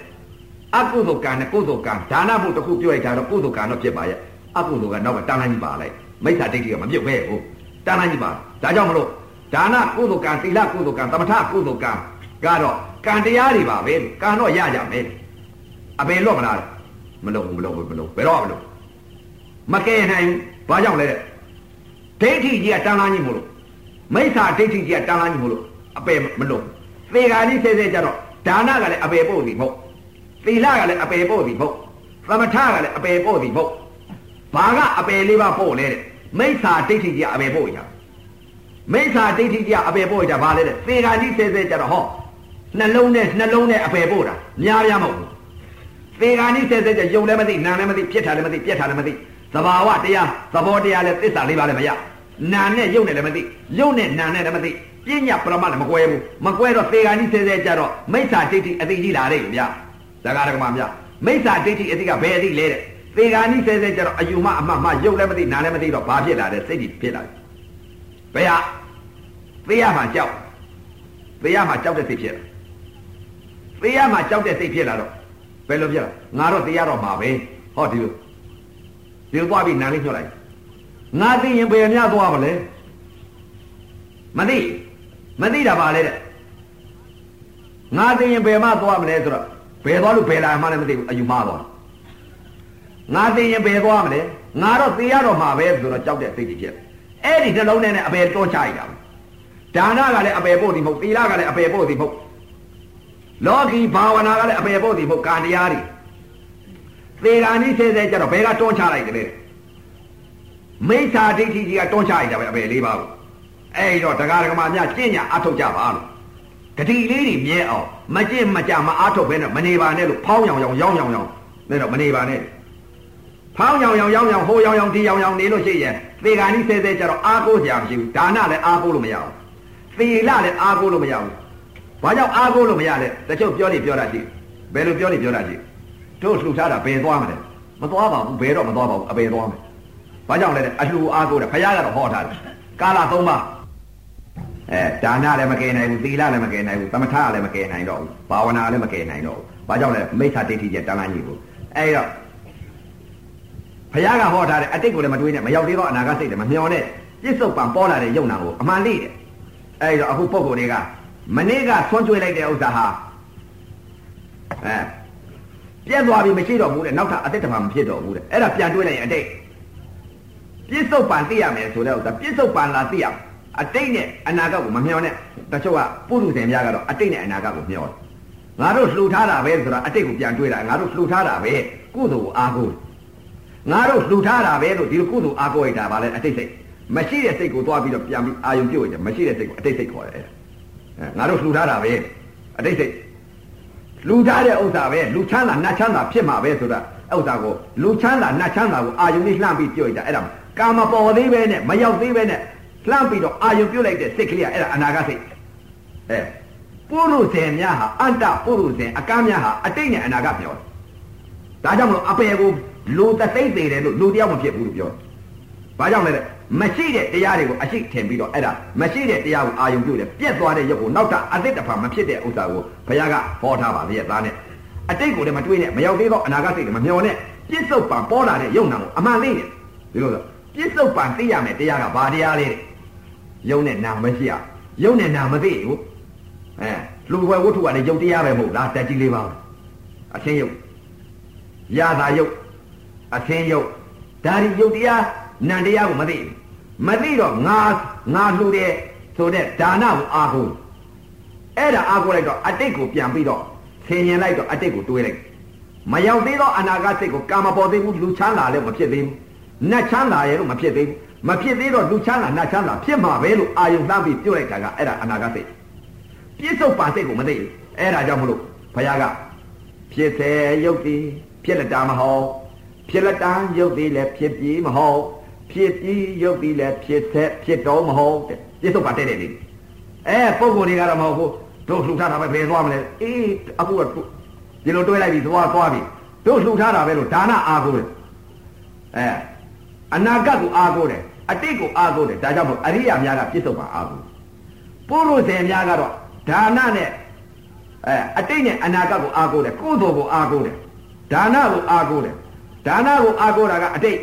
အကုသိုလ်ကံနဲ့ကုသိုလ်ကံဒါနဖို့တစ်ခုပြောရတာတော့ကုသိုလ်ကံတော့ဖြစ်ပါရဲ့အကုသိုလ်ကနောက်ကတန်းလိုက်ပါလိုက်မိစ္ဆာဒိဋ္ဌိကမပြုတ်ပဲဟုတ်တန်းလိုက်ပါဒါကြောင့်မလို့ဒါနကုသိုလ်ကံသီလကုသိုလ်ကံသမထကုသိုလ်ကံကတော့ကံတရားတွေပါပဲကံတော့ရကြမယ်အပင်လွတ်မလားမလုံဘူးမလုံဘူးမလုံဘယ်တော့မလုံမကဲနိုင်ဘာကြောင့်လဲတဲ့ဒိဋ္ဌိကြီးကတန်းလိုက်မို့လို့မိစ္ဆာဒိဋ္ဌိကြီးကတန်းလိုက်မို့လို့အပယ်မလုံသေဃာကြီးဆဲဆဲကြတော့ ဒါနကလည်းအပယ်ပို့ပြီမဟုတ်သီလကလည်းအပယ်ပို့သည်မဟုတ်သမထကလည်းအပယ်ပို့သည်မဟုတ်ဘာကအပယ်လေးပါပို့လဲတဲ့မိစ္ဆာဒိဋ္ဌိကြီးအပယ်ပို့ရမိစ္ဆာဒိဋ္ဌိကြီးအပယ်ပို့ရဘာလဲတဲ့သေဃာကြီးဆဲဆဲကြတော့ဟောနှလုံးနဲ့နှလုံးနဲ့အပယ်ပို့တာများများမဟုတ်ဘူးသေဃာကြီးဆဲဆဲကြယုံလည်းမသိနာလည်းမသိပြက်တာလည်းမသိပြက်တာလည်းမသိသဘာဝတရားသဘောတရားလည်းသစ္စာလေးပါလည်းမရနာနဲ့ယုံနဲ့လည်းမသိယုံနဲ့နာနဲ့လည်းမသိ ပညာပရမတ်လည်းမကွဲဘူးမကွဲတော့သေဃာကြီးဆဲဆဲကြတော့မိစ္ဆာဒိဋ္ဌိအသိကြီးလာတယ်ဗျာဇဂရကမများမိစ္ဆာဒိဋ္ဌိအသိကဘယ်အသိလဲတဲ့သေဂာနိဆဲဆဲကြတော့အယူမအမှတ်မှရုပ်လည်းမသိနားလည်းမသိတော့ဘာဖြစ်လာလဲစိတ်ကြီးဖြစ်လာတယ်ဘယ်ဟာသေရမှာကြောက်သေရမှာကြောက်တဲ့စိတ်ဖြစ်လာသေရမှာကြောက်တဲ့စိတ်ဖြစ်လာတော့ဘယ်လိုဖြစ်လာငါတော့သေရတော့မှာပဲဟောဒီလိုဒီလိုသွားပြီးနားလေးညှော့လိုက်ငါသိရင်ဘယ်များသွားမလဲမသိ မသိတာပါလေတဲ့ငါသိရင်ဘယ်မှသွားမလဲဆိုတော့ဘယ်သွားလို့ဘယ်လာမှလည်းမသိဘူးအယူမှားသွားငါသိရင်ဘယ်သွားမလဲငါတော့သိရတော့မှာပဲဆိုတော့ကြောက်တဲ့စိတ်ကြီးဖြစ်အဲ့ဒီနှလုံးထဲနဲ့အပယ်တွန်းချလိုက်တာဒါနကလည်းအပယ်ပို့သည်မဟုတ်သီလကလည်းအပယ်ပို့သည်မဟုတ်လောကီဘာဝနာကလည်းအပယ်ပို့သည်မဟုတ်ကာတရားတွေသေဂာနိဆဲဆဲကြတော့ဘယ်ကတွန်းချလိုက်တယ်မိစ္ဆာဒိဋ္ဌိကြီးကတွန်းချလိုက်တာပဲအပယ်လေးပါဘူး အဲ့တော့တရားဓမ္မများကျင့်ညာအထုတ်ကြပါလို့ဂတိလေးတွေမြဲအောင်မကြင့်မကြမအားထုတ်ဘဲနဲ့မနေပါနဲ့လို့ဖောင်းရောင်ရောင်ရောင်းရောင်ရောင်နဲ့တော့မနေပါနဲ့ဖောင်းရောင်ရောင်ရောင်းရောင်ဟိုရောင်ရောင်ဒီရောင်ရောင်နေလို့ရှိရင်သေဂာနိဆဲဆဲကြတော့အားကိုးကြမရှိဘူးဒါနလည်းအားကိုးလို့မရဘူးသီလလည်းအားကိုးလို့မရဘူးဘာကြောင့်အားကိုးလို့မရလဲတချို့ပြောနေပြောတာရှိဘယ်လိုပြောနေပြောတာရှိတို့လှူထားတာဘယ်သွားမလဲမသွားပါဘူးဘယ်တော့မသွားပါဘူးအဘယ်သွားမယ်ဘာကြောင့်လဲအလှူအားကိုးတယ်ခရကတော့ဟောထားတယ်ကာလသုံးပါး အဲဒါနလည်းမကယ်နိုင်ဘူးသီလလည်းမကယ်နိုင်ဘူးသမထလည်းမကယ်နိုင်တော့ဘူးဘာဝနာလည်းမကယ်နိုင်တော့ဘူးဘာကြောင့်လဲမိစ္ဆာဒိဋ္ဌိကျတန်လန်းကြီးကိုအဲ့တော့ဘုရားကဟောထားတဲ့အတိတ်ကိုလည်းမတွေးနဲ့မရောက်သေးတော့အနာဂတ်စိတ်လည်းမမျောနဲ့ပြစ္ဆုတ်ပံပေါ်လာတဲ့ယုံနာကိုအမှန်လေးတယ်အဲ့တော့အခုပုံကိုယ်တွေကမနေ့ကဆွန့်ကျွေးလိုက်တဲ့ဥစ္စာဟာအဲပြက်သွားပြီမရှိတော့ဘူးတဲ့နောက်ထပ်အသက်တမှာမဖြစ်တော့ဘူးတဲ့အဲ့ဒါပြန်တွေးလိုက်ရင်အတိတ်ပြစ္ဆုတ်ပံသိရမယ်ဆိုတဲ့ဥစ္စာပြစ္ဆုတ်ပံလာသိရ အတိတ်နဲ့အနာဂတ်ကိုမမျှော်နဲ့တချို့ကပုရုဇဉ်များကတော့အတိတ်နဲ့အနာဂတ်ကိုမျှော်တယ်ငါတို့လှူထားတာပဲဆိုတာအတိတ်ကိုပြန်တွေးတာငါတို့လှူထားတာပဲကုသိုလ်ကိုအားကိုးငါတို့လှူထားတာပဲလို့ဒီလိုကုသိုလ်အားကိုးရတာဗာလဲအတိတ်စိတ်မရှိတဲ့စိတ်ကိုသွားပြီးတော့ပြန်ပြီးအာယုံပြုတ်ရတယ်မရှိတဲ့စိတ်ကိုအတိတ်စိတ်ခေါ်တယ်အဲငါတို့လှူထားတာပဲအတိတ်စိတ်လူထားတဲ့ဥစ္စာပဲလူချမ်းသာနတ်ချမ်းသာဖြစ်မှာပဲဆိုတာဥစ္စာကိုလူချမ်းသာနတ်ချမ်းသာကိုအာယုန်လေးလှမ်းပြီးပြုတ်ရတာအဲ့ဒါကာမပေါ်သေးပဲနဲ့မရောက်သေးပဲနဲ့ လှမ်းပြီးတော့အာယုန်ပြုတ်လိုက်တဲ့စိတ်ကလေးကအဲ့ဒါအနာဂတ်စိတ်အဲပုရုဇဉ်များဟာအတ္တပုရုဇဉ်အကမ်းများဟာအတိတ်နဲ့အနာဂတ်ပြောတယ်ဒါကြောင့်မလို့အပေကိုလူတသိမ့်သေးတယ်လို့လူတယောက်မဖြစ်ဘူးလို့ပြောတယ်ဘာကြောင့်လဲမရှိတဲ့တရားတွေကိုအရှိထင်ပြီးတော့အဲ့ဒါမရှိတဲ့တရားကိုအာယုံပြုတ်တယ်ပြက်သွားတဲ့ရုပ်ကိုနောက်တာအသစ်တစ်ဖန်မဖြစ်တဲ့ဥစ္စာကိုဘုရားကဟောထားပါသေးရဲ့သားနဲ့အတိတ်ကိုလည်းမတွေးနဲ့မရောက်သေးတော့အနာဂတ်စိတ်တွေမမျောနဲ့ပြစ္ဆုတ်ပံပေါ်လာတဲ့ယုံနာကိုအမှန်သိတယ်ဒီလိုဆိုပြစ္ဆုတ်ပံသိရမယ်တရားကဘာတရားလဲ ယုံနဲ့နာမရှိရယုံနဲ့နာမသိဘူးအဲလူဝဲဝတ္ထုကလည်းယုတ်တရားပဲမဟုတ်လားတက်ကြီးလေးပါအချင်းယုတ်ရတာယုတ်အချင်းယုတ်ဒါဒီယုတ်တရားနန္တရားကိုမသိဘူးမသိတော့ငါငါလှူတယ်ဆိုတဲ့ဒါနကိုအာဟုအဲ့ဒါအာဟုလိုက်တော့အတိတ်ကိုပြန်ပြီးတော့ဆင်ញင်လိုက်တော့အတိတ်ကိုတွေးလိုက်မရောက်သေးတော့အနာဂတ်စိတ်ကိုကာမပေါ်သေးဘူးလူချမ်းသာလည်းမဖြစ်သေးဘူးနတ်ချမ်းသာရဲ့လို့မဖြစ်သေးဘူး မဖြစ်သေးတော့လူချမ်းသာနတ်ချမ်းသာဖြစ်မှာပဲလို့အာယုံလှမ်းပြီးပြုတ်လိုက်တာကအဲ့ဒါအနာဂတ်စိတ်ပြစ္ဆုတ်ပါစိတ်ကိုမသိဘူးအဲ့ဒါကြောင့်မလို့ဘုရားကဖြစ်စေရုပ်တည်ဖြစ်လက်တာမဟုတ်ဖြစ်လက်တာရုပ်တည်လည်းဖြစ်ပြီးမဟုတ်ဖြစ်ပြီးရုပ်ပြီးလည်းဖြစ်ဆက်ဖြစ်တော့မဟုတ်တဲ့ပြစ္ဆုတ်ပါတဲ့တဲ့လေအဲပုံကိုယ်တွေကတော့မဟုတ်ဘူးတို့လှူထားတာပဲဘယ်သွားမလဲအေးအခုကဒီလိုတွဲလိုက်ပြီးသွားသွားပြီတို့လှူထားတာပဲလို့ဒါနအားကိုးတယ်အဲ အနာဂတ်ကိုအားကိုးတယ်အတိတ်ကိုအားကိုးတယ်ဒါကြောင့်မို့အရိယာများကပြစ္ဆုတ်ပါအားကိုးပုရုဇဉ်များကတော့ဒါနနဲ့အဲအတိတ်နဲ့အနာဂတ်ကိုအားကိုးတယ်ကုသိုလ်ကိုအားကိုးတယ်ဒါနကိုအားကိုးတယ်ဒါနကိုအားကိုးတာကအတိတ်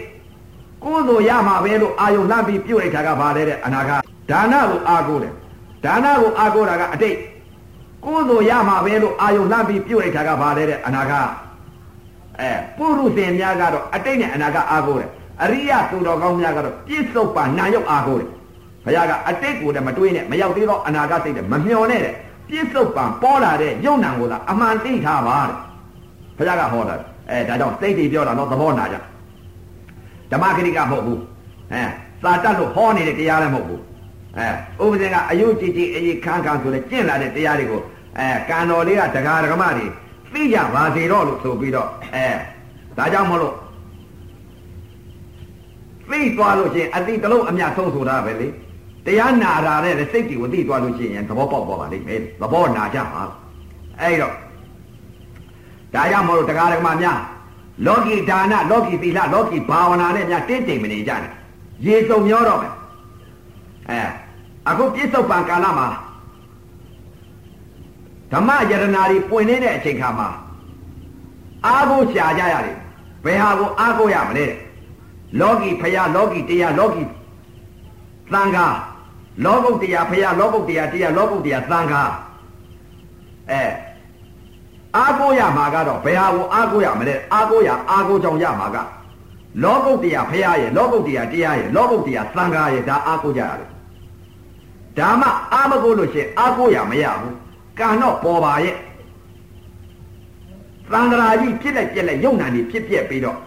ကိုယ်သို့ရမှာပဲလို့အာယုံလှမ်းပြီးပြုတ်လိုက်တာကဘာလဲတဲ့အနာဂတ်ဒါနကိုအာကိုတယ်ဒါနကိုအာကိုတာကအတိတ်ကိုယ်သို့ရမှာပဲလို့အာယုံလှမ်းပြီးပြုတ်လိုက်တာကဘာလဲတဲ့အနာဂတ်အဲပုရုဇဉ်များကတော့အတိတ်နဲ့အနာဂတ်အာကိုတယ် အရိယသူတော်ကောင်းများကတော့ပြစ္ဆုတ်ပါနာယုတ်အာကိုတယ်ဘုရားကအတိတ်ကိုလည်းမတွေးနဲ့မရောက်သေးတော့အနာဂတ်စိတ်နဲ့မမျောနဲ့တဲ့ပြစ္ဆုတ်ပံပေါ်လာတဲ့ယုံနံကိုသာအမှန်သိထားပါတဲ့ဘုရားကဟောတာအဲဒါကြောင့်စိတ်တွေပြောတာတော့သဘောနာကြဓမ္မဂရိကမဟုတ်ဘူးအဲစာတတ်လို့ဟောနေတဲ့တရားလည်းမဟုတ်ဘူးအဲဥပဒေကအယုကြည်ကြည်အေးခန်းခန်းဆိုလဲကျင့်လာတဲ့တရားတွေကိုအဲကံတော်လေးကဒကာဒကမတွေသိကြပါစေတော့လို့ဆိုပြီးတော့အဲဒါကြောင့်မလို့ သိသွားလို့ချင်းအတိတလုံးအမြတ်ဆုံးဆိုတာပဲလေတရားနာတာတဲ့စိတ်တွေကိုသိသွားလို့ရှိရင်သဘောပေါက်သွားပါလိမ့်မယ်သဘောနာကြပါအဲ့တော့ဒါကြောင့်မလို့တရားဓမ္မများလောကီဒါနလောကီသီလလောကီဘာဝနာနဲ့များတင်းတိမ်မနေကြနဲ့ရေစုံမျောတော့မယ်အဲအခုပြစ္ဆုတ်ပံကာလမှာဓမ္မယရနာတွေပွင့်နေတဲ့အချိန်ခါမှာအာကိုရှာကြရတယ်ဘယ်ဟာကိုအာကိုရမလဲ လောကီဖယားလောကီတရားလောကီသံဃာလောကုတ်တရားဖယားလောကုတ်တရားတရားလောကုတ်တရားသံဃာအဲအားကိုးရမှာကတော့ဘယ်ဟာကိုအားကိုးရမလဲအားကိုးရအားကိုးကြောင့်ရမှာကလောကုတ်တရားဖရာရဲ့လောကုတ်တရားတရားရဲ့လောကုတ်တရားသံဃာရဲ့ဒါအားကိုးကြရတယ်ဒါမှအားမကိုးလို့ရှိရင်အားကိုးရမရဘူးကံတော့ပေါ်ပါရဲ့သံဃာကြီးဖြစ်လိုက်ပြက်လိုက်ယုံနာနေဖြစ်ပြက်ပြီးတော့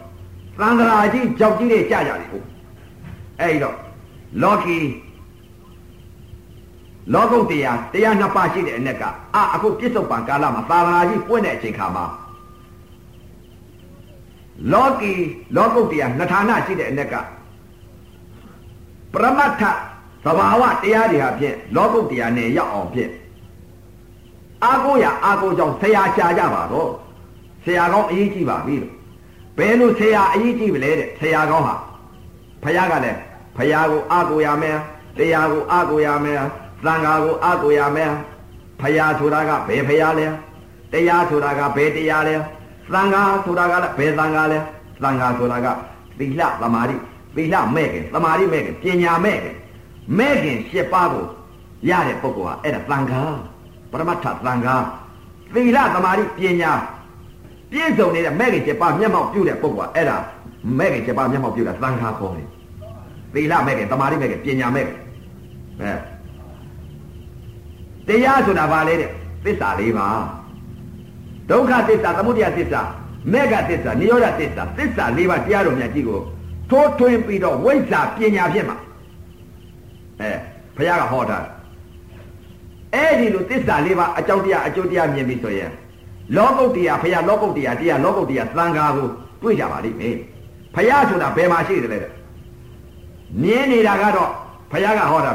သံဃာကြီးကြောက်ကြီးတွေကြာကြတယ်ဟုတ်အဲ့တော့လောကီလောကုတ်တရားတရားနှစ်ပါးရှိတဲ့အ ਨੇ ကအာအခုပြစ္ဆုတ်ပံကာလမှာသာသနာကြီးပွင့်တဲ့အချိန်ခါမှာလောကီလောကုတ်တရားနှစ်ဌာနရှိတဲ့အ ਨੇ ကပရမတ္ထသဘာဝတရားတွေဟာဖြင့်လောကုတ်တရားနဲ့ရောက်အောင်ဖြင့်အာကိုရအာကိုကြောင့်ဆရာရှာကြပါတော့ဆရာကောင်းအရေးကြီးပါပြီလို့ ဘယ်လိုဆရာအရေးကြီးမလဲတဲ့ဆရာကောင်းဟာဖခင်ကလည်းဖခင်ကိုအာကိုရမယ်တရားကိုအာကိုရမယ်သံဃာကိုအကိုရမယ်ဖယားဆိုတာကဘယ်ဖယားလဲတရားဆိုတာကဘယ်တရားလဲသံဃာဆိုတာကလည်းဘယ်သံဃာလဲသံဃာဆိုတာကသီလသမာဓိသီလမဲ့ခင်သမာဓိမဲ့ခင်ပညာမဲ့ခင်မဲ့ခင်၈ပါးကိုရတဲ့ပုဂ္ဂိုလ်ဟာအဲ့ဒါသံဃာပရမတ္ထသံဃာသီလသမာဓိပညာ ပြည့်စုံနေတဲ့မဲ့ခင်7ပါးမျက်မှောက်ပြုတဲ့ပုဂ္ဂိုလ်အဲ့ဒါမဲ့ခင်7ပါးမျက်မှောက်ပြုတာသံဃာခေါ်တယ်သီလမဲ့ခင်သမာဓိမဲ့ခင်ပညာမဲ့ခင်အဲတရားဆိုတာဘာလဲတဲ့သစ္စာလေးပါဒုက္ခသစ္စာသမုဒယသစ္စာမေဃသစ္စာနိရောဓသစ္စာသစ္စာလေးပါတရားတော်မြတ်ကြီးကိုထိုးထွင်းပြီးတော့ဝိဇ္ဇာပညာဖြစ်မှာအဲဘုရားကဟောတာအဲ့ဒီလိုသစ္စာလေးပါအကြောင်းတရားအကျိုးတရားမြင်ပြီဆိုရင် လောကုတ္တရာဘုရားလောကုတ္တရာတရားလောကုတ္တရာသံဃာကိုတွေ့ကြပါလိမ့်မယ်ဘုရားဆိုတာဘယ်မှာရှိတယ်လဲမြင်နေတာကတော့ဘုရားကဟောတာ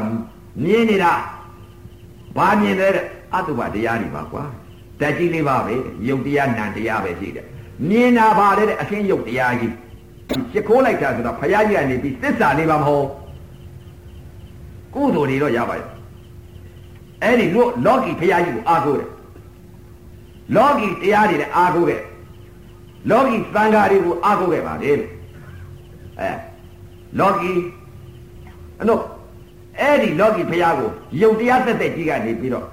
မြင်နေတာဘာမြင်လဲတဲ့အတုပတရားတွေပါကွာတက်ကြီးလေးပါပဲယုတ်တရားနံတရားပဲရှိတယ်မြင်တာပါတဲ့အရှင်းယုတ်တရားကြီးရှ िख ိုးလိုက်တာဆိုတော့ဘုရားကြီးကနေပြီးသစ္စာလေးပါမဟုတ်ကုသိုလ်တွေတော့ရပါရဲ့အဲ့ဒီလို့လောကီဘုရားကြီးကိုအားကိုးတယ် လောကီတရားတွေလည်းအားကိုးခဲ့လောကီသံဃာတွေကိုအားကိုးခဲ့ပါလေအဲလောကီအနုအဲ့ဒီလောကီဘုရားကိုယုတ်တရားသက်သက်ကြီးကနေပြီးတော့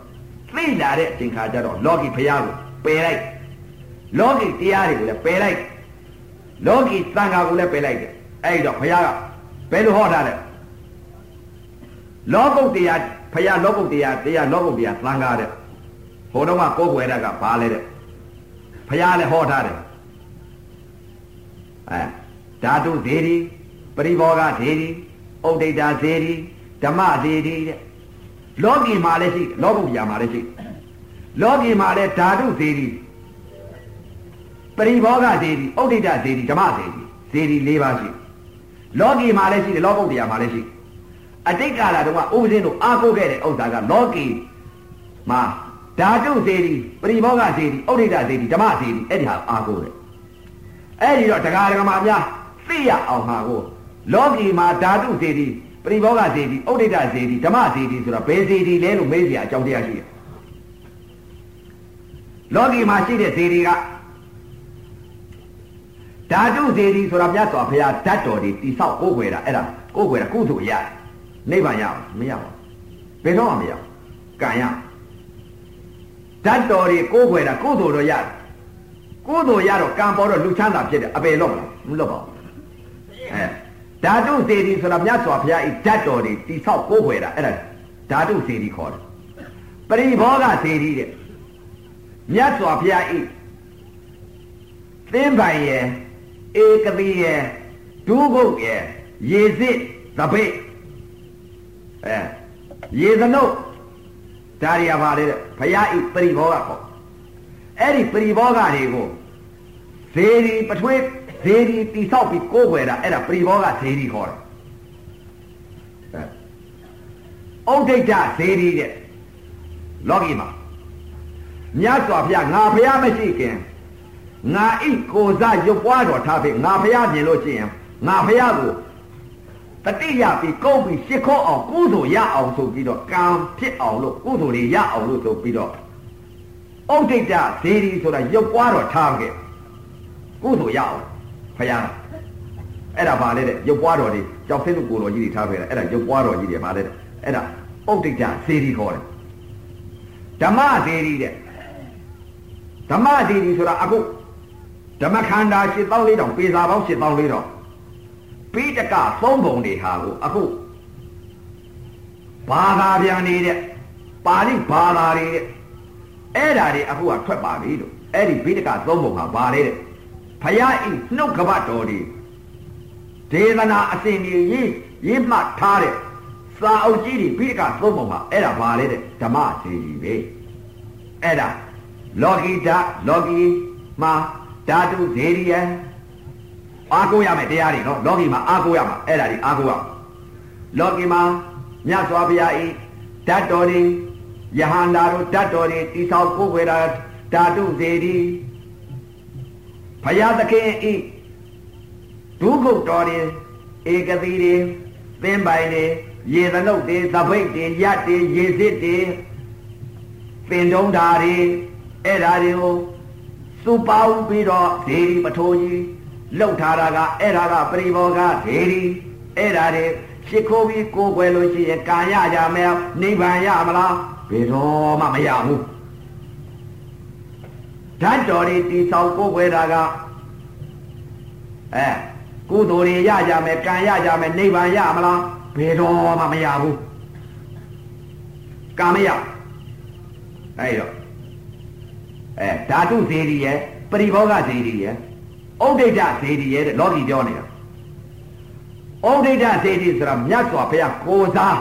သိလာတဲ့အချိန်ခါကျတော့လောကီဘုရားကိုပယ်လိုက်လောကီတရားတွေကိုလည်းပယ်လိုက်လောကီသံဃာကိုလည်းပယ်လိုက်တယ်အဲ့တော့ဘုရားကဘယ်လိုဟောထားလဲလောကုတ်တရားဘုရားလောကုတ်တရားတရားလောကုတ်တရားသံဃာတဲ့ ဟိုတော့ကကိုယ်ွယ်တာကဘာလဲတဲ့ဘုရားလည်းဟောထားတယ်အဲဓာတုသေးဒီပရိဘောဂသေးဒီဥဒိတာသေးဒီဓမ္မသေးဒီတဲ့လောကီမှာလည်းရှိလောကုတ်တရားမှာလည်းရှိလောကီမှာလည်းဓာတုသေးဒီပရိဘောဂသေးဒီဥဒိတာသေးဒီဓမ္မသေးဒီသေးဒီ၄ပါးရှိလောကီမှာလည်းရှိတယ်လောကုတ်တရားမှာလည်းရှိအတိတ်ကာလတုန်းကဥပဇင်းတို့အားကိုးခဲ့တဲ့ဥစ္စာကလောကီမှာ ဓာတုစေတီပရိဘောဂစေတီဥဒိတစေတီဓမ္မစေတီအဲ့ဒီဟာအားကိုးတယ်အဲ့ဒီတော့တရားဓမ္မများသိရအောင်မှာကိုလောကီမှာဓာတုစေတီပရိဘောဂစေတီဥဒိတစေတီဓမ္မစေတီဆိုတော့ဘယ်စေတီလဲလို့မေးစရာအကြောင်းတရားရှိတယ်လောကီမှာရှိတဲ့စေတီကဓာတုစေတီဆိုတာမြတ်စွာဘုရားဓာတ်တော်တွေတိဆောက်ကိုးကွယ်တာအဲ့ဒါကိုးကွယ်တာကုသိုလ်ရတယ်နိဗ္ဗာန်ရအောင်မရဘူးဘယ်တော့မှမရဘူးကံရ ဓာတ်တော်တွေကိုးကွယ်တာကုသိုလ်တော့ရတယ်ကုသိုလ်ရတော့ကံပေါ်တော့လူချမ်းသာဖြစ်တယ်အပယ်တော့မလားမလွတ်ပါဘူးအဲဓာတုစေတီဆိုတာမြတ်စွာဘုရားဤဓာတ်တော်တွေတိဆောက်ကိုးကွယ်တာအဲ့ဒါဓာတုစေတီခေါ်တယ်ပရိဘောဂစေတီတဲ့မြတ်စွာဘုရားဤသင်္ပိုင်ရဲ့ဧကတိရဲ့ဒုက္ခရဲ့ရေစစ်သပိတ်အဲရေသနုတ် ဒါရီယာပါလေတဲ့ဘုရားဤပရိဘောဂခေါ်အဲ့ဒီပရိဘောဂတွေကိုဇေဒီပထွေးဇေဒီတိဆောက်ပြီးကိုးွယ်တာအဲ့ဒါပရိဘောဂဇေဒီခေါ်တယ်အဲဩဒိဋ္ဌဇေဒီတဲ့လောကီမှာမြတ်စွာဘုရားငါဘုရားမရှိခင်ငါဤကိုစားရုပ်ပွားတော်ထားပြီငါဘုရားမြင်လို့ရှိရင်ငါဘုရားကို တတိယပြီးကုန်းပြီးရှ िख ောအောင်ကုသိုလ်ရအောင်ဆိုပြီးတော့ကံဖြစ်အောင်လို့ကုသိုလ်တွေရအောင်လို့ဆိုပြီးတော့ဩဒိဋ္ဌဇေဒီဆိုတာရုပ်ပွားတော်ထားခဲ့ကုသိုလ်ရအောင်ဘုရားအဲ့ဒါပါလေတဲ့ရုပ်ပွားတော်တွေကြောက်စိတ်လူကိုယ်တော်ကြီးတွေထားခဲ့တာအဲ့ဒါရုပ်ပွားတော်ကြီးတွေပါလေတဲ့အဲ့ဒါဩဒိဋ္ဌဇေဒီခေါ်တယ်ဓမ္မဇေဒီတဲ့ဓမ္မဇေဒီဆိုတာအခုဓမ္မခန္ဓာ၈000လေးတောင်ပေစာပေါင်း၈000လေးတောင် ပိတကသုံးပုံတွေဟာကိုအခုဘာသာပြန်နေတဲ့ပါဠိဘာသာတွေတဲ့အဲ့ဓာတွေအခုကထွက်ပါပြီလို့အဲ့ဒီပိတကသုံးပုံဟာဘာလဲတဲ့ဖယားဤနှုတ်ကပတ်တော်တွေဒေသနာအစဉ်ကြီးရေးရေးမှတ်ထားတဲ့စာအုပ်ကြီးတွေပိတကသုံးပုံဟာအဲ့ဒါဘာလဲတဲ့ဓမ္မစီကြီးပဲအဲ့ဒါလောကီဓာလောကီမှာဓာတုဇေရိယ အားကိုးရမယ်တရားတွေနော်လောကီမှာအားကိုးရမှာအဲ့ဒါတွေအားကိုးရလောကီမှာမြတ်စွာဘုရားဤဓာတ်တော်တွေယဟန္တာတို့ဓာတ်တော်တွေတိဆောက်ကိုးဝေတာဓာတုစေတီဘုရားသခင်ဤဒုက္ခတော်တွေဧကတိတွေသင်ပိုင်တွေရေသနုတ်တွေသပိတ်တွေရက်တွေရေစစ်တွေပင်တုံးဓာတွေအဲ့ဓာတွေကိုစုပေါင်းပြီးတော့ဒေဒီပထိုးကြီး လှုပ်ထားတာကအဲ့ဒါကပရိဘောကဒေဒီအဲ့ဒါတွေရှ िख ိုးပြီးကိုယ်ွယ်လို့ရှိရင်ကာယရမယ်နိဗ္ဗာန်ရမလားဘဘယ်တော့မှမရဘူးဓာတ်တော်တွေတီဆောင်ကိုယ်ွယ်တာကအဲကုသိုလ်တွေရကြမယ်ကံရကြမယ်နိဗ္ဗာန်ရမလားဘယ်တော့မှမရဘူးကံမရအဲ့တော့အဲဓာတုဇေဒီရဲ့ပရိဘောဂဇေဒီရဲ့ ဩဒိဋ္ဌဇေဒီရဲ့တဲ့လောကီပြောနေတာဩဒိဋ္ဌဇေဒီဆိုတာမြတ်စွာဘုရားကိုစား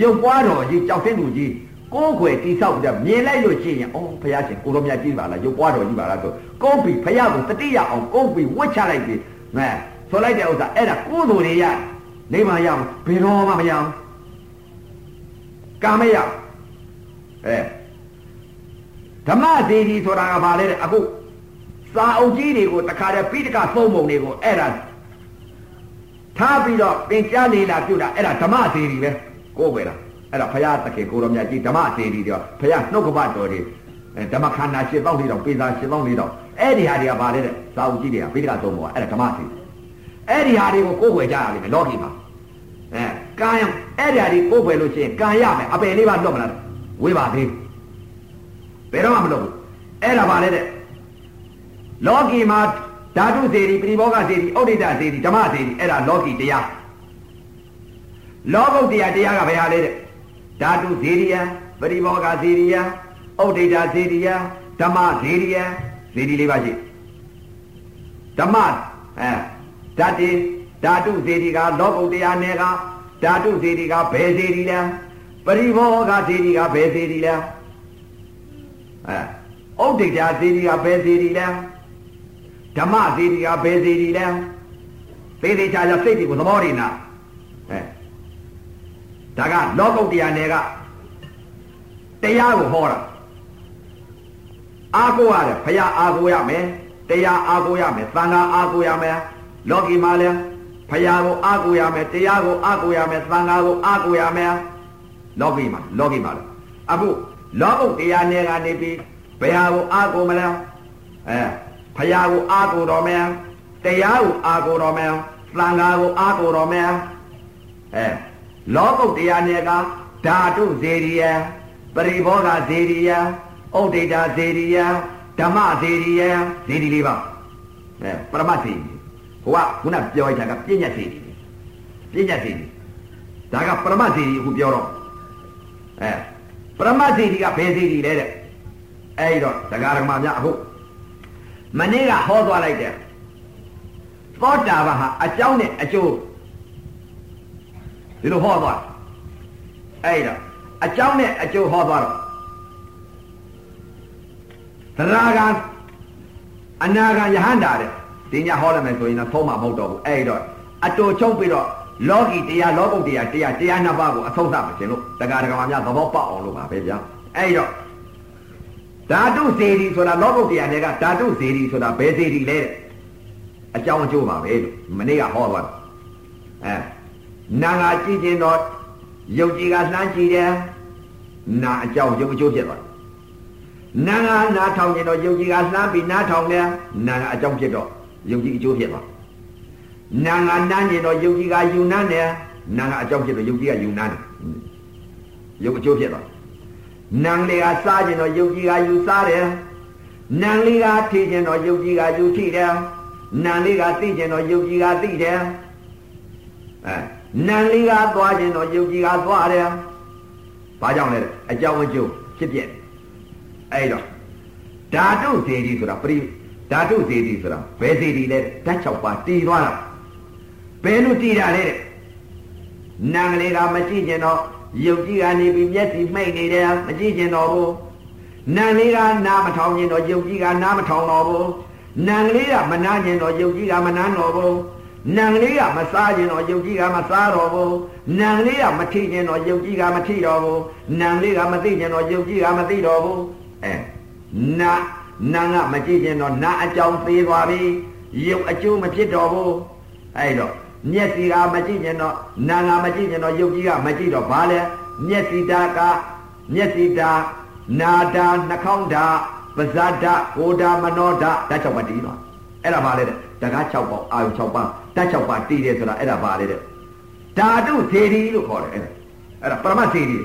ရုပ်ပွားတော်ကြီးကြောက်တဲ့လူကြီးကိုယ်ခွေတိဆောက်ကြမြင်လိုက်လို့ရှိရင်အော်ဘုရားရှင်ကိုတော်မြတ်ကြီးပါလားရုပ်ပွားတော်ကြီးပါလားဆိုကိုယ်ပြီဘုရားကိုတတိယအောင်ကိုယ်ပြီဝှက်ချလိုက်ပြီငါဆိုလိုက်တဲ့ဥစ္စာအဲ့ဒါကိုယ်သူတွေရနေမရအောင်ဘယ်တော့မှမရအောင်ကာမရအဲဓမ္မဒေဒီဆိုတာကဘာလဲတဲ့အခု စာအုပ်ကြီးတွေကိုတခါတည်းပိဋကသုံးပုံတွေကိုအဲ့ဒါထားပြီးတော့ပင်ကြားနေလာပြုတာအဲ့ဒါဓမ္မဒေဒီပဲကိုယ်ပဲလားအဲ့ဒါဘုရားသခင်ကိုရောမြတ်ကြီးဓမ္မဒေဒီတော့ဘုရားနှုတ်ကပတော်တွေဓမ္မခန္ဓာ၈ပေါင်းလေးတော့ပေသာ၈ပေါင်းလေးတော့အဲ့ဒီဟာတွေကဘာလဲတဲ့စာအုပ်ကြီးတွေကပိဋကသုံးပုံကအဲ့ဒါဓမ္မဒေဒီအဲ့ဒီဟာတွေကိုကိုယ်ွယ်ကြရလိမ့်မယ်လောကီမှာအဲကံအဲ့ဒီဟာတွေကိုယ်ွယ်လို့ရှိရင်ကံရမယ်အပယ်လေးပါလွတ်မလားဝေးပါသေးဘယ်တော့မှမလွတ်ဘူးအဲ့ဒါပါလေတဲ့ လောကီမှာဓာတုစေတီပရိဘောဂစေတီဩဒိတစေတီဓမ္မစေတီအဲ့ဒါလောကီတရားလောကုတ်တရားတရားကဘယ်ဟာလဲတဲ့ဓာတုစေတီယပရိဘောဂစေတီယဩဒိတစေတီယဓမ္မစေတီယစေတီလေးပါရှိဓမ္မအဲဓာတိဓာတုစေတီကလောကုတ်တရားနယ်ကဓာတုစေတီကဘယ်စေတီလဲပရိဘောဂစေတီကဘယ်စေတီလဲအဲဥဒိဋ္ဌာစေတီကဘယ်စေတီလဲ ဓမ္မစေတီကဘယ်စေတီလဲသေသေးချာချာစိတ်တွေကိုသဘောရနာအဲဒါကလောကုတ်တရားနယ်ကတရားကိုဟောတာအာကိုရတယ်ဘုရားအာကိုရမယ်တရားအာကိုရမယ်သံဃာအာကိုရမယ်လောကီမှာလည်းဖရာကိုအာကိုရမယ်တရားကိုအာကိုရမယ်သံဃာကိုအာကိုရမယ်လောကီမှာလောကီမှာလည်းအခုလောကုတ်တရားနယ်ကနေပြီးဘယ်ဟာကိုအာကိုမလဲအဲ ဖရာကိုအာကိုတော်မယ်တရားကိုအာကိုတော်မယ်သံဃာကိုအာကိုတော်မယ်အဲလောကုတ်တရားနယ်ကဓာတုဇေရိယပရိဘောဂဇေရိယဥဒိတာဇေရိယဓမ္မဇေရိယဇေဒီလေးပါအဲပရမဇေရိဟိုကခုနပြောလိုက်တာကပြဉ္ညာဇေဒီပြဉ္ညာဇေဒီဒါကပရမဇေဒီအခုပြောတော့အဲပရမဇေဒီကဘယ်ဇေဒီလဲတဲ့အဲ့တော့ဒကာရမများအခု မနေ့ကဟောသွားလိုက်တယ်သောတာပန်ဟာအကြောင်းနဲ့အကျိုးဒီလိုဟောသွားအဲ့တော့အကြောင်းနဲ့အကျိုးဟောသွားတော့သရဂံအနာဂံယဟန္တာတဲ့ဒီညဟောရမယ်ဆိုရင်တော့သုံးမှာမဟုတ်တော့ဘူးအဲ့တော့အတူချုပ်ပြီးတော့လောကီတရားလောကုတ်တရားတရားတရားနှစ်ပါးကိုအဆုံးသတ်မခြင်းလို့တက္ကရာကများသဘောပေါက်အောင်လို့ပါပဲဗျာအဲ့တော့ ဓာတုစေတီဆိုတာလောကုတ်တရားတွေကဓာတုစေတီဆိုတာဘယ်စေတီလဲတဲ့အကြောင်းအကျိုးပါပဲလို့မနေ့ကဟောသွားတယ်အဲနာငါကြည့်ခြင်းတော့ယုတ်ကြီးကလှမ်းကြည့်တယ်နာအကြောင်းယုတ်အကျိုးဖြစ်သွားနာငါနားထောင်ခြင်းတော့ယုတ်ကြီးကလှမ်းပြီးနားထောင်တယ်နာငါအကြောင်းဖြစ်တော့ယုတ်ကြီးအကျိုးဖြစ်သွားနာငါနမ်းခြင်းတော့ယုတ်ကြီးကယူနမ်းတယ်နာငါအကြောင်းဖြစ်တော့ယုတ်ကြီးကယူနမ်းတယ်ယုတ်အကျိုးဖြစ်သွား နံလေးကစားခြင်းတော့ယုတ်ကြီးကယူစားတယ်နံလေးကထိခြင်းတော့ယုတ်ကြီးကယူထိတယ်နံလေးကသိခြင်းတော့ယုတ်ကြီးကသိတယ်အဲနံလေးကသွားခြင်းတော့ယုတ်ကြီးကသွားတယ်ဘာကြောင့်လဲအကြောင်းအကျိုးဖြစ်ပြအဲ့တော့ဓာတုစေတီဆိုတာပရိဓာတုစေတီဆိုတာဘယ်စေတီလဲဓာတ်၆ပါးတည်သွားတာဘယ်လိုတည်တာလဲတဲ့နံလေးကမကြည့်ခြင်းတော့ ယုတ်ကြီးကနေပြီးမျက်စိမှိတ်နေတယ်မကြည့်ခြင်းတော့ဘူးနံလေးကနားမထောင်ခြင်းတော့ယုတ်ကြီးကနားမထောင်တော့ဘူးနံလေးကမနာခြင်းတော့ယုတ်ကြီးကမနာတော့ဘူးနံလေးကမစားခြင်းတော့ယုတ်ကြီးကမစားတော့ဘူးနံလေးကမထိခြင်းတော့ယုတ်ကြီးကမထိတော့ဘူးနံလေးကမသိခြင်းတော့ယုတ်ကြီးကမသိတော့ဘူးအဲနာနာကမကြည့်ခြင်းတော့နာအကြောင်းသေးသွားပြီယုတ်အကျိုးမဖြစ်တော့ဘူးအဲ့တော့ မျက်စိကမကြည့်ခြင်းတော့နာကမကြည့်ခြင်းတော့ယုတ်ကြီးကမကြည့်တော့ဘာလဲမျက်စိတာကမျက်စိတာနာတာနှာခေါင်းတာပါဇာတကိုတာမနောတာဓာတ်၆ပါးတည်သွားအဲ့ဒါဘာလဲတဲ့တကား6ပေါက်အာယု6ပါးဓာတ်6ပါးတည်တယ်ဆိုတာအဲ့ဒါဘာလဲတဲ့ဓာတုသေရီလို့ခေါ်တယ်အဲ့ဒါအဲ့ဒါပရမသေရီ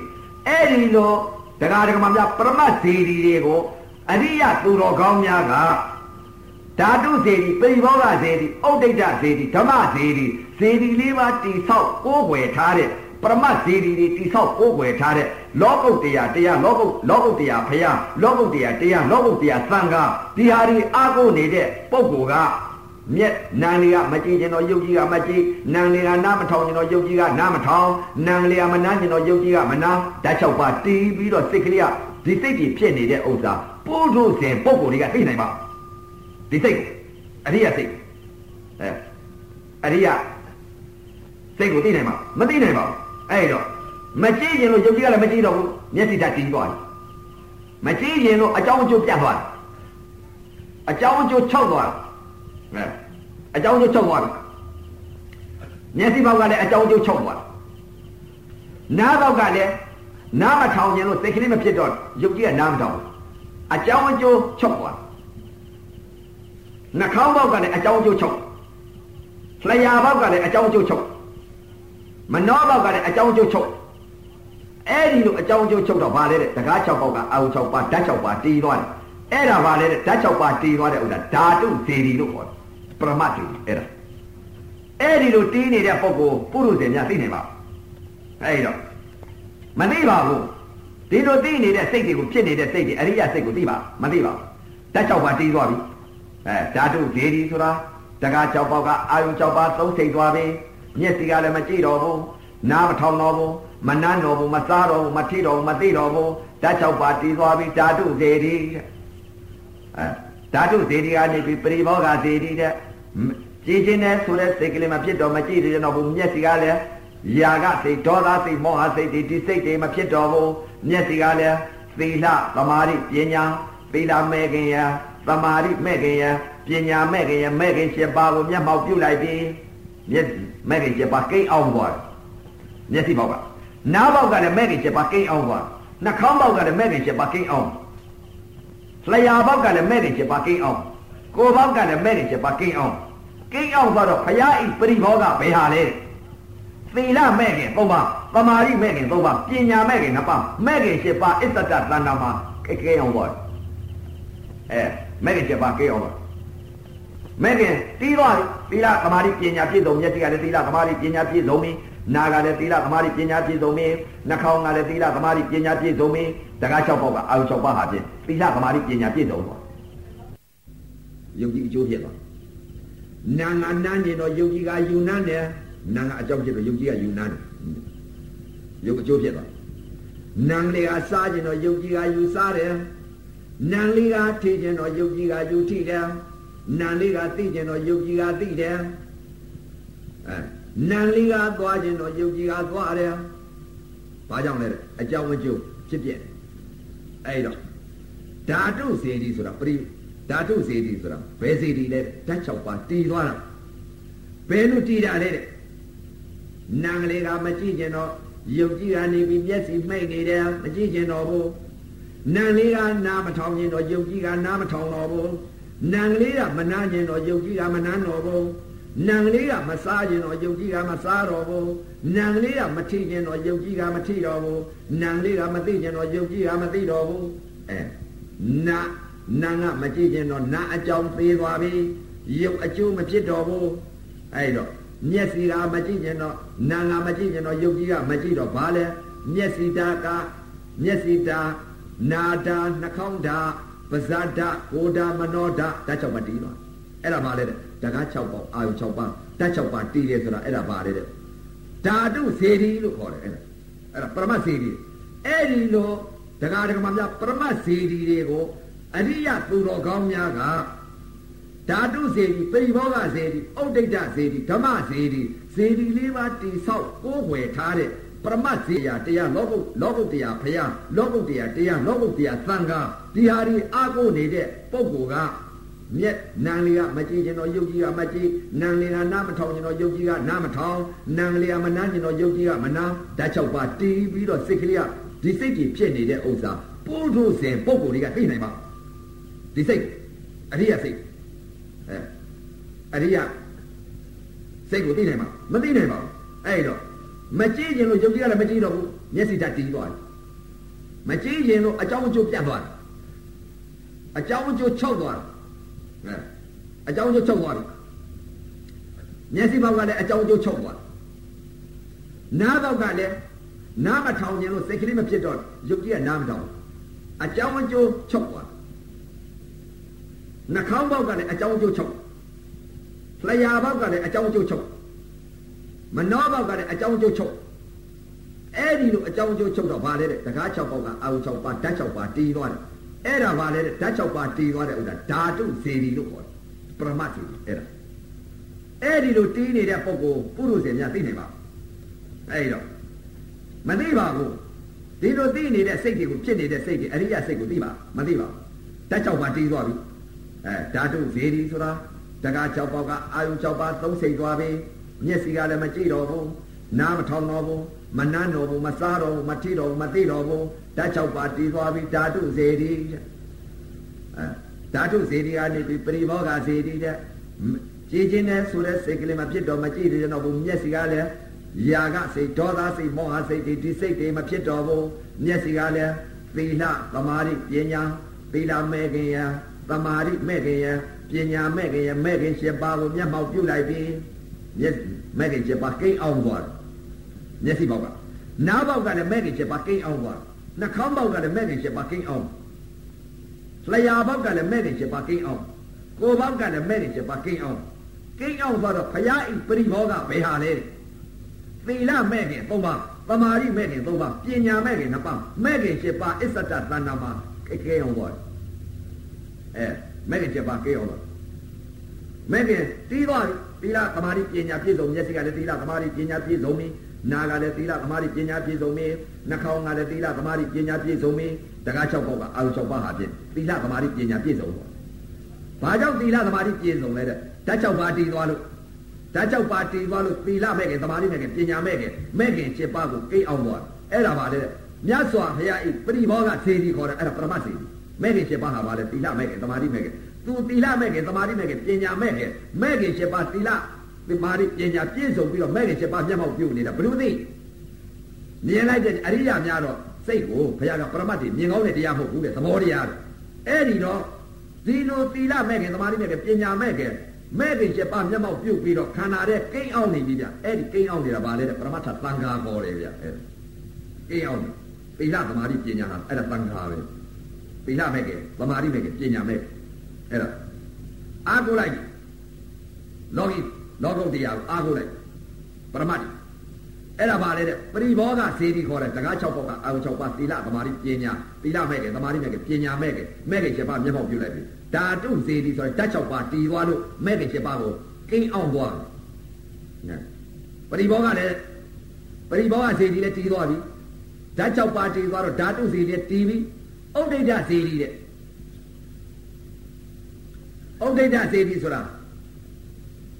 အဲ့ဒီလိုတရားဓမ္မများပရမတ်ဇေဒီတွေကိုအရိယသူတော်ကောင်းများက ဓာတုဇေဒီပိဘောဂဇေဒီဥဒိဋ္ဌဇေဒီဓမ္မဇေဒီဇေဒီလေးပါးတိဆောက်ကိုးကွယ်ထားတဲ့ပရမတ်ဇေဒီတွေတိဆောက်ကိုးကွယ်ထားတဲ့လောကုတ်တရားတရားလောကုတ်လောကုတ်တရားဖယားလောကုတ်တရားတရားလောကုတ်တရားသံဃာဒီဟာဒီအာကိုနေတဲ့ပုဂ္ဂိုလ်ကမြက်နန်လေးကမကြည့်ကျင်တော့ယုတ်ကြီးကမကြည့်နန်လေးကနားမထောင်ကျင်တော့ယုတ်ကြီးကနားမထောင်နန်လေးကမနာကျင်တော့ယုတ်ကြီးကမနာဓာတ်၆ပါးတီးပြီးတော့စိတ်ကလေးကဒီစိတ်ကြီးဖြစ်နေတဲ့ဥစ္စာပို့လို့စဉ်ပုံကိုယ်တွေကသိနိုင်ပါ ဒီစိတ်အရိယစိတ်အဲအရိယစိတ်ကိုသိနိုင်မှာမသိနိုင်ပါဘူးအဲ့တော့မကြည့်ရင်လို့ယုတ်ကြီးကလည်းမကြည့်တော့ဘူးမျက်စိဓာတ်တီးသွားတယ်မကြည့်ရင်လို့အကြောင်းအကျိုးပြတ်သွားတယ်အကြောင်းအကျိုး၆သွားတယ်အဲအကြောင်းအကျိုး၆သွားတယ်မျက်စိဘောက်ကလည်းအကြောင်းအကျိုး၆သွားတယ်နားဘောက်ကလည်းနားမထောင်ရင်လို့စိတ်ကလေးမဖြစ်တော့ရုပ်ကြီးကနားမထောင်အကြောင်းအကျိုးချုပ်သွား နှာခေါင်းဘောက်ကလည်းအကြောင်းအကျိုးချုပ်လျှာဘောက်ကလည်းအကြောင်းအကျိုးချုပ်မနှောဘောက်ကလည်းအကြောင်းအကျိုးချုပ်အဲ့ဒီလိုအကြောင်းအကျိုးချုပ်တော့ဗာလဲတဲ့တကား6ပေါက်ကအာဟု6ပါဓာတ်6ပါတီးသွားတယ်အဲ့ဒါဗာလဲတဲ့ဓာတ်6ပါတီးသွားတဲ့ဥစ္စာဓာတုဇေဒီလို့ခေါ်တယ်ပရမတ်တွေအဲ့ဒါအဲ့ဒီလိုတီးနေတဲ့ပုဂ္ဂိုလ်ပုရုษေများသိနေပါအဲ့တော့မသိပါဘူးဒီလိုသိနေတဲ့စိတ်တွေကိုဖြစ်နေတဲ့စိတ်တွေအရိယစိတ်ကိုသိပါမသိပါဘူးဓာတ်6ပါတီးသွားပြီ အဲဓာတုဇေဒီဆိုတာတကား6ပေါက်ကအာယု6ပါသုံးစိတ်သွားပြီမျက်စိကလည်းမကြည့်တော့ဘူးနားမထောင်တော့ဘူးမနှမ်းတော့ဘူးမစားတော့ဘူးမထိတော့ဘူးမသိတော့ဘူးဓာတ်6ပါတီးသွားပြီဓာတုဇေဒီအဲဓာတုဇေဒီကနေပြီးပရိဘောဂဇေဒီတဲ့ကြည်ချင်းနဲ့ဆိုတဲ့စိတ်ကလေးမဖြစ်တော့မကြည့်ရတော့ဘူးမျက်စိကလည်းယာကစိတ်ဒေါသစိတ်မောဟစိတ်တွေဒီစိတ်တွေမဖြစ်တော့ဘူးမျက်စိကလည်းသီလသမာဓိပညာသီလမဲ့ခင်ရ သမာဓိမဲ့ခင်ရပညာမဲ့ခင်ရမဲ့ခင်7ပါးကိုမျက်မှောက်ပြုလိုက်ပြီးမျက်မဲ့ခင်7ပါးကိန်းအောင်သွားမျက်စိဘောက်ကနားဘောက်ကလည်းမဲ့ခင်7ပါးကိန်းအောင်သွားနှာခေါင်းဘောက်ကလည်းမဲ့ခင်7ပါးကိန်းအောင်လျှာဘောက်ကလည်းမဲ့ခင်7ပါးကိန်းအောင်ကိုယ်ဘောက်ကလည်းမဲ့ခင်7ပါးကိန်းအောင်ကိန်းအောင်သွားတော့ဘုရားဤပရိဘောကဘယ်ဟာလဲသီလမဲ့ခင်၃ပါးသမာဓိမဲ့ခင်၃ပါးပညာမဲ့ခင်၅ပါးမဲ့ခင်၈ပါးအစ္ဆတတဏ္ဍာမှာကိကိအောင်သွားအဲ မဲ့ခင်၈ပါးကိအောင်သွားမဲ့ခင်တီးသွားပြီသီလသမာဓိပညာပြည့်စုံမျက်စိကလည်းသီလသမာဓိပညာပြည့်စုံပြီနာကလည်းသီလသမာဓိပညာပြည့်စုံပြီနှာခေါင်းကလည်းသီလသမာဓိပညာပြည့်စုံပြီတကား၆ပေါက်ကအာယု၆ပါးဟာဖြင့်သီလသမာဓိပညာပြည့်စုံသွားယုံကြည်အကျိုးဖြစ်သွားနာငါနန်းနေတော့ယုံကြည်ကယူနန်းတယ်နာငါအကြောင်းဖြစ်တော့ယုံကြည်ကယူနန်းတယ်ယုံအကျိုးဖြစ်သွားနန်းလေးကစားခြင်းတော့ယုံကြည်ကယူစားတယ် နန်းလေးကထိခြင်းတော့ယုံကြည်ကယူထိတယ်နန်းလေးကသိခြင်းတော့ယုံကြည်ကသိတယ်အဲနန်းလေးကသွားခြင်းတော့ယုံကြည်ကသွားတယ်ဘာကြောင့်လဲအကြောင်းအကျိုးဖြစ်ပြအဲ့တော့ဓာတုစေတီဆိုတာပရိဓာတုစေတီဆိုတာဘယ်စေတီလဲဓာတ်6ပါးတည်သွားတာဘယ်လိုတည်တာလဲတဲ့နန်းကလေးကမကြည့်ကျင်တော့ယုတ်ကြီးကနေပြီးမျက်စိမှိတ်နေတယ်မကြည့်ကျင်တော့ဘူး နန်းလေးကနားမထောင်ကျင်တော့ယုတ်ကြီးကနားမထောင်တော့ဘူးနန်းကလေးကမနာကျင်တော့ယုတ်ကြီးကမနာတော့ဘူးနံလေးကမစားခြင်းတော့ယုတ်ကြီးကမစားတော့ဘူးနံလေးကမထိခြင်းတော့ယုတ်ကြီးကမထိတော့ဘူးနံလေးကမသိခြင်းတော့ယုတ်ကြီးကမသိတော့ဘူးအဲနာနာကမကြည့်ခြင်းတော့နာအကြောင်းသေးသွားပြီရုပ်အကျိုးမဖြစ်တော့ဘူးအဲ့တော့မျက်စိကမကြည့်ခြင်းတော့နာကမကြည့်ခြင်းတော့ရုပ်ကြီးကမကြည့်တော့ဘာလဲမျက်စိတာကမျက်စိတာ နာတာနှာခေါင်းတာပါဇာတကိုတာမနောတာဓာတ်၆ပါးတည်သွားအဲ့ဒါဘာလဲတဲ့တကား6ပေါက်အာယု6ပါးဓာတ်6ပါးတည်တယ်ဆိုတာအဲ့ဒါဘာလဲတဲ့ဓာတုစေတီလို့ခေါ်တယ်အဲ့ဒါအဲ့ဒါပရမတ်စေတီအဲ့ဒီလိုဒကာဒကမများပရမတ်စေတီတွေကိုအရိယသူတော်ကောင်းများကဓာတုစေတီပိဘောဂစေတီဥဒိဋ္ဌစေတီဓမ္မစေတီစေတီလေးပါးတိဆောက်ကိုးွယ်ထားတဲ့ ပရမတ်စေယတရားလောကုလောကုတရားဖယားလောကုတရားတရားလောကုတရားသံဃာဒီဟာဒီအာကိုနေတဲ့ပုဂ္ဂိုလ်ကမြက်နံလေးကမကြည့်ခြင်းတော့ယုတ်ကြီးကမကြည့်နံလေးကနားမထောင်ခြင်းတော့ယုတ်ကြီးကနားမထောင်နံလေးကမနားခြင်းတော့ယုတ်ကြီးကမနားဓာတ်၆ပါးတီးပြီးတော့စိတ်ကလေးကဒီစိတ်ကြီးဖြစ်နေတဲ့ဥစ္စာပို့ထုတ်စဉ်ပုံကိုယ်တွေကသိနိုင်ပါဒီစိတ်အရိယစိတ်အဲအရိယစိတ်ကိုသိနိုင်မှာမသိနိုင်ပါဘူးအဲ့တော့ မကြည့်ခြင်းလို့ယုတ်ကြီးကလည်းမကြည့်တော့ဘူးမျက်စိဓာတ်တီးသွားတယ်မကြည့်ရင်လို့အကြောင်းအကျိုးပြတ်သွားတယ်အကြောင်းအကျိုးချုပ်သွားတယ်အဲအကြောင်းအကျိုးချုပ်သွားတယ်မျက်စိဘောက်ကလည်းအကြောင်းအကျိုးချုပ်သွားတယ်နားဘောက်ကလည်းနားမထောင်ခြင်းလို့စိတ်ကလေးမဖြစ်တော့ရုပ်ကြီးကနားမထောင်အကြောင်းအကျိုးချုပ်သွားနှာခေါင်းဘောက်ကလည်းအကြောင်းအကျိုးချုပ်လျှာဘောက်ကလည်းအကြောင်းအကျိုးချုပ် မနှောဘောက်ကလည်းအကြောင်းအကျိုးချုပ်အဲ့ဒီလိုအကြောင်းအကျိုးချုပ်တော့ဗာလဲတဲ့တကား6ပေါက်ကအာရုံ6ပါဓာတ်6ပါတီးသွားတယ်အဲ့ဒါဗာလဲတဲ့ဓာတ်6ပါတီးသွားတဲ့ဥစ္စာဓာတုဇေဒီလို့ခေါ်တယ်ပရမတ်ဇေဒီအဲ့ဒါအဲ့ဒီလိုတီးနေတဲ့ပုဂ္ဂိုလ်ပုရုษေများသိနေပါအဲ့ဒီတော့မသိပါဘူးဒီလိုသိနေတဲ့စိတ်တွေကိုဖြစ်နေတဲ့စိတ်တွေအရိယစိတ်ကိုသိပါမသိပါဓာတ်6ပါတီးသွားပြီအဲဓာတုဇေဒီဆိုတာတကား6ပေါက်ကအာယုံ6ပါသုံးစိတ်သွားပြီ မျက်စိကလည်းမကြည့်တော့ဘူးနားမထောင်တော့ဘူးမနှမ်းတော်ဘူးမစားတော်ဘူးမထိတော်ဘူးမသိတော်ဘူးဓာတ်6ပါးတည်သွားပြီဓာတုဇေဒီအဲဓာတုဇေဒီကနေပြီးပရိဘောဂဇေဒီတဲ့ကြည်ချင်းနဲ့ဆိုတဲ့စိတ်ကလေးမဖြစ်တော့မကြည့်ရတော့ဘူးမျက်စိကလည်းယာကစိတ်ဒေါသစိတ်မောဟစိတ်ဒီစိတ်တွေမဖြစ်တော့ဘူးမျက်စိကလည်းသီလသမာဓိပညာသီလမဲ့ခင်ယသမာဓိမဲ့ခင်ယပညာမဲ့ခင်ယမဲ့ခင်၈ပါးကိုမျက်မှောက်ပြုလိုက်ပြီး မျက်မဲ့ခင်၈ပါးကိန်းအောင်သွားတယ်မျက်စိဘောက်ကနားဘောက်ကလည်းမဲ့ခင်ချက်ပါကိန်းအောင်သွားနှာခေါင်းဘောက်ကလည်းမဲ့ခင်ချက်ပါကိန်းအောင်လျှာဘောက်ကလည်းမဲ့ခင်ချက်ပါကိန်းအောင်ကိုယ်ဘောက်ကလည်းမဲ့ခင်ချက်ပါကိန်းအောင်ကိန်းအောင်ဆိုတော့ဘုရားဤပရိဘောကဘယ်ဟာလဲသီလမဲ့ခင်သုံးပါးသမာဓိမဲ့ခင်သုံးပါးပညာမဲ့ခင်နှစ်ပါးမဲ့ခင်ချက်ပါအစ္ဆတတဏ္ဍမှာကိကိအောင်သွားအဲမဲ့ခင်ချက်ပါကိန်းအောင်သွားမဲ့ခင်တီးသွားပြီ သီလသမာဓိပညာပြည့်စုံမျက်စိကလည်းသီလသမာဓိပညာပြည့်စုံပြီနာကလည်းသီလသမာဓိပညာပြည့်စုံပြီနှာခေါင်းကလည်းသီလသမာဓိပညာပြည့်စုံပြီတကား၆ပေါက်ကအာရုံ၆ပါးဟာဖြင့်သီလသမာဓိပညာပြည့်စုံတော့ဘာကြောင့်သီလသမာဓိပြည့်စုံလဲတဲ့ဓာတ်၆ပါးတည်သွားလို့ဓာတ်၆ပါးတည်သွားလို့သီလမဲ့ခင်သမာဓိမဲ့ခင်ပညာမဲ့ခင်မဲ့ခင်7ပါးကိုကိအောင်သွားအဲ့ဒါပါလေတဲ့မြတ်စွာဘုရားဤပရိဘောဂစေတီခေါ်တယ်အဲ့ဒါပရမတ်စေတီမဲ့ခင်7ပါးဟာပါလေသီလမဲ့ခင်သမာဓိမဲ့ခင် သူသီလမဲ့ခင်သမာဓိမဲ့ခင်ပညာမဲ့ခင်မဲ့ခင်7ပါးသီလဒီမာရီပညာပြည့်စုံပြီးတော့မဲ့ခင်ချက်ပါမျက်မှောက်ပြုနေတာဘယ်လိုသိမြင်လိုက်တဲ့အရိယာများတော့စိတ်ကိုဘုရားကပရမတ်တွေမြင်ကောင်းတဲ့တရားမဟုတ်ဘူးတဲ့သဘောတရားတဲ့အဲ့ဒီတော့ဒီလိုသီလမဲ့ခင်သမာဓိမဲ့ခင်ပညာမဲ့ခင်မဲ့ခင်ချက်ပါမျက်မှောက်ပြုပြီးတော့ခန္ဓာတဲ့ကိန်းအောင်နေပြီဗျအဲ့ဒီကိန်းအောင်နေတာဗာလဲတဲ့ပရမတ်ထသံဃာခေါ်တယ်ဗျအဲ့ကိန်းအောင်သီလသမာဓိပညာဟာအဲ့ဒါသံဃာပဲသီလမဲ့ခင်သမာဓိမဲ့ခင်ပညာမဲ့ အဲ့ဒါအားကိုလိုက်လောကီလောကုတ္တရာကိုအားကိုးလိုက်ပရမတ်အဲ့ဒါပါလေတဲ့ပရိဘောဂစေတီခေါ်တဲ့တကား6ပေါက်ကအာရုံ6ပါးသီလသမာဓိပညာသီလမဲ့ကသမာဓိမဲ့ကပညာမဲ့ကမဲ့က7ပါးမျက်မှောက်ပြုလိုက်ပြီဓာတုစေတီဆိုတဲ့ဓာတ်6ပါးတည်သွားလို့မဲ့က7ပါးကိုကိန်းအောင်သွားတယ်ပရိဘောဂလည်းပရိဘောဂစေတီလည်းတည်သွားပြီဓာတ်6ပါးတည်သွားတော့ဓာတုစေတီတည်ပြီဥဒိဋ္ဌစေတီတဲ့ ဥဒိဋ္ဌစေတီဆိုတာ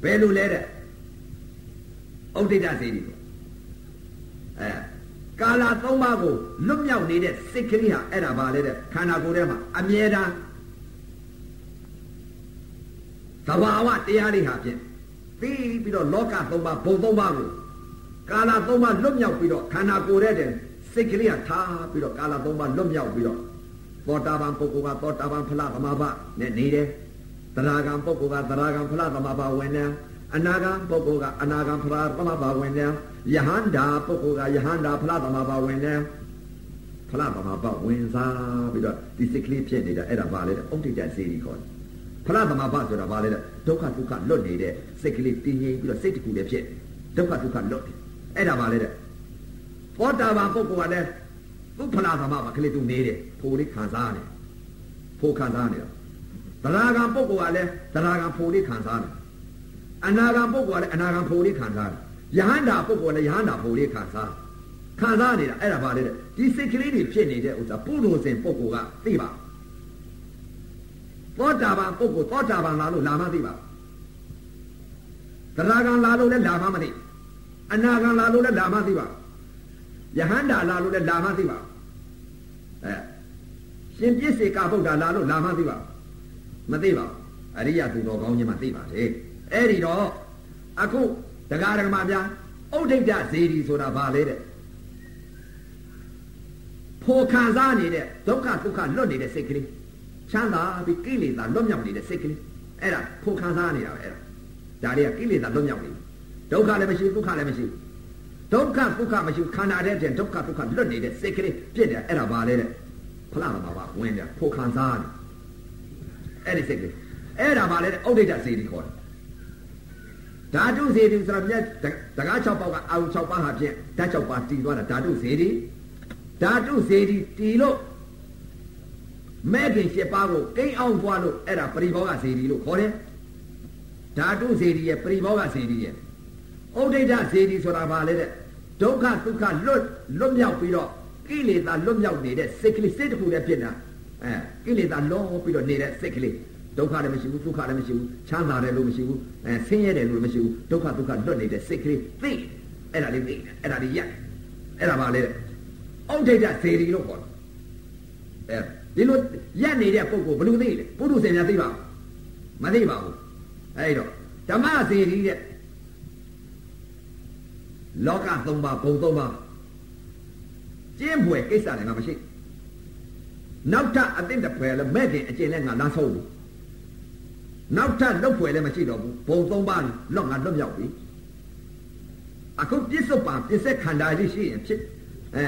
ဘယ်လိုလဲတဲ့ဥဒိဋ္ဌစေတီအဲကာလာသုံးပါးကိုလွတ်မြောက်နေတဲ့စိတ်ကလေးဟာအဲ့ဒါပါလေတဲ့ခန္ဓာကိုယ်ထဲမှာအမြဲတမ်းသဘာဝတရားတွေဟာဖြင့်ပြီးပြီးတော့လောကသုံးပါးဘုံသုံးပါးကိုကာလာသုံးပါးလွတ်မြောက်ပြီးတော့ခန္ဓာကိုယ်ထဲတဲ့စိတ်ကလေးဟာထားပြီးတော့ကာလာသုံးပါးလွတ်မြောက်ပြီးတော့သောတာပန်ပုဂ္ဂိုလ်ကသောတာပန်ဖလားသမဘာနဲ့နေတယ် သရဂံပုဂ္ဂိုလ်ကသရဂံဖလားသမဘာဝင်တယ်အနာဂံပုဂ္ဂိုလ်ကအနာဂံဖလားသမဘာဝင်တယ်ယဟန္တာပုဂ္ဂိုလ်ကယဟန္တာဖလားသမဘာဝင်တယ်ဖလားသမဘာဝင်စားပြီးတော့ဒီစိတ်ကလေးဖြစ်နေတာအဲ့ဒါဘာလဲတဲ့ဥဒိတစေရီခေါ်တယ်ဖလားသမဘာဆိုတာဘာလဲတဲ့ဒုက္ခဒုက္ခလွတ်နေတဲ့စိတ်ကလေးတည်ငြိမ်ပြီးတော့စိတ်တကူလည်းဖြစ်ဒုက္ခဒုက္ခလွတ်တယ်အဲ့ဒါဘာလဲတဲ့သောတာပန်ပုဂ္ဂိုလ်ကလည်းသူ့ဖလားသမဘာကလေးသူနေတယ်ဖိုးလေးခံစားတယ်ဖိုးခံစားနေတာ သရဂံပုဂ္ဂိုလ်ကလည်းသရဂံဖိုလေးခံစားတယ်အနာဂံပုဂ္ဂိုလ်ကလည်းအနာဂံဖိုလေးခံစားတယ်ယဟန္တာပုဂ္ဂိုလ်လည်းယဟန္တာဖိုလေးခံစားခံစားနေတာအဲ့ဒါပါလေတဲ့ဒီစိတ်ကလေးတွေဖြစ်နေတဲ့ဥစ္စာပုရုဇဉ်ပုဂ္ဂိုလ်ကသိပါသောတာပန်ပုဂ္ဂိုလ်သောတာပန်လာလို့လာမှသိပါသရဂံလာလို့လည်းလာမှမသိအနာဂံလာလို့လည်းလာမှသိပါယဟန္တာလာလို့လည်းလာမှသိပါအဲရှင်ပြစ္ဆေကဗုဒ္ဓလာလို့လာမှသိပါ မသိပါအရိယသူတော်ကောင်းကြီးမှသိပါတယ်အဲ့ဒီတော့အခုတရားဓမ္မများဥဒိဋ္ဌဇေဒီဆိုတာဘာလဲတဲ့ဖဖော်ခံစားနေတဲ့ဒုက္ခဒုက္ခလွတ်နေတဲ့စိတ်ကလေးချမ်းသာပြီးကိလေသာလွတ်မြောက်နေတဲ့စိတ်ကလေးအဲ့ဒါဖော်ခံစားနေတာပဲအဲ့ဒါဒါတွေကကိလေသာလွတ်မြောက်နေဒုက္ခလည်းမရှိဒုက္ခလည်းမရှိဒုက္ခဒုက္ခမရှိခန္ဓာတဲ့ပြင်ဒုက္ခဒုက္ခလွတ်နေတဲ့စိတ်ကလေးပြည့်တယ်အဲ့ဒါပါလေတဲ့ဖလားမှာပါဝင်တယ်ဖော်ခံစားနေ အဲ့ဒီစိတ်ကလေးအဲ့ဒါပါလေတဲ့ဥဒိဋ္ဌစေတီခေါ်တယ်ဓာတုစေတီဆိုတာမြတ်တကား6ပေါက်ကအာဟု6ပါးဟာဖြင့်ဓာတ်6ပါးတည်သွားတာဓာတုစေတီဓာတုစေတီတည်လို့မဲ့ခင်7ပါးကိုကိန်းအောင်ပွားလို့အဲ့ဒါပရိဘောဂစေတီလို့ခေါ်တယ်ဓာတုစေတီရဲ့ပရိဘောဂစေတီရဲ့ဩဒိဋ္ဌစေတီဆိုတာဘာလဲတဲ့ဒုက္ခဒုက္ခလွတ်လွတ်မြောက်ပြီးတော့ကိလေသာလွတ်မြောက်နေတဲ့စိတ်ကလေးစိတ်တစ်ခုနဲ့ဖြစ်တာ အဲကိလေသာလောပြီးတော့နေတဲ့စိတ်ကလေးဒုက္ခလည်းမရှိဘူးဒုက္ခလည်းမရှိဘူးချမ်းသာတယ်လို့မရှိဘူးအဲဆင်းရဲတယ်လို့မရှိဘူးဒုက္ခဒုက္ခလွတ်နေတဲ့စိတ်ကလေးသိအဲ့ဒါလေးသိအဲ့ဒါလေးရက်အဲ့ဒါပါလေအောက်ဒိဋ္ဌစေတီလို့ခေါ်တယ်အဲဒီလိုရက်နေတဲ့ပုဂ္ဂိုလ်ဘယ်လိုသိလဲပုထုဇဉ်များသိပါမသိပါဘူးအဲ့တော့ဓမ္မစေတီတဲ့လောကသုံးပါးဘုံသုံးပါးကျင့်ဖွယ်ကိစ္စလည်းငါမရှိ နောက်ထပ်အသိတဖွယ်လည်းမဲ့ခင်အကျင့်လည်းငါလမ်းဆုံးဘူးနောက်ထပ်လုတ်ဖွယ်လည်းမရှိတော့ဘူးဘုံသုံးပါးလော့ငါလွတ်မြောက်ပြီအခုပြစ္ဆုတ်ပါပြစ္ဆက်ခန္ဓာကြီးရှိရင်ဖြစ်အဲ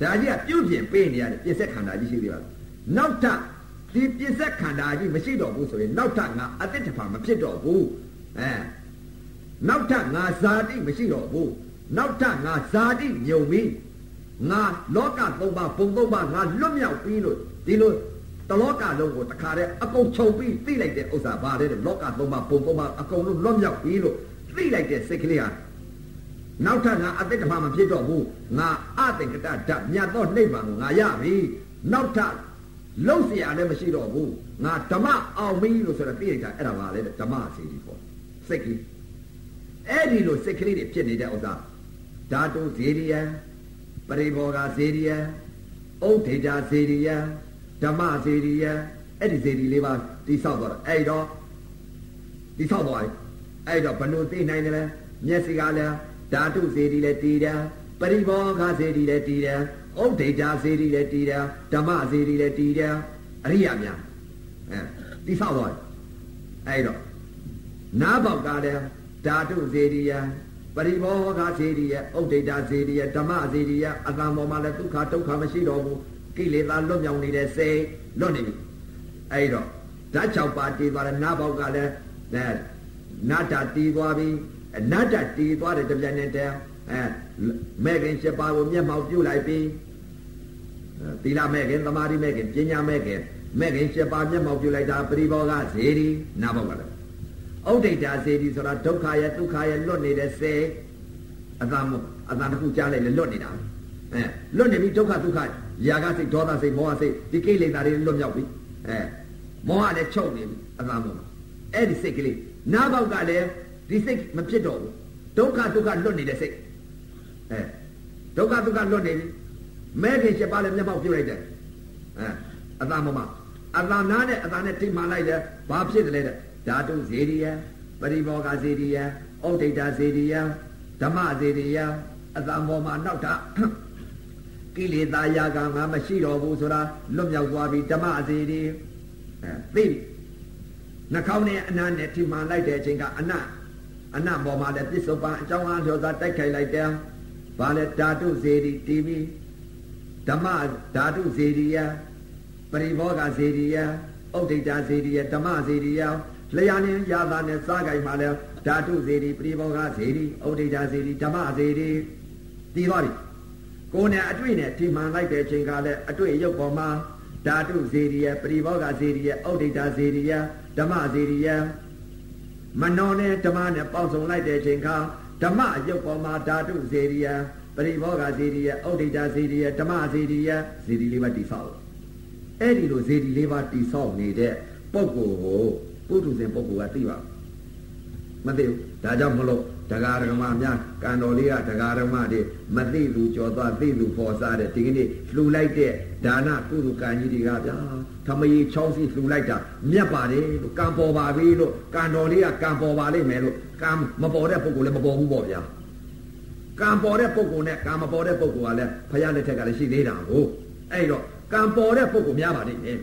ဒါကြီးကပြုတ်ပြင်ပေးနေရတယ်ပြစ္ဆက်ခန္ဓာကြီးရှိသေးပါလားနောက်ထပ်ဒီပြစ္ဆက်ခန္ဓာကြီးမရှိတော့ဘူးဆိုရင်နောက်ထပ်ငါအတိတ်တဖာမဖြစ်တော့ဘူးအဲနောက်ထပ်ငါဇာတိမရှိတော့ဘူးနောက်ထပ်ငါဇာတိမြုံပြီး ငါလောကသုံးပါးဘုံသုံးပါးငါလွတ်မြောက်ပြီးလို့ဒီလိုတလောကလုံးကိုတခါတည်းအကုန်ချုပ်ပြီးသိလိုက်တဲ့ဥစ္စာဘာလဲတဲ့လောကသုံးပါးဘုံသုံးပါးအကုန်လုံးလွတ်မြောက်ပြီးလို့သိလိုက်တဲ့စိတ်ကလေးဟာနောက်ထပ်ငါအတိတ်တဖာမဖြစ်တော့ဘူးငါအသင်္ကတဓာတ်မြတ်သောနိဗ္ဗာန်ကိုငါရပြီနောက်ထပ်လုံးเสียလည်းမရှိတော့ဘူးငါဓမ္မအောင်ပြီလို့ဆိုတော့သိလိုက်တာအဲ့ဒါပါလေဓမ္မစီကြီးပေါ့စိတ်ကလေးအဲ့ဒီလိုစိတ်ကလေးတွေဖြစ်နေတဲ့ဥစ္စာဓာတုဇေရိယ ပရိဘောဂဇေရိယဥဒိဋ္ဌဇေရိယဓမ္မဇေရိယအဲ့ဒီဇေရီလေးပါတိဆောက်သွားတာအဲ့တော့တိဆောက်သွားပြီအဲ့တော့ဘယ်လိုသိနိုင်တယ်လဲမျက်စိကလည်းဓာတုဇေရီလည်းတည်တယ်ပရိဘောဂဇေရီလည်းတည်တယ်ဥဒိဋ္ဌဇေရီလည်းတည်တယ်ဓမ္မဇေရီလည်းတည်တယ်အရိယာများအဲတိဆောက်သွားပြီအဲ့တော့နားပေါက်ကလည်းဓာတုဇေရိယ ပရိဘောဂဇေရိယဥဒိဋ္ဌဇေရိယဓမ္မဇေရိယအတ္တမောမှာလည်းဒုက္ခဒုက္ခမရှိတော့ဘူးကိလေသာလွတ်မြောက်နေတဲ့စိတ်လွတ်နေပြီအဲ့တော့ဓာတ်၆ပါးတည်သွားတယ်နားပေါက်ကလည်းအဲနာတာတည်သွားပြီနတ်တတည်သွားတယ်တပြိုင်နက်တည်းအဲမဲ့ခင်၈ပါးကိုမျက်မှောက်ပြုလိုက်ပြီသီလမဲ့ခင်သမာဓိမဲ့ခင်ပညာမဲ့ခင်မဲ့ခင်၈ပါးမျက်မှောက်ပြုလိုက်တာပရိဘောဂဇေရီနားပေါက်ကလည်း ဥဒိဋ္ဌာစေတီဆိုတာဒုက္ခရဲ့ဒုက္ခရဲ့လွတ်နေတဲ့စေအသာမအသာတစ်ခုကြားလိုက်လေလွတ်နေတာအဲလွတ်နေပြီဒုက္ခဒုက္ခຢာကစိတ်ဒေါသစိတ်မောဟစိတ်ဒီကိလေသာတွေလွတ်မြောက်ပြီအဲမောဟလည်းချုပ်နေပြီအသာမောအဲ့ဒီစိတ်ကလေးနားပေါက်ကလည်းဒီစိတ်မဖြစ်တော့ဘူးဒုက္ခဒုက္ခလွတ်နေတဲ့စိတ်အဲဒုက္ခဒုက္ခလွတ်နေပြီမဲခင်ချက်ပါလည်းမျက်မှောက်ပြုတ်လိုက်တယ်အဲအသာမမအသာနာနဲ့အသာနဲ့ထိမှန်လိုက်တယ်ဘာဖြစ်တယ်လဲတဲ့ ဓာတုဇေရိယပရိဘောဂဇေရိယဩဒိဋ္ဌဇေရိယဓမ္မဇေရိယအတံပေါ်မှာနောက်တာကိလေသာယာကငါမရှိတော့ဘူးဆိုတာလွတ်မြောက်သွားပြီဓမ္မဇေရိအဲသိပြီနှာခေါင်းနဲ့အနံ့နဲ့ထိမှန်လိုက်တဲ့အချိန်ကအနံ့အနံ့ပေါ်မှာလည်းပစ္စုပန်အကြောင်းအားလျော်စွာတိုက်ခိုက်လိုက်တယ်ဘာလဲဓာတုဇေရိတီဗီဓမ္မဓာတုဇေရိယပရိဘောဂဇေရိယဥဒိဋ္ဌဇေရိယဓမ္မဇေရိယ လျာနေရာသာနဲ့စားကြိုင်မှာလဲဓာတုဇေရီပရိဘောဂဇေရီဩဒိဋ္ဌဇေရီဓမ္မဇေရီတည်သွားပြီကိုယ်နဲ့အတွေ့နဲ့ဒီမှန်လိုက်တဲ့အချိန်ကလည်းအတွေ့ရုပ်ပေါ်မှာဓာတုဇေရီယပရိဘောဂဇေရီယဩဒိဋ္ဌဇေရီယဓမ္မဇေရီယမနောနဲ့ဓမ္မနဲ့ပေါင်းစုံလိုက်တဲ့အချိန်ကဓမ္မရုပ်ပေါ်မှာဓာတုဇေရီယပရိဘောဂဇေရီယဩဒိဋ္ဌဇေရီယဓမ္မဇေရီယဇေရီလေးပါတိဆောက်အဲ့ဒီလိုဇေရီလေးပါတိဆောက်နေတဲ့ပုဂ္ဂိုလ်ကို ပုထုဇဉ်ပုဂ္ဂိုလ်ကသိပါမသိဘူးဒါကြောင့်မလို့တရားဓမ္မများကံတော်လေးကတရားဓမ္မတွေမသိလူကြော်သွားသိလူပေါ်စားတဲ့ဒီကနေ့လှူလိုက်တဲ့ဒါနကုသိုလ်ကံကြီးတွေကဗျာထမကြီးချောင်းစီလှူလိုက်တာမြတ်ပါတယ်လို့ကံပေါ်ပါပြီလို့ကံတော်လေးကကံပေါ်ပါလိမ့်မယ်လို့ကံမပေါ်တဲ့ပုဂ္ဂိုလ်လည်းမပေါ်ဘူးပေါ့ဗျာကံပေါ်တဲ့ပုဂ္ဂိုလ်နဲ့ကံမပေါ်တဲ့ပုဂ္ဂိုလ်ကလည်းဖယားလက်ထက်ကလည်းရှိသေးတာကိုအဲ့တော့ကံပေါ်တဲ့ပုဂ္ဂိုလ်များပါလိမ့်မယ်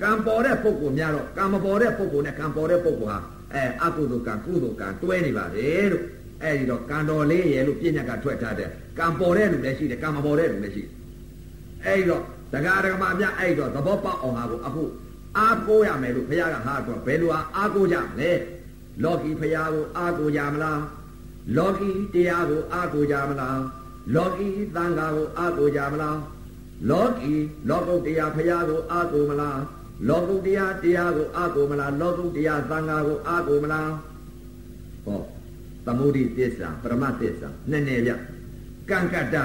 ကံပေါ်တဲ့ပုဂ္ဂိုလ်များတော့ကံမပေါ်တဲ့ပုဂ္ဂိုလ်နဲ့ကံပေါ်တဲ့ပုဂ္ဂိုလ်ဟာအဲအကုသိုလ်ကံကုသိုလ်ကံတွဲနေပါလေလို့အဲ့ဒီတော့ကံတော်လေးရဲ့လို့ပြညတ်ကထွက်ထားတဲ့ကံပေါ်တဲ့လူလည်းရှိတယ်ကံမပေါ်တဲ့လူလည်းရှိတယ်အဲ့ဒီတော့တရားဓမ္မအများအဲ့ဒီတော့သဘောပေါက်အောင်ဟာကိုအခုအားကိုးရမယ်လို့ဘုရားကဟာတော့ဘယ်လိုအားကိုးကြမလဲလောကီဘုရားကိုအားကိုးကြမလားလောကီတရားကိုအားကိုးကြမလားလောကီသံဃာကိုအားကိုးကြမလားလောကီလောကုတ်တရားဘုရားကိုအားကိုးမလား လောကုတ်တရားတရားကိုအားကိုးမလားလောကုတ်တရားသံဃာကိုအားကိုးမလားဟောသမုဒိသစ္စာပရမသစ္စာနည်းနည်းဗျကံကတ္တ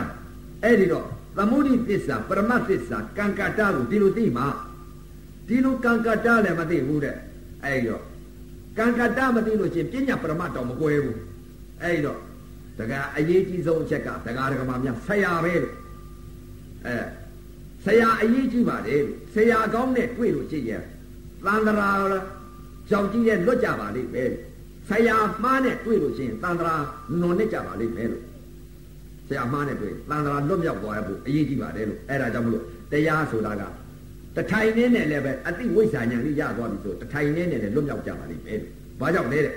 အဲ့ဒီတော့သမုဒိသစ္စာပရမသစ္စာကံကတ္တကိုဒီလိုသိမှာဒီလိုကံကတ္တလည်းမသိဘူးတဲ့အဲ့ဒီတော့ကံကတ္တမသိလို့ချင်းပညာပရမတော့မကွဲဘူးအဲ့ဒီတော့တကအရေးကြီးဆုံးအချက်ကတကားတကမာများဆရာပဲလို့အဲ ဆရာအရေးကြီးပါတယ်လို့ဆရာကောင်းနဲ့တွေ့လို့ကြည့်ရဲ့သန္တရာကြောင်ကြည့်ရဲ့လွတ်ကြပါလိမ့်မယ်ဆရာမှားနဲ့တွေ့လို့ရှိရင်သန္တရာနွန်နဲ့ကြပါလိမ့်မယ်လို့ဆရာမှားနဲ့တွေ့သန္တရာလွတ်မြောက်သွားရဖို့အရေးကြီးပါတယ်လို့အဲ့ဒါကြောင့်မလို့တရားဆိုတာကတထိုင်နေနဲ့လည်းပဲအတိဝိဇ္ဇာဉာဏ်ကြီးရသွားပြီဆိုတထိုင်နေနဲ့လည်းလွတ်မြောက်ကြပါလိမ့်မယ်လို့ဘာကြောင့်လဲတဲ့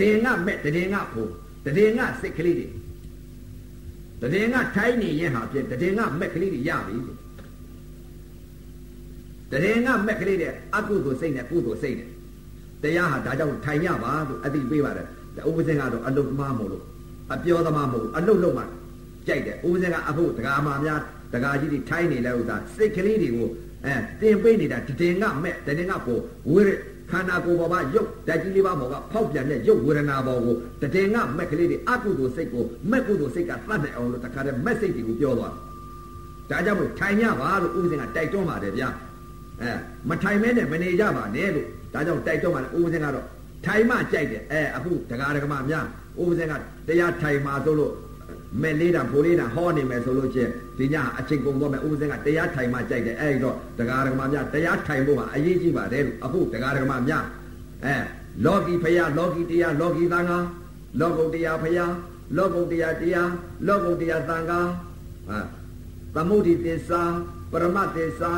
တည်ငါမဲ့တည်ငါဖို့တည်ငါစိတ်ကလေးတွေ တည်ငါထိုင်နေရင်ဟာပြတည်ငါမက်ကလေးတွေရပြီတည်ငါမက်ကလေးတွေအကုသိုလ်စိတ်နဲ့ကုသိုလ်စိတ်နဲ့တရားဟာဒါကြောင့်ထိုင်ရပါလို့အတိပေးပါတယ်ဥပဇင်ကတော့အလုတ်သမားမို့လို့အပြောသမားမဟုတ်အလုတ်လုံးမှကြိုက်တယ်ဥပဇင်ကအဖို့ဒကာမများဒကာကြီးတွေထိုင်နေလဲဥစ္စာစိတ်ကလေးတွေကိုအဲတင်ပေးနေတာတည်ငါမဲ့တည်ငါဖို့ဝိရ ခန္ဓာကိုယ်ပေါ်မှာရုပ်ဓာတ်ကြီးလေးပါပေါ်ကဖောက်ပြန်တဲ့ရုပ်ဝေဒနာပေါ်ကိုတည်ငါမက်ကလေးတွေအကုသိုလ်စိတ်ကိုမက်ကုသိုလ်စိတ်ကသတ်နိုင်အောင်လို့တခါတည်းမက်စိတ်တွေကိုပြောသွားတယ်ဒါကြောင့်မို့ထိုင်ရပါလို့ဥပဇင်ကတိုက်တွန်းပါတယ်ဗျာအဲမထိုင်မဲနဲ့မနေကြပါနဲ့လို့ဒါကြောင့်တိုက်တော့မှဥပဇင်ကတော့ထိုင်မှကြိုက်တယ်အဲအခုဒကာဒကမများဥပဇင်ကတရားထိုင်မှဆိုလို့ မဲ့လေးတာဖိုးလေးတာဟောနေမယ်ဆိုလို့ချင်းဒီညအချိန်ကုန်တော့မယ်ဥပဇင်ကတရားထိုင်မှကြိုက်တယ်အဲဒီတော့ဒကာဒကမများတရားထိုင်ဖို့ဟာအရေးကြီးပါတယ်လို့အခုဒကာဒကမများအဲလောကီဖယားလောကီတရားလောကီသံဃာလောကုတ်တရားဖယားလောကုတ်တရားတရားလောကုတ်တရားသံဃာဟာသမုဒိသစ္စာပရမသစ္စာ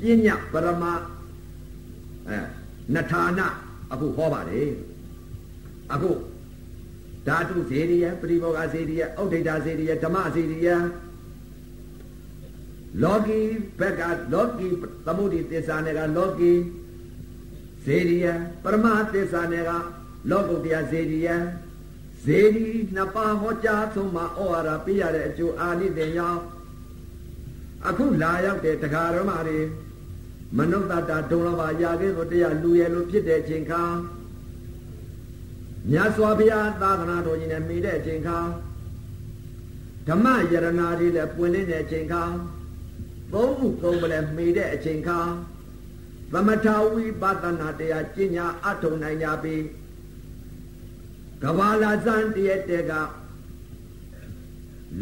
ပညာပရမအဲနထာနအခုဟောပါတယ်အခု ဓာတုဇေရိယပရိဘောဂဇေရိယဥဒိဋ္ဌဇေရိယဓမ္မဇေရိယလောကီဘက်ကလောကီသမုဒိသစ္စာနဲ့ကလောကီဇေရိယပရမသစ္စာနဲ့ကလောကုတ္တရာဇေရိယဇေရီနှစ်ပါးဟောကြားဆုံးမှာဩဝါဒပေးရတဲ့အကျိုးအာနိသင်ကြောင့်အခုလာရောက်တဲ့တရားဓမ္မတွေမနုဿတာဒုံလဘာရာခဲ့သောတရားလူရဲ့လို့ဖြစ်တဲ့အချိန်ခါ မြတ်စွာဘုရားသာသနာတော်ကြီးနဲ့မိတဲ့အချိန်ခါဓမ္မယရနာတွေလည်းပွင့်လင်းတဲ့အချိန်ခါသုံးခုသုံးပလည်းမိတဲ့အချိန်ခါသမထဝိပဿနာတရားကျင့်ညာအထုံနိုင်ကြပြီကဘာလာဇန်တရက်တက်က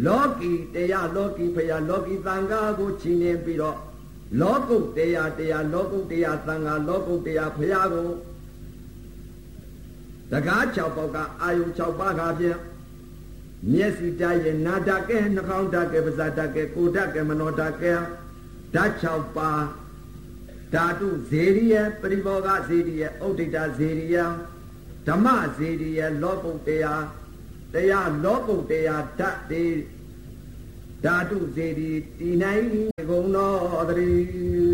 လောကီတရားလောကီဖရာလောကီသံဃာကိုချီးနှင်းပြီးတော့လောကုတ်တရားတရားလောကုတ်တရားသံဃာလောကုတ်တရားဖရာကို တကား6ပေါက်ကအာယု6ပါးကဖြင့်မျက်စိတရဲ့နာတကဲနှာခေါင်းတကဲပါးစပ်တကဲကိုယ်တကဲမနောတကဲဓာတ်6ပါးဓာတုဇေရိယပရိဘောဂဇေရိယဥဒိတဇေရိယဓမ္မဇေရိယလောကုတ်တရားတရားလောကုတ်တရားဓာတ်တွေဓာတုဇေဒီတည်နိုင်ကုန်တော်တည်း